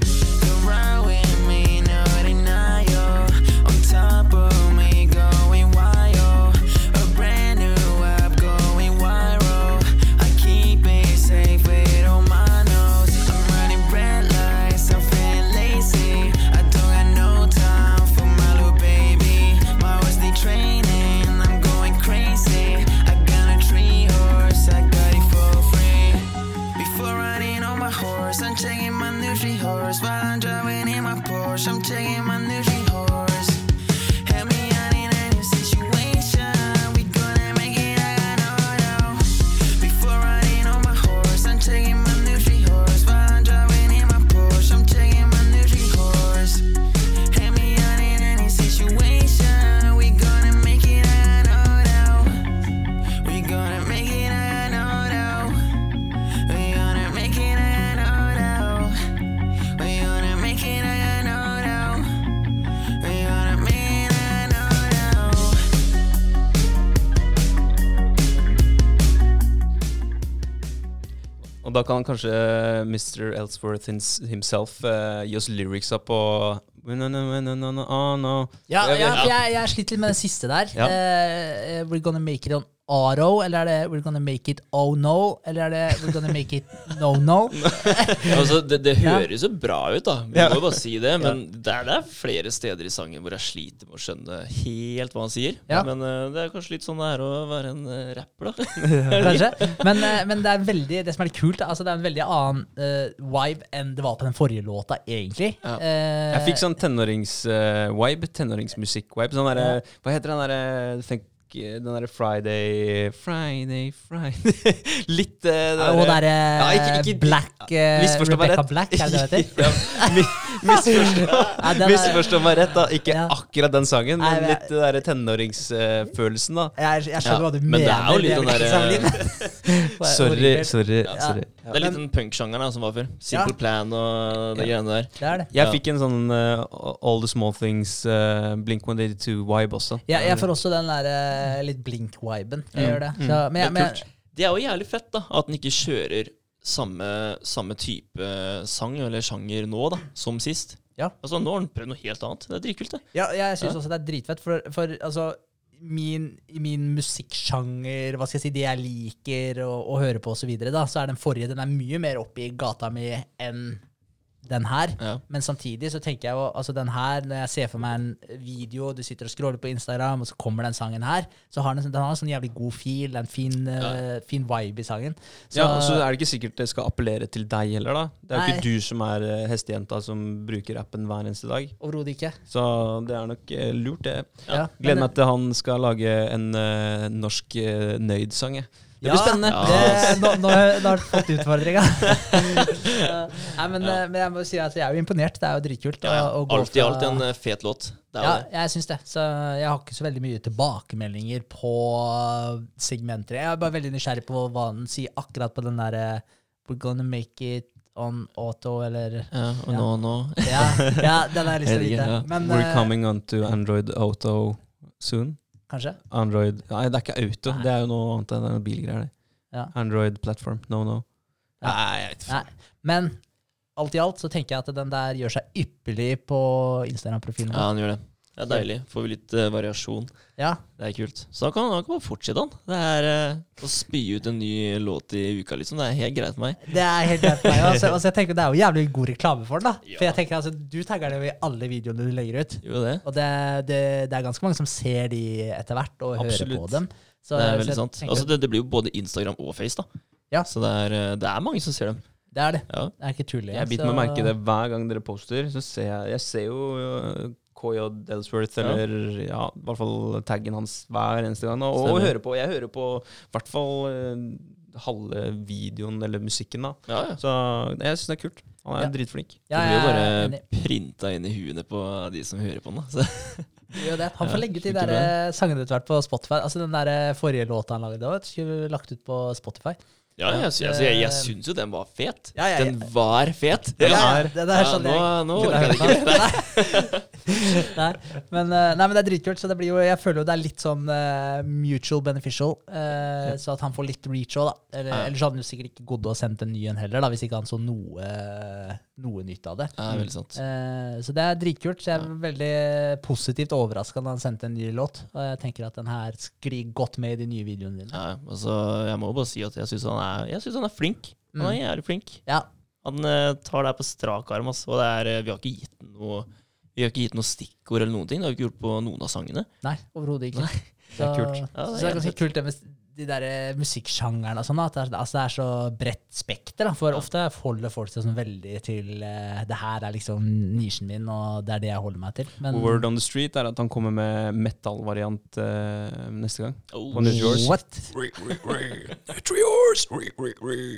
A: Da kan kanskje Mr. Ellsworth himself uh, gi oss lyricsa på no, no, no, oh.
C: Ja,
A: Jeg
C: ja, jeg, jeg sliter litt med den siste der.
A: Ja.
C: Uh, we're gonna make it on auto, eller er det we're gonna make it oh no? Eller er det we're gonna make it no no?
B: Altså, det, det høres jo bra ut, da. Vi
A: Ja.
B: må jo bare si det. Men det, er, det er flere steder i sangen hvor jeg sliter med å skjønne helt hva han sier.
C: Ja.
B: Men uh, det er kanskje litt sånn det er å være en uh, rapper, da.
C: Kanskje. Men, uh, men det er veldig, det som er litt kult, altså det er en veldig annen vibe enn det var på den forrige låta, egentlig.
B: Ja.
A: Jeg fikk sånn tenårings-vibe. tenåringsmusikk-vibe. Sånn derre Hva heter den derre think, Den derre Friday Friday, Friday Litt uh,
C: Og derre
A: Ja, ikke- ikke-
C: Black
A: uh,
C: Rebecca
A: rett.
C: Black, er det det det heter?
A: Ja, Misforstå, meg rett, da. Ikke
C: Ja.
A: akkurat den sangen, men
C: men-
A: litt den derre tenåringsfølelsen, da.
C: Jeg, jeg skjønner
B: Ja,
C: hva du
B: men
C: mener.
B: det er jo litt den
C: derre
B: der-.
C: Er
A: Sorry, sorry.
C: Ja.
A: sorry.
B: Det er litt den punksjangeren som var før. Simple
C: Ja.
B: Plan og de greiene der.
C: Det er det.
A: Jeg
B: Ja.
A: fikk en sånn uh, All the Small Things uh, Blink 182-vibe også.
C: Ja, jeg får også den der eh, litt blink-viben. Jeg gjør det.
B: Det er. Det jo jævlig fett, da. At den ikke kjører samme, samme type sang eller sjanger nå, da, som sist.
C: Ja.
B: Altså, nå har den prøvd noe helt annet. Det er dritkult, det.
C: Ja, jeg syns
B: Ja.
C: også det er dritfett, for, for altså Min, min musikksjanger, hva skal jeg si, det jeg liker å, å høre på osv., så, videre, da, så er den forrige den er mye mer oppe i gata mi enn den her.
B: Ja.
C: Men samtidig så tenker jeg jo altså den her, når jeg ser for meg en video, du sitter og scroller på Instagram, og så kommer den sangen her, så har den, den har en sånn jævlig god feel, en fin, eh, fin vibe i sangen. Så,
A: Ja, og så er det ikke sikkert det skal appellere til deg heller, da. Det er jo ikke du som er eh, hestejenta som bruker appen hver eneste dag.
C: Overhodet ikke.
A: Så det er nok uh, lurt, det.
C: Ja,
A: Gleder meg til han skal lage en uh, norsk uh, nøyd-sang. jeg. Det
C: Ja,
A: blir spennende.
B: Ja.
C: Det, nå, nå, nå har du fått utfordringa. Nei, men, eh, men jeg må si at jeg er jo imponert. Det er jo dritkult.
B: Ja, ja. Alt i alt en eh, fet låt. Det er
C: Ja,
B: det.
C: jeg syns det. Så jeg har ikke så veldig mye tilbakemeldinger på segmenter. Jeg er bare veldig nysgjerrig på hva den sier akkurat på den derre We're gonna make it on auto, eller
B: Ja, og
C: Ja.
B: nå, nå.
C: Ja, ja den har jeg lyst til å vite. Men
A: We're
C: eh,
A: coming on to Android Auto soon.
C: Kanskje?
A: Android Nei, det er ikke auto.
C: Nei.
A: Det er jo noe annet enn bilgreier.
C: Ja.
A: Android platform. No, no.
C: Ja.
A: Nei, jeg vet
C: ikke. Men alt i alt så tenker jeg at den der gjør seg ypperlig på Instagram-profilen.
B: Ja, han gjør det. Det er deilig. Får vi litt uh, variasjon.
C: Ja,
B: Det er kult. Så da kan han bare fortsette, han. Det er uh, å spy ut en ny låt i uka, liksom. Det er helt greit for meg.
C: Det er helt greit for meg. Altså, altså, jeg tenker Det er jo jævlig god reklame for den. da
B: Ja.
C: For jeg tenker altså Du tagger det jo i alle videoene du legger ut.
B: Jo, det.
C: Og det, det, det er ganske mange som ser de etter hvert og hører på dem. Så,
B: Det er veldig sant.
C: tenker
B: Altså, det, det blir jo både Instagram og Face, da.
C: Ja.
B: Så det er, eh, det er mange som ser dem.
C: det er det.
B: Ja.
C: Det er ikke tull.
A: Jeg biter meg merke i det hver gang dere poster. Så ser jeg Jeg ser jo KJ
B: Delsworth,
A: eller ja, i hvert fall taggen hans hver eneste gang. Og, og hører på. Jeg hører på i hvert fall uh, halve videoen eller musikken, da.
B: Ja, ja.
A: Så jeg syns det er kult. Han er
C: Ja.
A: dritflink.
B: Det blir jo bare printa inn i huene på de som hører på den. da. Så,
C: Jo, det. Han får
B: Ja,
C: legge ut de der eh, sangene etter hvert på Spotify. Altså Den der eh, forrige låta han lagde, skulle lagt ut på Spotify.
B: Ja, jeg, sy- altså, jeg, jeg syns jo den var fet.
C: Ja, ja, ja.
B: Den var fet. Er,
C: det
B: Ja,
C: skjønner
B: nå, nå orker jeg ikke.
C: nei, men, eh, nei, men det er dritkult. Så det blir jo, jeg føler jo det er litt sånn uh, mutual beneficial. Uh, så at han får litt reach òg, da. Eller. Ellers hadde han jo sikkert ikke gått og sendt en ny en heller, da, hvis ikke han så noe, noe nytt av det.
B: Ja, veldig sant.
C: Eh, så det er dritkult. Så jeg er veldig positivt overraska når han sendte en ny låt. Og jeg tenker at den her sklir godt med i de nye videoene dine.
B: Ja, altså, jeg må bare si at jeg syns han, han er flink. Han er jævlig flink.
C: Ja,
B: Han eh, tar det her på strak arm. altså. Og det er, eh, vi har ikke gitt noe vi har ikke gitt noe stikkord eller noen ting. Det har vi ikke gjort på noen av sangene.
C: Nei, overhodet ikke.
A: Nei, det er kult.
B: Ja, det er
C: så det er ganske kult det med de der eh, musikksjangerne og sånn. At det er, altså det er så bredt spekter. da, For ofte holder folk seg sånn veldig til eh, Det her er liksom nisjen min, og det er det jeg holder meg til. Men
A: Word on the street er at han kommer med metal-variant eh, neste gang.
B: Oh,
A: One is yours.
C: what?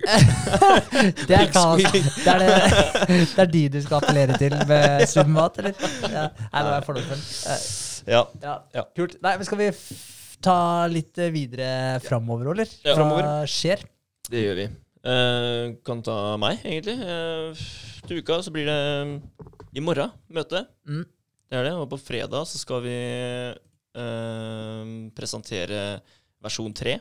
C: Det er kaos. Det er, det, det er de du skal appellere til med sunn eller? Ja. Nei, nå er jeg fordomsfull. Eh,
B: Ja.
C: Ja,
A: Ja.
C: kult. Nei, men skal vi f ta litt eh, videre framover, eller?
B: Ja.
C: Hva skjer?
B: Det gjør vi. Eh, kan ta meg, egentlig. Eh, til uka så blir det i morgen møte.
C: Mm.
B: Det er det. Og på fredag så skal vi eh, presentere versjon 3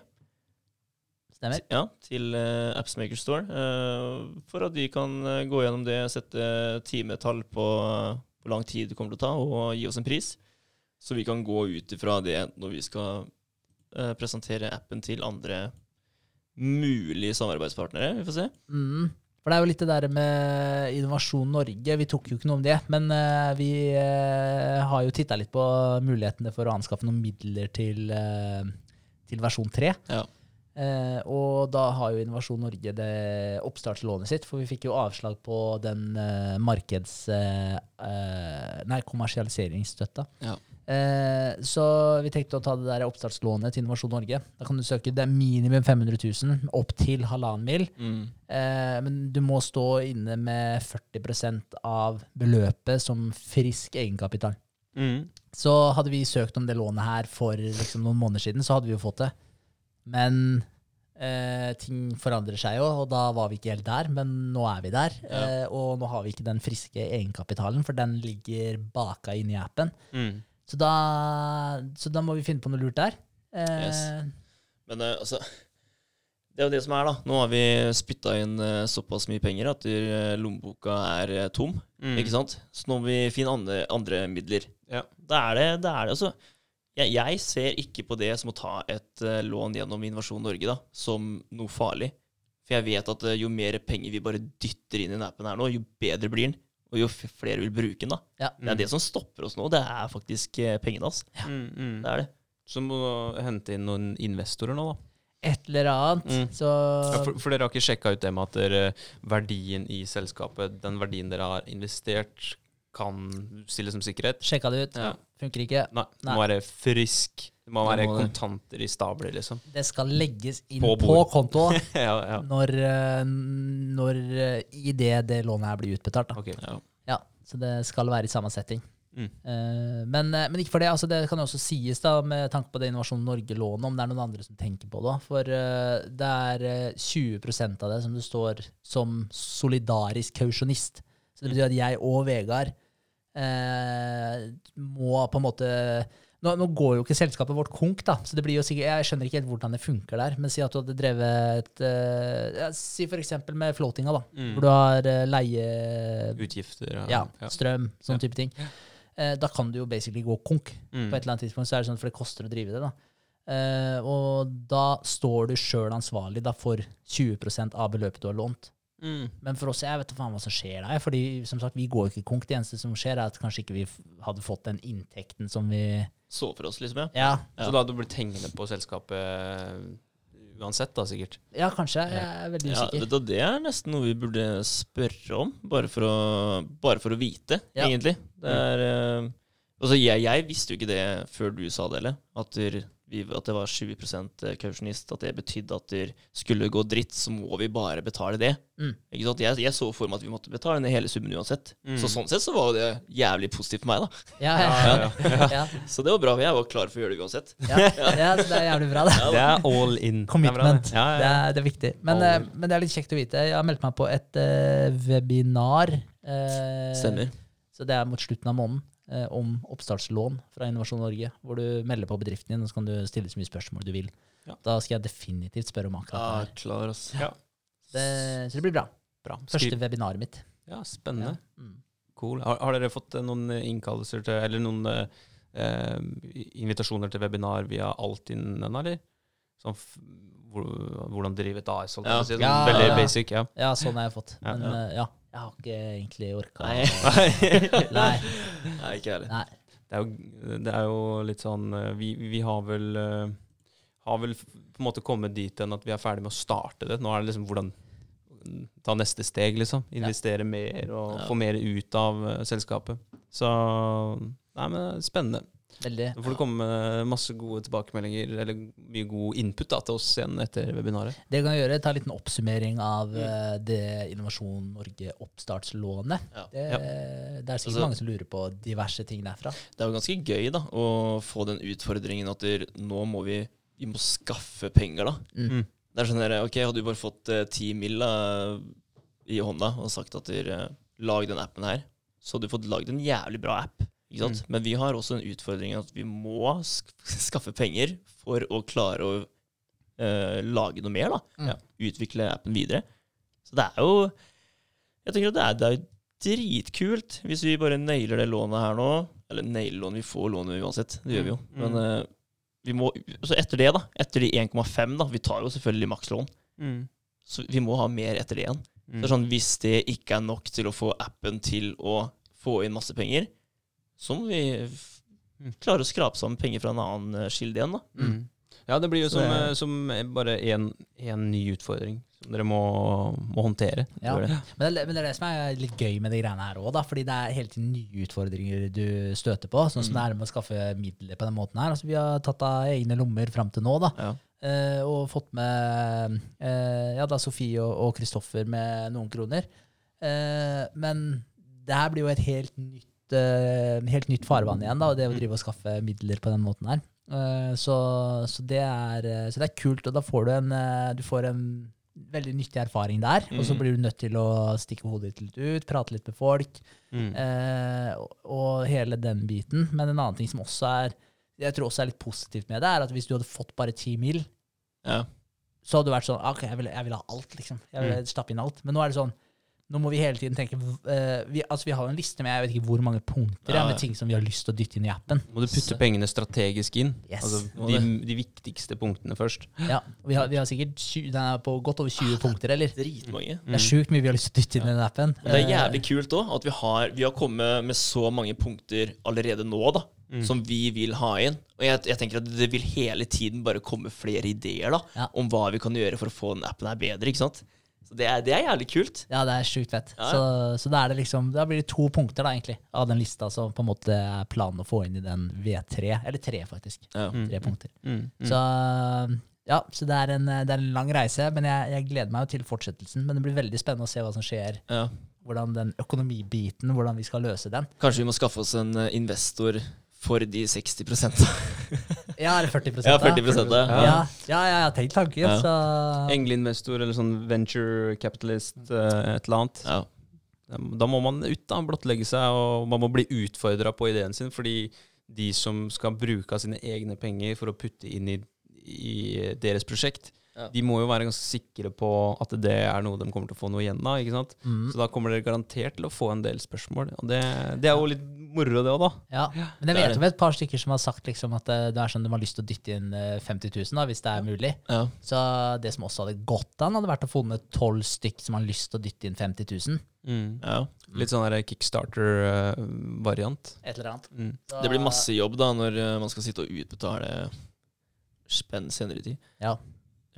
C: Stemmer.
B: ja, til uh, Appsmaker Store. eh, for at de kan gå gjennom det, sette timetall på hvor lang tid det kommer til å ta, og gi oss en pris. Så vi kan gå ut ifra det når vi skal eh, presentere appen til andre mulige samarbeidspartnere. Vi får se.
C: Mm. For det er jo litt det der med Innovasjon Norge. Vi tok jo ikke noe om det, men eh, vi eh, har jo titta litt på mulighetene for å anskaffe noen midler til, eh, til versjon 3.
B: Ja.
C: Og da har jo Innovasjon Norge det oppstartslånet sitt, for vi fikk jo avslag på den markeds... Nei, kommersialiseringsstøtta.
B: Ja.
C: Eh, så vi tenkte å ta det der oppstartslånet til Innovasjon Norge. Da kan du søke det er minimum 500 000, opp til halvannen mil.
B: Mm.
C: Eh, men du må stå inne med 40% av beløpet som frisk egenkapital.
A: Mm.
C: Så hadde vi søkt om det lånet her for liksom, noen måneder siden, så hadde vi jo fått det. Men eh, ting forandrer seg jo, og da var vi ikke helt der. Men nå er vi der.
B: Ja.
C: Eh, og nå har vi ikke den friske egenkapitalen, for den ligger baka inn i appen.
A: Mm.
C: Så da, så da må vi finne på noe lurt der. Eh,
B: Yes. Men uh, altså Det er jo det som er, da. Nå har vi spytta inn uh, såpass mye penger at eh, lommeboka er tom.
A: Mm.
B: Ikke sant? Så nå må vi finne andre, andre midler.
A: Ja.
B: Da er det, da er det altså jeg, jeg ser ikke på det som å ta et lån gjennom Innovasjon Norge da, som noe farlig. For jeg vet at jo mer penger vi bare dytter inn i den appen her nå, jo bedre blir den. Og jo flere vil bruke den, da.
C: Ja.
B: Det er det som stopper oss nå. Det er faktisk eh, pengene, altså.
A: Mm, mm.
B: Det er det.
A: Så må du hente inn noen investorer nå, da.
C: et eller annet.
A: Mm.
C: Så
A: Ja, for, for dere har ikke sjekka ut det med at dere, verdien i selskapet, den verdien dere har investert, kan stilles som sikkerhet?
C: sjekka det ut.
A: Ja.
C: Funker ikke.
A: Nei, det
C: Nei.
A: må være frisk. Det må være
B: må det.
A: kontanter i stabler, liksom.
C: Det skal legges inn
A: På
C: på, konto
A: ja, ja.
C: når, eh, når eh, i det det lånet her blir utbetalt. Da.
A: Ok.
B: Ja.
C: Ja, så det skal være i samme setting.
A: Mm.
C: Eh, men, men ikke for det. altså Det kan jo også sies, da, med tanke på det Innovasjon Norge-lånet, om det er noen andre som tenker på det. For det er eh, 20% av det som det står som solidarisk kausjonist. Så det betyr at jeg og Vegard eh, må på en måte nå, nå går jo ikke selskapet vårt konk, da, så det blir jo sikkert, jeg skjønner ikke helt hvordan det funker der. Men si at du hadde drevet uh, ja, Si eksempel med floatinga, da,
A: Mm.
C: hvor du har uh, leie
A: Utgifter Ja,
C: ja,
A: ja.
C: strøm, sånn type ting. Uh, da kan du jo basically gå konk.
A: Mm.
C: På et eller annet tidspunkt så er det sånn, for det koster å drive det. da. Uh, og da står du sjøl ansvarlig da, for 20% av beløpet du har lånt.
A: Mm.
C: Men for oss, jeg vet da faen hva som skjer der. fordi som sagt, vi går ikke konk. Det eneste som skjer, er at kanskje ikke vi hadde fått den inntekten som vi
B: Så for oss, liksom, ja.
C: Ja,
B: Ja.
A: Så da hadde du blitt hengende på selskapet uansett, da, sikkert.
C: ja kanskje. Jeg er veldig usikker.
B: det, det er nesten noe vi burde spørre om, bare for å, bare for å vite,
C: Ja.
B: egentlig. Det er, eh, altså jeg, jeg visste jo ikke det før du sa det, eller? At, der, vi, at det var 20% kausjonist. At det betydde at det skulle gå dritt, så må vi bare betale det.
C: Mm.
B: Ikke sant? Jeg, jeg så for meg at vi måtte betale ned hele summen uansett.
A: Mm.
B: Så sånn sett så var det jævlig positivt for meg, da.
C: Ja, ja, ja. ja,
B: Så det var bra. Jeg var klar for å gjøre det uansett.
C: ja, ja, så det er jævlig bra, det.
A: Det er all in.
C: Commitment.
A: Det er det.
C: Er, det er viktig. Men, eh, men det er litt kjekt å vite. Jeg har meldt meg på et uh, webinar. Uh,
B: Stemmer.
C: Så det er mot slutten av måneden. Eh, om oppstartslån fra Innovasjon Norge. Hvor du melder på bedriften din, og så kan du stille så mye spørsmål du vil.
A: Ja.
C: Da skal jeg definitivt spørre om akkurat
B: Ja, klar, ass.
A: Ja.
C: Det, så det blir bra.
A: Bra.
C: Første webinaret mitt.
A: Ja, spennende.
C: Ja. Mm.
A: Cool. Har, har dere fått eh, noen innkallelser til, eller noen eh, eh, invitasjoner til webinar via Altinn ennå, eller? Sånn, f- hvordan drive et AS, holdt jeg på å si. Sånn,
C: Ja,
A: veldig basic, ja.
C: Ja, sånn har jeg fått.
A: Ja.
C: Men eh, ja, jeg har ikke egentlig orka
B: Nei.
C: Nei.
B: Nei, ikke jeg heller.
A: Det det er jo litt sånn eh, Vi, vi har vel eh, Har vel på en måte kommet dit enn at vi er ferdig med å starte det. Nå er det liksom hvordan Ta neste steg, liksom. Investere mer og
B: Ja.
A: få mer ut av uh, selskapet. Så Nei, men spennende.
C: Veldig.
A: Da får det komme masse gode tilbakemeldinger, eller mye god input da, til oss igjen etter webinaret.
C: Det kan jeg gjøre, ta en liten oppsummering av mm. det Innovasjon Norge oppstartslånet.
B: Ja.
C: Det, det er sikkert
B: Altså-
C: mange som lurer på diverse ting derfra.
B: Det er jo ganske gøy da, å få den utfordringen at der, nå må vi, vi må skaffe penger. da.
C: Mm.
B: Det er sånn der, ok, Hadde du bare fått eh, ti eh, mill. i hånda og sagt at dere lag den appen her, så hadde du fått lagd en jævlig bra app. Sant? Men vi har også en utfordring at vi må sk skaffe penger for å klare å uh, lage noe mer. da.
C: Mm.
B: Ja, utvikle appen videre. Så det er jo Jeg tenker at det er, det er dritkult hvis vi bare nailer det lånet her nå. Eller nailer lånet, vi får lånet uansett. Det gjør vi jo.
A: Mm.
B: Men uh, vi må, så etter det, da, etter de 1,5, da Vi tar jo selvfølgelig makslån. Så vi må ha mer etter det igjen.
A: Mm.
B: Så sånn, Hvis det ikke er nok til å få appen til å få inn masse penger, så må vi
A: Mm.
B: klare å skrape sammen penger fra en annen eh, kilde igjen. da.
A: Mm. Ja, det blir jo som,
C: det-
A: eh, som bare én ny utfordring som dere må, må håndtere.
C: Ja.
A: Det.
C: Men det, er- men det er det som er litt gøy med de greiene her òg, fordi det er hele tiden nye utfordringer du støter på. Sånn som det er med å skaffe midler på den måten her. Altså, vi har tatt av egne lommer fram til nå, da.
B: Ja.
C: eh, og fått med eh, ja, da Sofie og og Kristoffer med noen kroner. Eh, men det her blir jo et helt nytt, eh, helt nytt farvann igjen, da, og det å drive og skaffe midler på den måten her. Eh, så, så, det er, eh, så det er kult, og da får du en, du får en veldig nyttig erfaring der. Og så
B: Mhm.
C: blir du nødt til å stikke hodet ditt litt ut, prate litt med folk,
A: Mm.
C: eh, og, og hele den biten. Men en annen ting som også er jeg tror også er litt positivt med det, er at hvis du hadde fått bare ti mil,
B: Ja.
C: så hadde du vært sånn OK, jeg vil, jeg vil ha alt, liksom. Jeg vil stappe inn alt. Men nå er det sånn nå må vi hele tiden tenke uh, vi, altså vi har en liste med jeg vet ikke hvor mange punkter ja,
B: Ja.
C: med ting som vi har lyst til å dytte inn i appen.
A: Må du putte pengene strategisk inn?
C: Yes.
A: Altså de, de viktigste punktene først.
C: Ja, vi har, vi har sikkert 20, den er på godt over 20 punkter, eller?
B: Dritmange.
C: Det er sjukt mye vi har lyst til å dytte inn i den appen.
B: Men det er
C: Eh,
B: jævlig kult òg, at vi har, vi har kommet med så mange punkter allerede nå, da. Som vi vil ha inn. Og jeg, jeg tenker at det vil hele tiden bare komme flere ideer da
C: Ja.
B: om hva vi kan gjøre for å få den appen her bedre. ikke sant? Så det er, det er jævlig kult.
C: Ja, det er sjukt fett.
B: Ja, ja.
C: Så, så da er det liksom Da blir det to punkter, da, egentlig, av den lista som på en måte er planen å få inn i den V3. Eller tre, faktisk.
B: Ja.
C: Tre punkter.
A: Mm. Mm.
C: Så ja, så det er en, det er en lang reise, men jeg, jeg gleder meg jo til fortsettelsen. Men det blir veldig spennende å se hva som skjer.
B: Ja.
C: Hvordan den økonomibiten, hvordan vi skal løse den.
B: Kanskje vi må skaffe oss en eh, investor for de 60%
C: Ja, eller 40%
B: Ja, 40 da.
C: Ja, ja, ja, jeg har tenkt tanken,
B: Ja.
C: så
A: Engleinvestor eller sånn venture capitalist, eh, et eller annet.
B: Ja.
A: Da må man ut, da. Blottlegge seg, og man må bli utfordra på ideen sin. Fordi de som skal bruke av sine egne penger for å putte inn i, i deres prosjekt,
B: Ja.
A: de må jo være ganske sikre på at det er noe de kommer til å få noe igjen av. ikke sant?
C: mm,
A: Så da kommer dere garantert til å få en del spørsmål. Og det, det er jo litt moro, det òg, da.
C: ja. Men jeg
B: er
C: vet om et par stykker som har sagt liksom at det, det er sånn de har lyst til å dytte inn eh, 50 000, da, hvis det er mulig.
B: Ja.
C: Så det som også hadde gått an, hadde vært å funnet tolv stykk som har lyst til å dytte inn 50 000.
B: ja.
A: Litt sånn der kickstarter-variant.
C: Et eller annet.
A: Mm.
C: Så-
B: Det blir masse jobb da når eh, man skal sitte og utbetale spenn senere i tid.
C: Ja.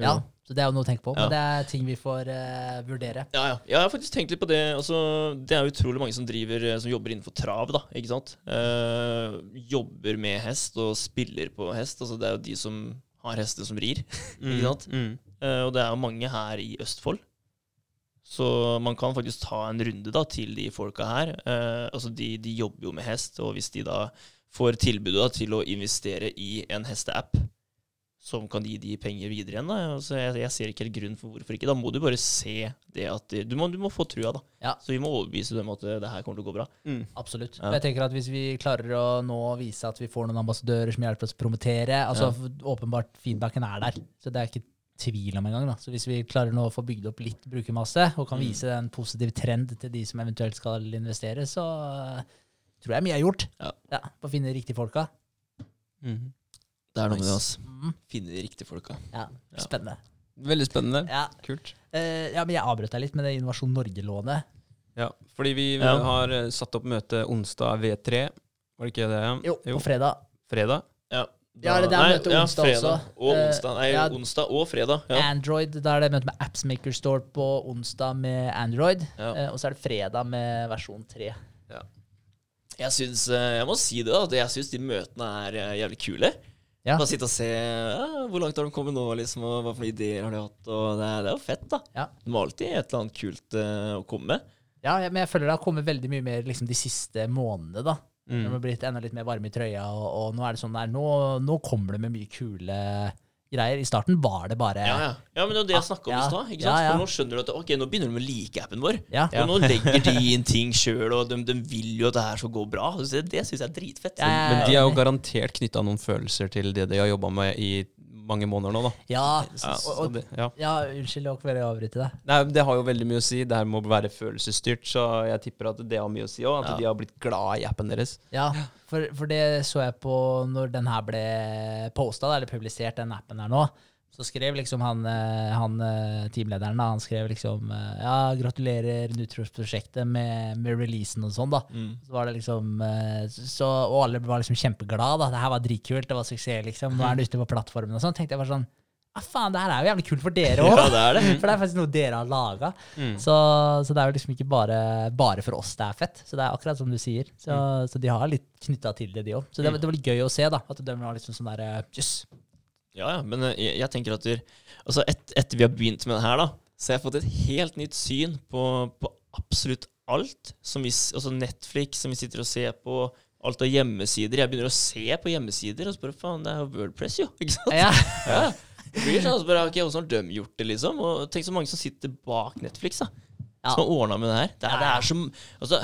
C: Ja, så det er jo noe å tenke på.
B: Ja.
C: Men det er ting vi får uh, vurdere.
B: Ja, ja. Jeg har faktisk tenkt litt på det. Altså, det er utrolig mange som, driver, eh, som jobber innenfor trav. da, ikke sant? Uh, jobber med hest og spiller på hest. altså Det er jo de som har hester som rir. ikke sant?
A: Mm.
B: Uh, og det er jo mange her i Østfold. Så man kan faktisk ta en runde da til de folka her. Eh, altså de, de jobber jo med hest, og hvis de da får tilbudet da til å investere i en hesteapp som kan gi de penger videre igjen, da. Altså jeg, jeg ser ikke helt grunn for hvorfor ikke. Da må du bare se det at du, må, du må få trua, da.
C: Ja.
B: Så vi må overbevise dem at det, det her kommer til å gå bra.
A: Mm.
C: Absolutt.
B: Ja.
C: Jeg tenker at Hvis vi klarer å nå vise at vi får noen ambassadører som hjelper oss å promotere altså Åpenbart feedbacken er der, så det er ikke tvil om engang. Så Hvis vi klarer nå å få bygd opp litt brukermasse, og kan
B: Mm.
C: vise en positiv trend til de som eventuelt skal investere, så eh, tror jeg mye er gjort.
B: Ja.
C: På å finne de riktige folka.
A: Mm.
B: Det er noe med det,
A: Nice.
B: altså.
C: Mm.
B: Finne de riktige folka.
C: Ja,
B: Ja.
C: Spennende.
A: Veldig spennende.
C: Ja.
A: Kult.
C: Eh, ja, men jeg avbrøt deg litt med det Innovasjon Norge-lånet.
A: Ja, fordi vi
B: Ja.
A: har eh, satt opp møte onsdag V3. Var det ikke det?
C: Jo, på fredag.
A: Fredag?
B: Ja,
C: Ja, det er møte onsdag
B: ja,
C: også.
B: Og
C: Eh,
B: onsdag. Nei,
C: ja.
B: onsdag og fredag. Ja.
C: Android, da er det møte med Appsmaker Store på onsdag med Android.
B: Ja.
C: Eh, og så er det fredag med versjon 3.
B: Jeg syns eh, Jeg må si det, da. at Jeg syns de møtene er jævlig kule.
C: Ja.
B: Bare sitte og se ja, hvor langt har de kommet nå, liksom, og hva for noen ideer har de hatt. Og det, er, det er jo fett, da.
C: Ja.
B: De har alltid et eller annet kult uh, å komme med.
C: Ja, ja, men jeg føler det har kommet veldig mye mer liksom, de siste månedene. da.
A: Mm.
C: De har blitt enda litt mer varme i trøya, og, og nå er det sånn der, nå, nå kommer det med mye kule greier. I starten var det bare
B: Ja, ja. ja men det er det jeg snakka om
C: Ja.
B: i stad. ikke
C: Ja,
B: sant?
C: ja.
B: For nå skjønner du at ok, nå begynner de å like appen vår.
C: Ja.
B: Og nå legger de inn ting sjøl, og de, de vil jo at det her skal gå bra. Så Det, det syns jeg er dritfett.
C: Ja, ja,
A: Men de er jo garantert knytta noen følelser til det de har jobba med i mange måneder nå, da.
C: Ja,
A: Ja,
C: og, og,
A: det, ja.
C: ja unnskyld, jeg vil avbryte deg.
A: Nei, det har jo veldig mye å si. Det her må være følelsesstyrt, så jeg tipper at det har mye å si òg. At de har blitt glad i appen deres.
C: Ja, for, for det så jeg på når den her ble posta, eller publisert, den appen her nå. Så skrev liksom han, eh, han eh, teamlederen da, han skrev liksom eh, Ja, gratulerer Nutros-prosjektet med, med releasen og sånn, da.
B: Mm.
C: Så var det liksom så, Og alle var liksom kjempeglade. da. Det her var dritkult, det var suksess, liksom. Nå er det ute på plattformen og sånn. tenkte jeg bare sånn Ja, faen, det her er jo jævlig kult for dere òg.
B: Ja, det er det.
C: For det er faktisk noe dere har laga.
A: Mm.
C: Så, så det er jo liksom ikke bare, bare for oss det er fett. Så det er akkurat som du sier. Så, så de har litt knytta til det, de òg. Så det, var- det var litt gøy å se, da. At de var liksom sånn derre Jøss.
B: Ja, ja, men eh, jeg, jeg tenker at der, altså et, etter vi har begynt med det her, da, så har jeg fått et helt nytt syn på, på absolutt alt. Som vi, altså Netflix, som vi sitter og ser på. Alt av hjemmesider. Jeg begynner å se på hjemmesider, og bare faen, det er jo Wordpress, jo. Ikke sant?
C: Ja.
B: Ja. Det blir sånn, så bare, ok, Hvordan har de gjort det, liksom? Og tenk så mange som sitter bak Netflix, da.
C: Ja.
B: Som har ordna med det her. Det er, det er så altså,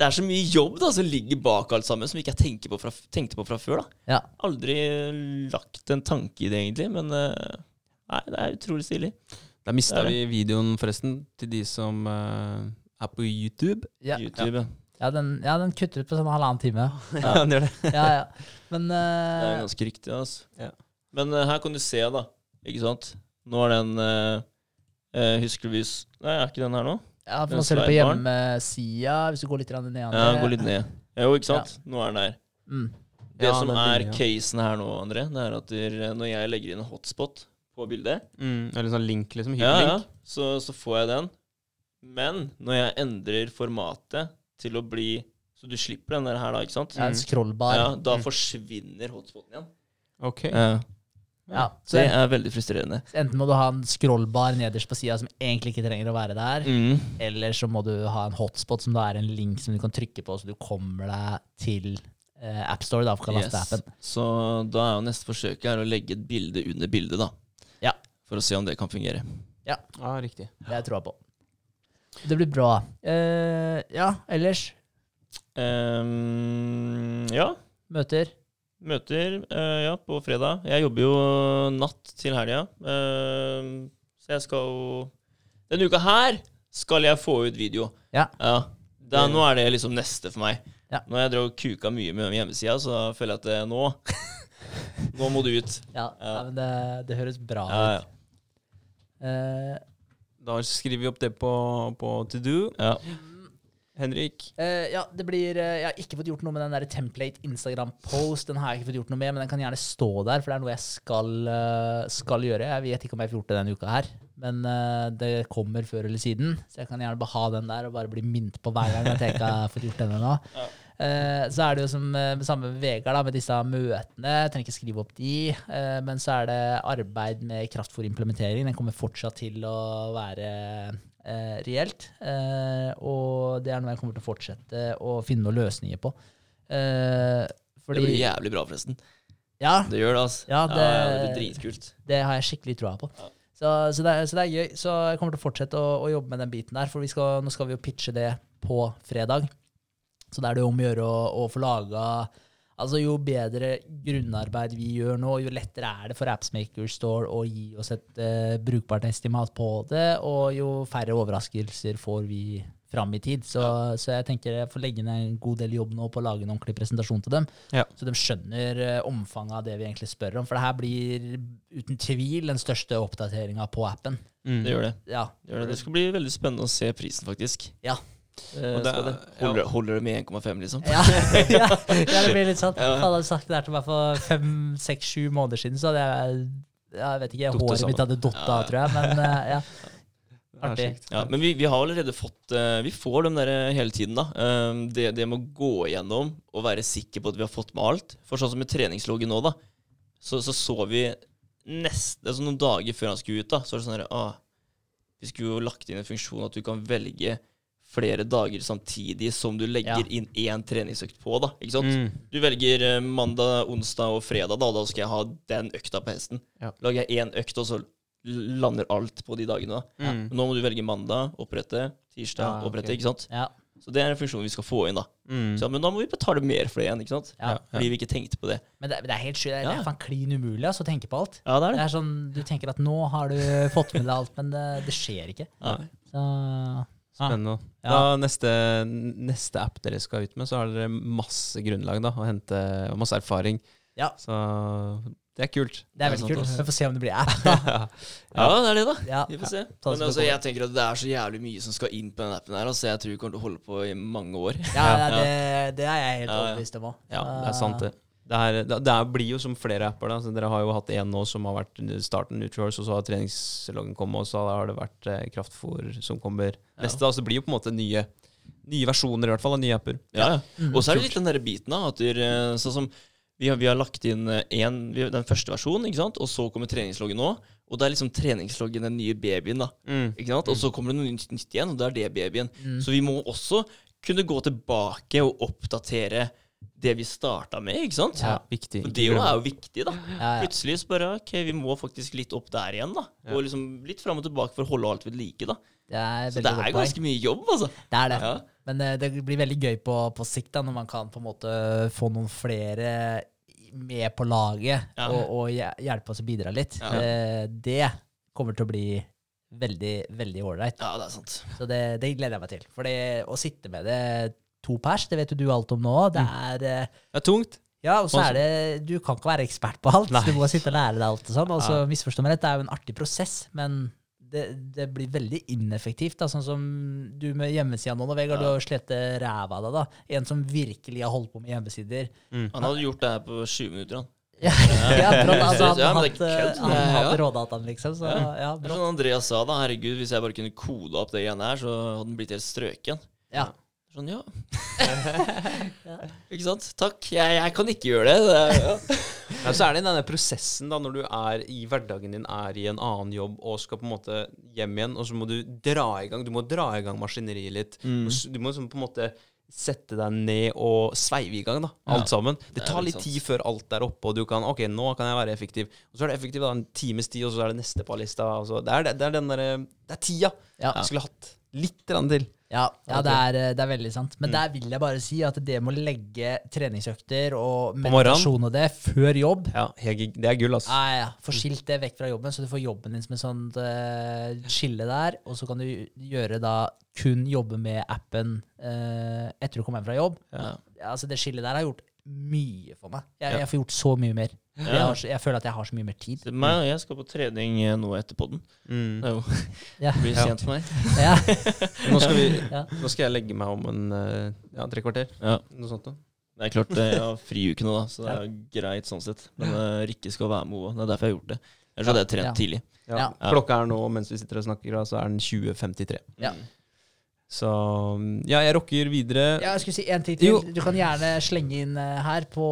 B: det er så mye jobb da som ligger bak alt sammen, som ikke jeg tenker på fra, tenkte på fra før. da
C: ja.
B: Aldri lagt en tanke i det, egentlig, men eh, Nei, det er utrolig stilig.
A: Da mista vi videoen, forresten, til de som uh, er på YouTube.
C: Ja.
B: YouTube. Ja.
C: Ja, den, ja, den kutter ut på sånn halvannen time.
A: Ja, den gjør det.
C: Ja, ja. Men
B: Det er
C: eh,
B: ganske riktig. Altså.
A: Ja.
B: Men uh, her kan du se, da. Ikke sant? Nå er den Husker du hvis Nei, er ikke den her nå?
C: Ja, for nå ser du på hjemmesida, hvis du går litt ned
B: Ja, gå litt ned. Jo, ikke sant? Nå er den der.
C: Mm.
B: Det
A: Ja,
B: som er
A: bildet,
B: casen her nå, André, det er at der, når jeg legger inn en hotspot på bildet,
A: Mm, eller sånn link, liksom.
B: ja, ja, så, så får jeg den. Men når jeg endrer formatet til å bli Så du slipper den der her, da, ikke sant?
C: Ja, en scrollbar.
B: Ja, da
A: Mm.
B: forsvinner hotspoten igjen.
A: Ok.
B: Ja.
C: Ja, så
B: Det er veldig frustrerende.
C: enten må du ha en scrollbar nederst på sida som egentlig ikke trenger å være der,
B: Mm.
C: eller så må du ha en hotspot som da er en link som du kan trykke på, så du kommer deg til eh, AppStore da, for å laste
B: Yes.
C: appen.
B: Så da er jo neste forsøk her å legge et bilde under bildet, da.
C: Ja.
B: For å se om det kan fungere.
A: Ja, riktig.
C: Det tror jeg på. Det blir bra. Eh, ja, ellers
B: Um, ja.
C: møter.
B: Møter uh, ja, på fredag. Jeg jobber jo natt til helga. Uh, så jeg skal jo Denne uka her skal jeg få ut video.
C: Ja.
B: Da, nå er det liksom neste for meg.
C: Ja.
B: har jeg drevet og kuka mye med hjemmesida, så føler jeg at det, nå Nå må du ut.
C: Ja,
B: Ja.
C: ja men det, det høres bra
B: Ja, ja.
C: ut. Eh,
A: Da skriver vi opp det på, på to do.
B: ja.
A: Henrik.
C: Uh, ja, det blir uh, Jeg har ikke fått gjort noe med den der template Instagram-post. Den har jeg ikke fått gjort noe med, men den kan gjerne stå der, for det er noe jeg skal, uh, skal gjøre. Jeg vet ikke om jeg får gjort det denne uka her, men det kommer før eller siden. Så jeg kan gjerne bare ha den der og bare bli minnet på hver gang jeg tenker jeg har fått gjort den ennå. Eh, så er det jo som samme med Vegard, da, med disse møtene. Jeg trenger ikke skrive opp de. men så er det arbeid med kraftfôrimplementering. Den kommer fortsatt til å være eh, reelt. Eh, og det er noe jeg kommer til å fortsette å finne noen løsninger på. Eh,
B: Det blir jævlig bra, forresten.
C: Ja,
B: Det gjør det, altså.
C: Ja, det-
B: det blir dritkult.
C: det har jeg skikkelig troa på.
B: Ja.
C: Så, så, det så det er gøy. Så jeg kommer til å fortsette å, å jobbe med den biten der, for vi skal, nå skal vi jo pitche det på fredag. Så da er det om å gjøre å, å få laga Altså Jo bedre grunnarbeid vi gjør nå, jo lettere er det for Appsmaker Store å gi oss et uh, brukbart estimat på det, og jo færre overraskelser får vi fram i tid. Så, så jeg tenker jeg får legge ned en god del jobb nå på å lage en ordentlig presentasjon til dem,
A: Ja.
C: så de skjønner eh, omfanget av det vi egentlig spør om. For det her blir uten tvil den største oppdateringa på appen.
A: Mm.
B: Det gjør det.
C: Ja.
B: det gjør det. Det skal bli veldig spennende å se prisen, faktisk.
C: Ja.
B: Eh,
A: det
B: det.
A: Holder,
B: Holder, holder det med 1,5, liksom?
C: Ja, ja, ja, det blir litt sånn.
B: Ja.
C: Hadde du sagt det der til meg for fem, seks, sju måneder siden, så hadde jeg Jeg vet ikke, håret
A: sammen.
C: mitt hadde datt av,
B: ja.
C: tror jeg. Men eh, ja. Artig.
B: Ja, men vi, vi har allerede fått eh, Vi får dem der hele tiden, da. Um, det, det med å gå igjennom og være sikker på at vi har fått med alt. For sånn som med treningsloggen nå, da, så så, så vi nesten altså Noen dager før han skulle ut, da, så var det sånn her ah, Vi skulle jo lagt inn en funksjon at du kan velge flere dager samtidig som du legger
C: Ja.
B: inn én treningsøkt på, da. Ikke sant?
A: Mm.
B: Du velger eh, mandag, onsdag og fredag, da. Da skal jeg ha den økta på hesten.
A: Ja.
B: Lager jeg én økt, og så lander alt på de dagene. da.
A: Mm.
B: Nå må du velge mandag, opprette. Tirsdag,
A: Ja,
B: opprette. ikke sant?
C: Ja.
B: Så det er en funksjon vi skal få inn, da.
A: Mm.
B: Så, men da må vi betale mer for det igjen, ikke sant?
C: Ja.
B: Fordi vi ikke tenkte på det.
C: Men det, det er helt sjukt. Det
B: Ja.
C: er faen klin umulig altså, å tenke på alt.
B: Ja, det
C: Det er sånn, Du tenker at nå har du fått med deg alt, men det, det skjer ikke.
B: Ja.
C: Så
A: Spennende.
C: Ja.
A: Da neste, neste app dere skal ut med, så har dere masse grunnlag da, å hente, og masse erfaring.
C: Ja.
A: Så Det er kult.
C: Det er
B: Det er
C: veldig kult. Vi får se om det blir app.
B: Ja, det er det, da.
C: Ja.
B: Vi får se. Men altså, jeg tenker at det er så jævlig mye som skal inn på den appen her. Altså, jeg tror vi kommer til å holde på i mange år.
C: Ja, ja, det, det er jeg helt overbevist om òg.
A: Ja, det er sant, det. Det, her, det, det blir jo som flere apper. da så Dere har jo hatt én nå som har vært starten Nutriors, og så har treningsloggen kommet, og så har det vært eh, kraftfôr som kommer
B: Ja.
A: neste. da Så det blir jo på en måte nye, nye versjoner i hvert fall av nye apper.
B: Ja, ja.
C: Mm.
B: Og så er det litt den der biten da, at du, eh, sånn som vi har, vi har lagt inn eh, en, den første versjonen, ikke sant? og så kommer treningsloggen nå. Og da er liksom treningsloggen den nye babyen, da. Ikke sant? Og så kommer det noe nytt, nytt igjen, og da er det babyen.
C: Mm.
B: Så vi må også kunne gå tilbake og oppdatere det vi starta med, ikke sant?
C: Ja.
A: Viktig.
B: Og det jo er jo viktig, da.
C: Ja, ja.
B: Plutselig så bare ok, vi må faktisk litt opp der igjen, da.
A: Ja.
B: Og liksom litt fram og tilbake for å holde alt ved like, da.
C: Det er
B: Så det er ganske mye jobb, altså.
C: Det er det. Men uh, det blir veldig gøy på, på sikt da, når man kan på en måte få noen flere med på laget og, og hjelpe oss å bidra litt. Eh, Det kommer til å bli veldig, veldig ålreit.
B: ja, det er sant.
C: Så det, det gleder jeg meg til. For å sitte med det to pers, det vet jo du alt om nå. Det er eh,
A: Det er tungt.
C: Ja, og så er det Du kan ikke være ekspert på alt.
A: Nei.
C: Du må sitte og lære deg alt og sånn. Og så
A: Ja.
C: misforstå meg rett, det er jo en artig prosess, men det, det blir veldig ineffektivt. da, Sånn som du med hjemmesida nå, Vegard. Du har slitt ræva av deg. da. En som virkelig har holdt på med hjemmesider.
B: Han hadde gjort det her på sju minutter, han.
C: Ja, ja, brått, altså, han
B: hadde,
C: han
B: hadde
C: hatt rådataen, liksom. Så ja,
B: Det er
C: sånn
B: som Andreas sa, da. Herregud, hvis jeg bare kunne koda opp det igjen her, så hadde den blitt helt strøken.
C: Ja.
B: Sånn, ja. Ikke sant? Takk. Jeg, jeg kan ikke gjøre det. det ja.
A: Ja, så er det denne prosessen da når du er i hverdagen din, er i en annen jobb og skal på en måte hjem igjen, og så må du dra i gang Du må dra i gang maskineriet litt.
B: Mm.
A: Du må liksom på en måte sette deg ned og sveive i gang, da. Alt sammen. Det tar litt
B: sant.
A: tid før alt er oppe, og du kan Ok, nå kan jeg være effektiv. Og så er det effektiv da en times tid, og så er det neste på lista. det, er, det, det er den derre Det er tida.
C: Ja.
A: Jeg skulle hatt litt til.
C: Ja, ja det, er, eh, det er veldig sant. Men der vil jeg bare si at det med å legge treningsøkter og meditasjon og det før jobb
A: Ja, det er gull, altså.
C: Ja, ja. Få skilt det vekk fra jobben, så du får jobben din som et sånt uh, skille der. Og så kan du gjøre da kun jobbe med appen uh, etter du kommer hjem fra jobb.
B: Ja.
C: Altså Det skillet der har gjort mye for meg. Jeg,
A: Ja.
C: jeg får gjort så mye mer. Jeg, har, så- jeg føler at jeg har så mye mer tid.
B: Meg, jeg skal på trening eh, nå etter podden.
A: Mm.
B: Det
C: Ja.
B: det blir sent for meg.
C: Ja.
A: Nå, skal vi,
C: Ja.
A: nå skal jeg legge meg om en eh, ja, tre kvarter.
B: Ja.
A: Noe sånt da.
B: Det er klart eh, jeg har friuke nå, da, så det er greit sånn sett. Men uh, Rikke skal være med òg. Det er derfor jeg har gjort det. Ellers hadde jeg trent
C: Ja.
B: tidlig.
A: Ja.
C: Ja.
A: Klokka er nå, mens vi sitter og snakker, så er den 20.53.
C: Ja.
A: Så ja, jeg rocker videre.
C: Ja, jeg skulle si en ting til.
A: Jo.
C: Du kan gjerne slenge inn eh, her på,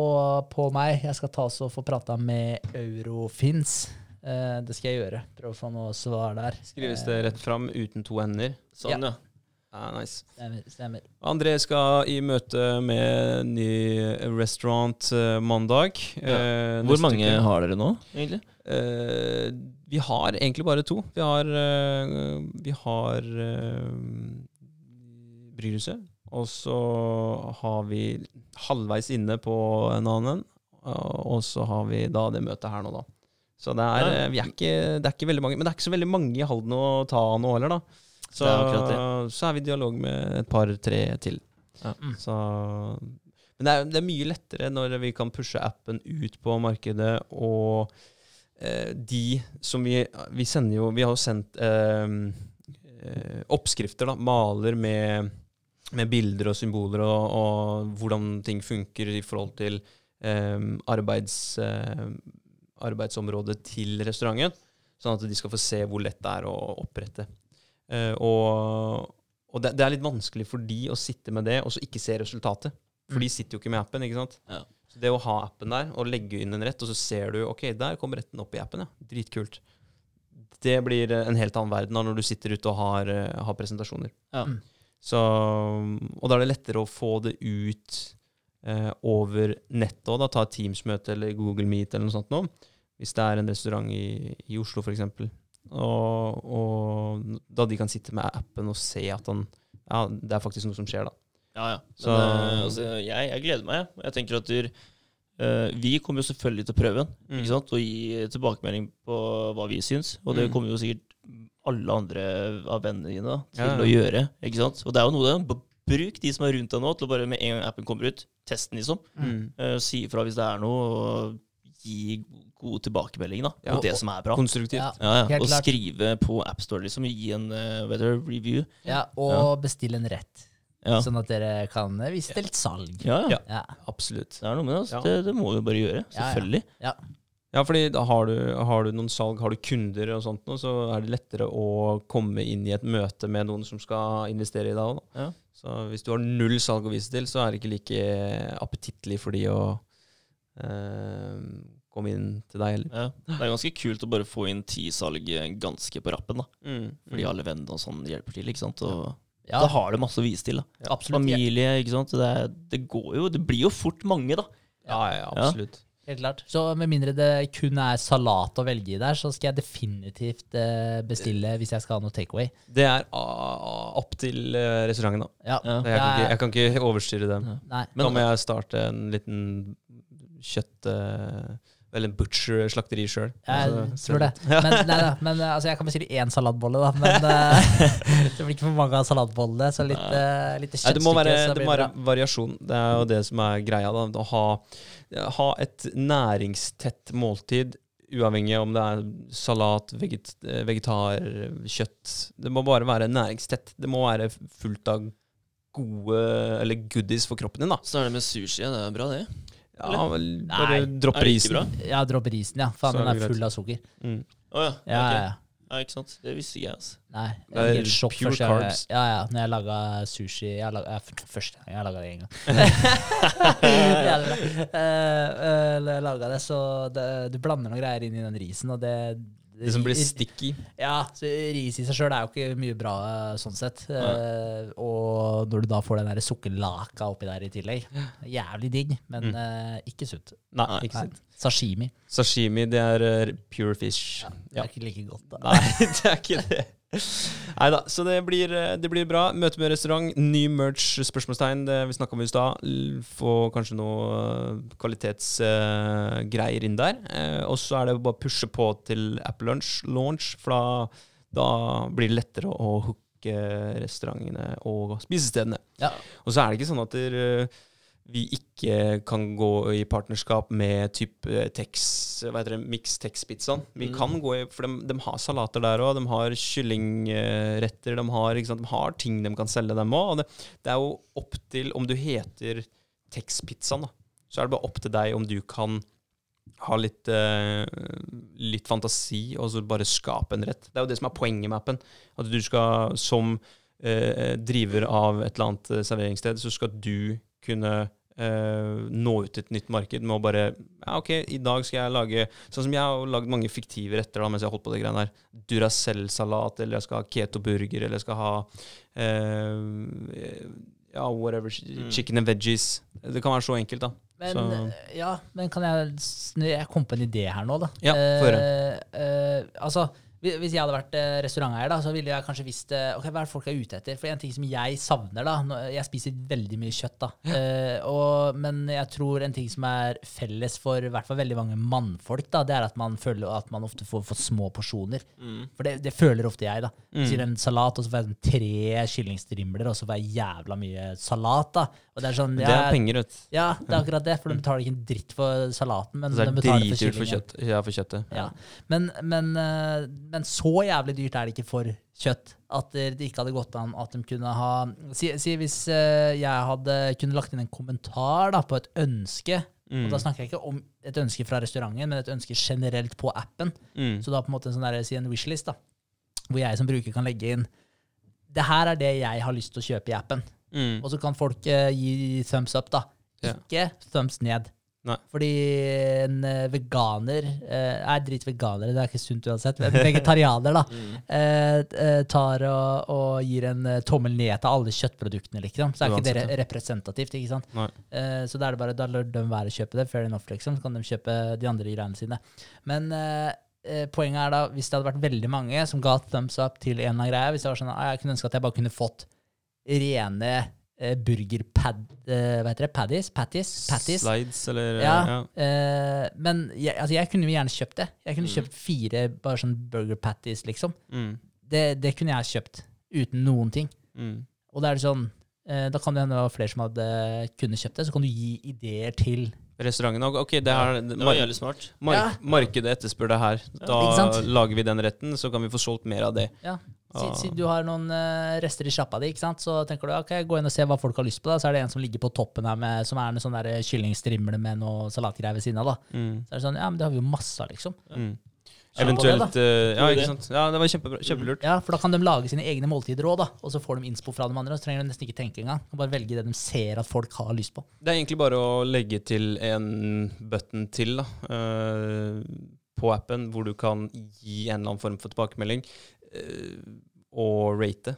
C: på meg. Jeg skal ta oss og få prata med Eurofins. Eh, det skal jeg gjøre. Prøve å få noe svar der.
A: Skrives det rett fram uten to ender.
B: Sånn, ja.
A: Ja, nice.
C: Stemmer. stemmer.
A: André skal i møte med ny restaurant mandag. Ja. eh,
B: Hvor mange
A: uke.
B: har dere nå, egentlig?
A: Eh, vi har egentlig bare to. Vi har, eh, vi har Bryggerhuset, og så har vi halvveis inne på en annen, og så har vi da det møtet her nå, da. Så det er,
B: Ja.
A: vi er ikke, det er ikke veldig mange, men det er ikke så veldig mange i Halden å ta nå heller, da. Så,
B: Det er
A: så er vi i dialog med et par-tre til.
B: Ja.
A: Så, men det er, det er mye lettere når vi kan pushe appen ut på markedet, og eh, de som vi Vi sender jo Vi har jo sendt eh, eh, oppskrifter, da. Maler med, med bilder og symboler og, og hvordan ting funker i forhold til eh, arbeids, eh, arbeidsområdet til restauranten. Sånn at de skal få se hvor lett det er å opprette. Eh, og og det, det er litt vanskelig for de å sitte med det og så ikke se resultatet. For de sitter jo ikke med appen. ikke sant?
B: Ja.
A: Så det å ha appen der og legge inn en rett, og så ser du ok, der kom retten opp i appen. ja, Dritkult. Det blir en helt annen verden da, når du sitter ute og har, har presentasjoner.
B: Ja.
C: Mm.
A: Så, og da er det lettere å få det ut eh, over nettet òg. Ta et Teams-møte eller Google Meet eller noe sånt nå. Hvis det er en restaurant i, i Oslo, f.eks. Og, og da de kan sitte med appen og se at han Ja, det er faktisk noe som skjer, da.
B: Ja, ja. Men
A: Så-
B: eh, altså, jeg, jeg gleder meg. jeg. Tenker at du, eh, Vi kommer jo selvfølgelig til å prøve
A: Mm.
B: ikke sant? og gi tilbakemelding på hva vi syns. Og det
A: Mm.
B: kommer jo sikkert alle andre av vennene dine til
A: Ja, ja.
B: å gjøre. ikke sant? Og det er jo noe det. Bruk de som er rundt deg nå, til å bare med en gang appen kommer ut, test den, liksom.
A: Mm.
B: Uh, si ifra hvis det er noe, og gi god tilbakemelding da,
A: Ja.
B: på det som er bra.
A: Konstruktivt.
C: Ja.
B: Ja, ja. Og
C: klart.
B: skrive på AppStore, liksom. Gi en uh, review.
C: Ja, og bestille en rett,
B: Ja.
C: sånn at dere kan eh, vise til litt salg.
B: Ja, ja.
A: Ja.
C: Ja.
A: Absolutt.
B: Det er noe med det. Altså.
A: Ja.
B: Det, det må vi bare gjøre.
C: Ja, ja.
B: Selvfølgelig.
C: Ja.
A: Fordi har du, har du noen salg, har du kunder og sånt, noe, så er det lettere å komme inn i et møte med noen som skal investere i deg òg.
B: Ja.
A: Så hvis du har null salg å vise til, så er det ikke like appetittlig for de å eh, komme inn til deg heller.
B: Ja. Det er ganske kult å bare få inn ti salg ganske på rappen, da.
A: Mm.
B: Fordi alle vennene og sånn hjelper til, ikke sant. Og
C: Ja,
B: da har du masse å vise til, da.
C: absolutt.
B: Familie, ikke sant. Det, det går jo Det blir jo fort mange, da.
A: Ja, ja, absolutt.
C: Helt klart. Så med mindre det kun er salat å velge i der, så skal jeg definitivt eh, bestille hvis jeg skal ha noe takeaway.
A: Det er opp til eh, restauranten, da.
C: Ja.
B: Ja.
A: Jeg kan, ikke, jeg kan ikke overstyre dem.
C: Nei.
A: Men da må jeg starte en liten kjøtt... eh, eller en butcher-slakteri sjøl.
C: Jeg tror det. Men, nei, da, men altså, jeg kan bestille én salatbolle, da. Men det blir ikke for mange av salatbollene. Så litt, uh, litt
A: Nei,
C: kjøttstykke.
A: det må være, det må være variasjon. Det er jo det som er greia. da, Å ha, ha et næringstett måltid, uavhengig om det er salat, veget, eh, vegetar, kjøtt. Det må bare være næringstett. Det må være fullt av gode eller goodies for kroppen din. da.
B: Så er det med sushi. Det er bra, det.
A: Ja, vel, bare
C: Nei,
A: dropper
B: er bra?
C: Ja, dropper isen, ja. Faen,
A: er
C: den er full av sukker.
A: Mm.
B: Oh, ja.
C: Ja,
B: ok.
C: ja, ja.
B: Ja. Ikke sant. Det visste ikke jeg, altså.
C: Nei,
A: Det
C: er helt sjokk
A: pure
C: første gang.
A: carbs.
C: Ja, ja. Når jeg laga sushi jeg laga, ja, f- Første gang jeg laga det en gang. Jævlig bra. Eh, eh, jeg laga det, så det, du blander noen greier inn i den risen, og det
A: Det som blir sticky.
C: Ja, så ris i seg sjøl er jo ikke mye bra eh, sånn sett. Eh, og når du da får den der sukkerlaka oppi der i tillegg, jævlig digg, men eh, ikke sunt.
A: Nei, ikke
C: sunt.
A: sant.
C: Sashimi.
A: Sashimi, det er eh, pure fish.
C: Det er ikke like godt, da.
A: Nei, det er ikke det. Nei da, så det blir, eh, det blir bra. Møte med restaurant, ny merch, spørsmålstegn, det vi snakka om i stad. Få kanskje noe kvalitetsgreier inn der. Uh, og så er det bare å pushe på til Apple Lunch launch, for da, da blir det lettere å hooke restaurantene og spisestedene.
C: Ja.
A: Og så er det ikke sånn at der, eh, vi ikke kan gå i partnerskap med type Tex, hva heter det, Mix Tex-pizzaen. Vi
B: Mm.
A: kan gå i, for de, de har salater der òg, de har kyllingretter, de har, sant, de har ting de kan selge, dem òg. Det, det er jo opp til om du heter Tex-pizzaen. Så er det bare opp til deg om du kan ha litt, eh, litt fantasi og så bare skape en rett. Det er jo det som er poenget med appen. At du skal, som eh, driver av et eller annet eh, serveringssted, så skal du kunne eh, nå ut til et nytt marked med å bare Ja, OK, i dag skal jeg lage Sånn som jeg har lagd mange fiktive retter da, mens jeg har holdt på det greiene her. Duracell-salat, eller jeg skal ha keto-burger, eller jeg skal ha uh, ja, whatever.
B: Mm.
A: Chicken and veggies. Det kan være så enkelt, da.
C: Men,
A: Så-
C: ja, men kan jeg snu Jeg kom på en idé her nå, da.
A: Ja, få uh,
C: Eh, eh, altså, hvis jeg hadde vært eh, restauranteier, da, så ville jeg kanskje visst okay, ok, hva er det folk er ute etter. For en ting som jeg savner, da Jeg spiser veldig mye kjøtt, da. Eh, og, men jeg tror en ting som er felles for i hvert fall veldig mange mannfolk, da, det er at man føler at man ofte får for små porsjoner.
B: Mm.
C: For det, det føler ofte jeg, da.
A: Mm.
C: Sier en salat, og så får jeg sånn tre kyllingstrimler, og så får jeg jævla mye salat, da. Og det er sånn
A: Men det er penger, vet
C: ja, det er akkurat det, for de betaler ikke en dritt for salaten, men de
A: er
C: betaler for
A: dritdyrt for,
C: kyllingen.
A: kjøtt, ja, for kjøttet.
C: Ja. Men, men, eh, men så jævlig dyrt er det ikke for kjøtt at det ikke hadde gått an at de kunne ha Si, si hvis eh, jeg hadde kunne lagt inn en kommentar da, på et ønske,
A: Mm.
C: og da snakker jeg ikke om et ønske fra restauranten, men et ønske generelt på appen.
A: Mm.
C: Så da på en måte en sånn der, si en wishlist, da, hvor jeg som bruker kan legge inn Det her er det jeg har lyst til å kjøpe i appen.
A: Mm.
C: Og så kan folk uh, gi thumbs up, da.
A: Ikke
C: Ikke thumbs ned.
A: Nei.
C: Fordi en eh, veganer eh, Er drit veganere, det er ikke sunt uansett. Men vegetarianer, da. mm. eh, tar og, og gir en eh, tommel ned til alle kjøttproduktene, liksom. Så er ikke det
A: Uansett,
C: re- representativt, ikke sant. Eh, så da er det bare, da lar de være å kjøpe det. Fair enough, liksom. Så kan de kjøpe de andre greiene sine. Men eh, eh, poenget er da, hvis det hadde vært veldig mange som ga thumbs up til en eller annen greie, hvis det var sånn, jeg kunne ønske at jeg bare kunne fått rene eh, burgerpad... Eh, hva heter det? Paddies? Patties? Patties?
A: Slides, eller
C: Ja,
A: ja.
C: eh, men jeg, altså jeg kunne jo gjerne kjøpt det. Jeg kunne
B: Mm.
C: kjøpt fire bare sånn burger patties, liksom.
A: Mm.
C: Det, det kunne jeg kjøpt uten noen ting.
A: Mm.
C: Og da er det sånn eh, Da kan det hende det var flere som hadde kunnet kjøpt det. Så kan du gi ideer til
A: Restauranten òg. Ok, det er
B: Det var jævlig smart.
A: Mark,
C: Ja.
A: Markedet etterspør det her. Da
C: ja.
A: lager vi den retten, så kan vi få solgt mer av det.
C: Ja. Siden du har noen eh, rester i sjappa di, ikke sant? så tenker du ok, gå inn og se hva folk har lyst på. da Så er det en som ligger på toppen her, med, som er en sånn kyllingstrimmel kyllingstrimle med noe salatgreier ved siden av. da
A: Mm.
C: Så er det sånn, ja, men det har vi jo masse av, liksom.
A: Mm.
C: Eventuelt det,
A: eh, Ja, ikke sant. Ja, det var kjempebra, kjempelurt.
C: Ja, For da kan de lage sine egne måltider òg. Og så får de innspo fra de andre. Og så trenger de nesten ikke tenke engang. Bare velge det de ser at folk har lyst på.
A: Det er egentlig bare å legge til en button til da, Uh, på appen, hvor du kan gi en eller annen form for tilbakemelding eh, og rate,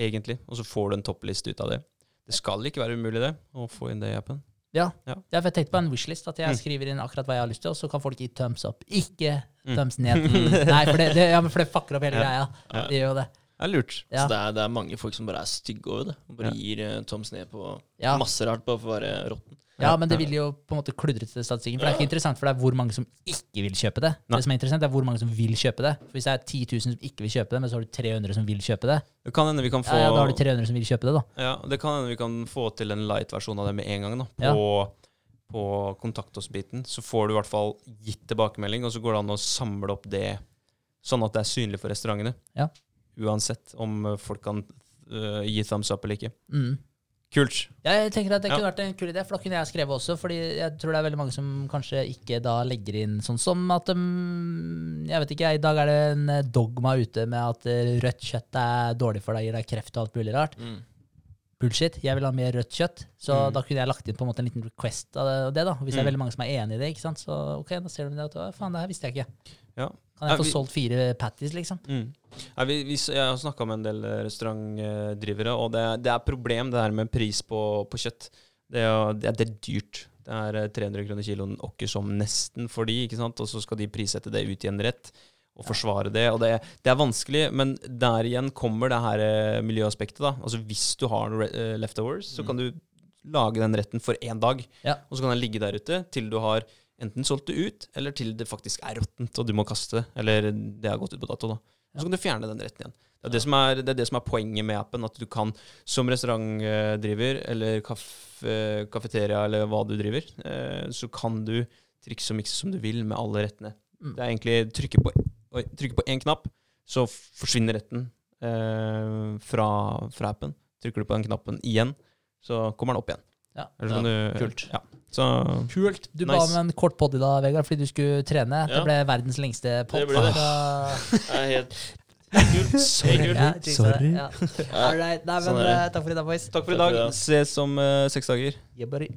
A: egentlig. Og så får du en toppliste ut av det. Det skal ikke være umulig, det, å få inn det i appen.
C: Ja.
A: Ja.
C: For jeg tenkte på en wishlist, at jeg
A: Mm.
C: skriver inn akkurat hva jeg har lyst til, og så kan folk gi thumbs up. Ikke
A: Mm.
C: thumbs ned. Nei, for det, det, ja, for det fucker opp hele
A: Ja.
C: greia. Det gjør jo det.
A: Det er lurt.
C: Ja.
B: Så det er, det er mange folk som bare er stygge over det. Og bare
A: Ja.
B: gir uh, Toms ned på
C: Ja.
B: masse rart bare for å være råtten.
C: Ja, men det vil jo på en måte kludre til statistikken. For det er ikke interessant for det er hvor mange som ikke vil kjøpe det.
A: Nei.
C: Det som er interessant, er hvor mange som vil kjøpe det. For Hvis det er 10 000 som ikke vil kjøpe det, men så har du 300 som vil kjøpe det,
A: Det kan hende vi kan få
C: ja, ja, da har du 300 som vil kjøpe det, da.
A: Ja, det kan hende vi kan få til en light-versjon av det med en gang. da, På, på kontakt oss-biten. Så får du i hvert fall gitt tilbakemelding, og så går det an å samle opp det sånn at det er synlig for restaurantene.
C: Ja.
A: Uansett om eh, folk kan uh, gi thumbs up eller ikke.
C: Mm.
A: Kult.
C: Ja, jeg tenker at Det
A: Ja.
C: kunne vært en kul idé, for da kunne jeg skrevet også. Fordi jeg tror det er veldig mange som kanskje ikke da legger inn sånn som at um, Jeg vet ikke, i dag er det en eh, dogma ute med at rødt kjøtt er dårlig for deg, gir deg kreft og alt mulig rart.
B: Mm.
C: Bullshit. Jeg vil ha mer rødt kjøtt. Så
A: Mm.
C: da kunne jeg lagt inn på en måte en liten request av det, da. Hvis det
A: Mm.
C: er veldig mange som er enig i det. ikke sant? Så ok, da ser du det at «Å, faen, det her visste jeg ikke.
A: Ja.
C: Kan jeg
A: Ja,
C: få solgt fire patties, liksom?
A: Mm. Nei, vi, vi, jeg har snakka med en del eh, restaurantdrivere, og det, det er problem det her med pris på, på kjøtt. Det er, det, er, det er dyrt. Det er eh, 300 kroner kiloen åkker som nesten for de, ikke sant? og så skal de prissette det ut i en rett og forsvare det. Og det, det er vanskelig, men der igjen kommer det her eh, miljøaspektet. da. Altså Hvis du har eh, leftovers, så kan du lage den retten for én dag.
C: Ja.
A: Og så kan den ligge der ute til du har enten solgt det ut, eller til det faktisk er råttent og du må kaste det. Eller det har gått ut på dato. da. Og så kan du fjerne den retten igjen. Det er det, som er, det er det som er poenget med appen. At du kan, som restaurantdriver eller kaffe, kafeteria eller hva du driver, eh, så kan du trikse og mikse som du vil med alle rettene.
C: Mm.
A: Det er egentlig trykke på, trykke på én knapp, så forsvinner retten eh, fra, fra appen. Trykker du på den knappen igjen, så kommer den opp igjen.
C: Ja.
A: det er
B: kult.
A: Ja. Så
C: Kult. Du ba
A: Nice.
C: om en kort pod i dag, Vegard, fordi du skulle trene. Det ble verdens lengste pod.
B: Det ble det. Det er helt kult.
C: Ja, Sorry. Ja. All right. Nei, men,
B: Sånn
C: eh, takk for i dag, boys.
A: takk for i dag. Ses om uh, seks dager.
C: Yeah, buddy.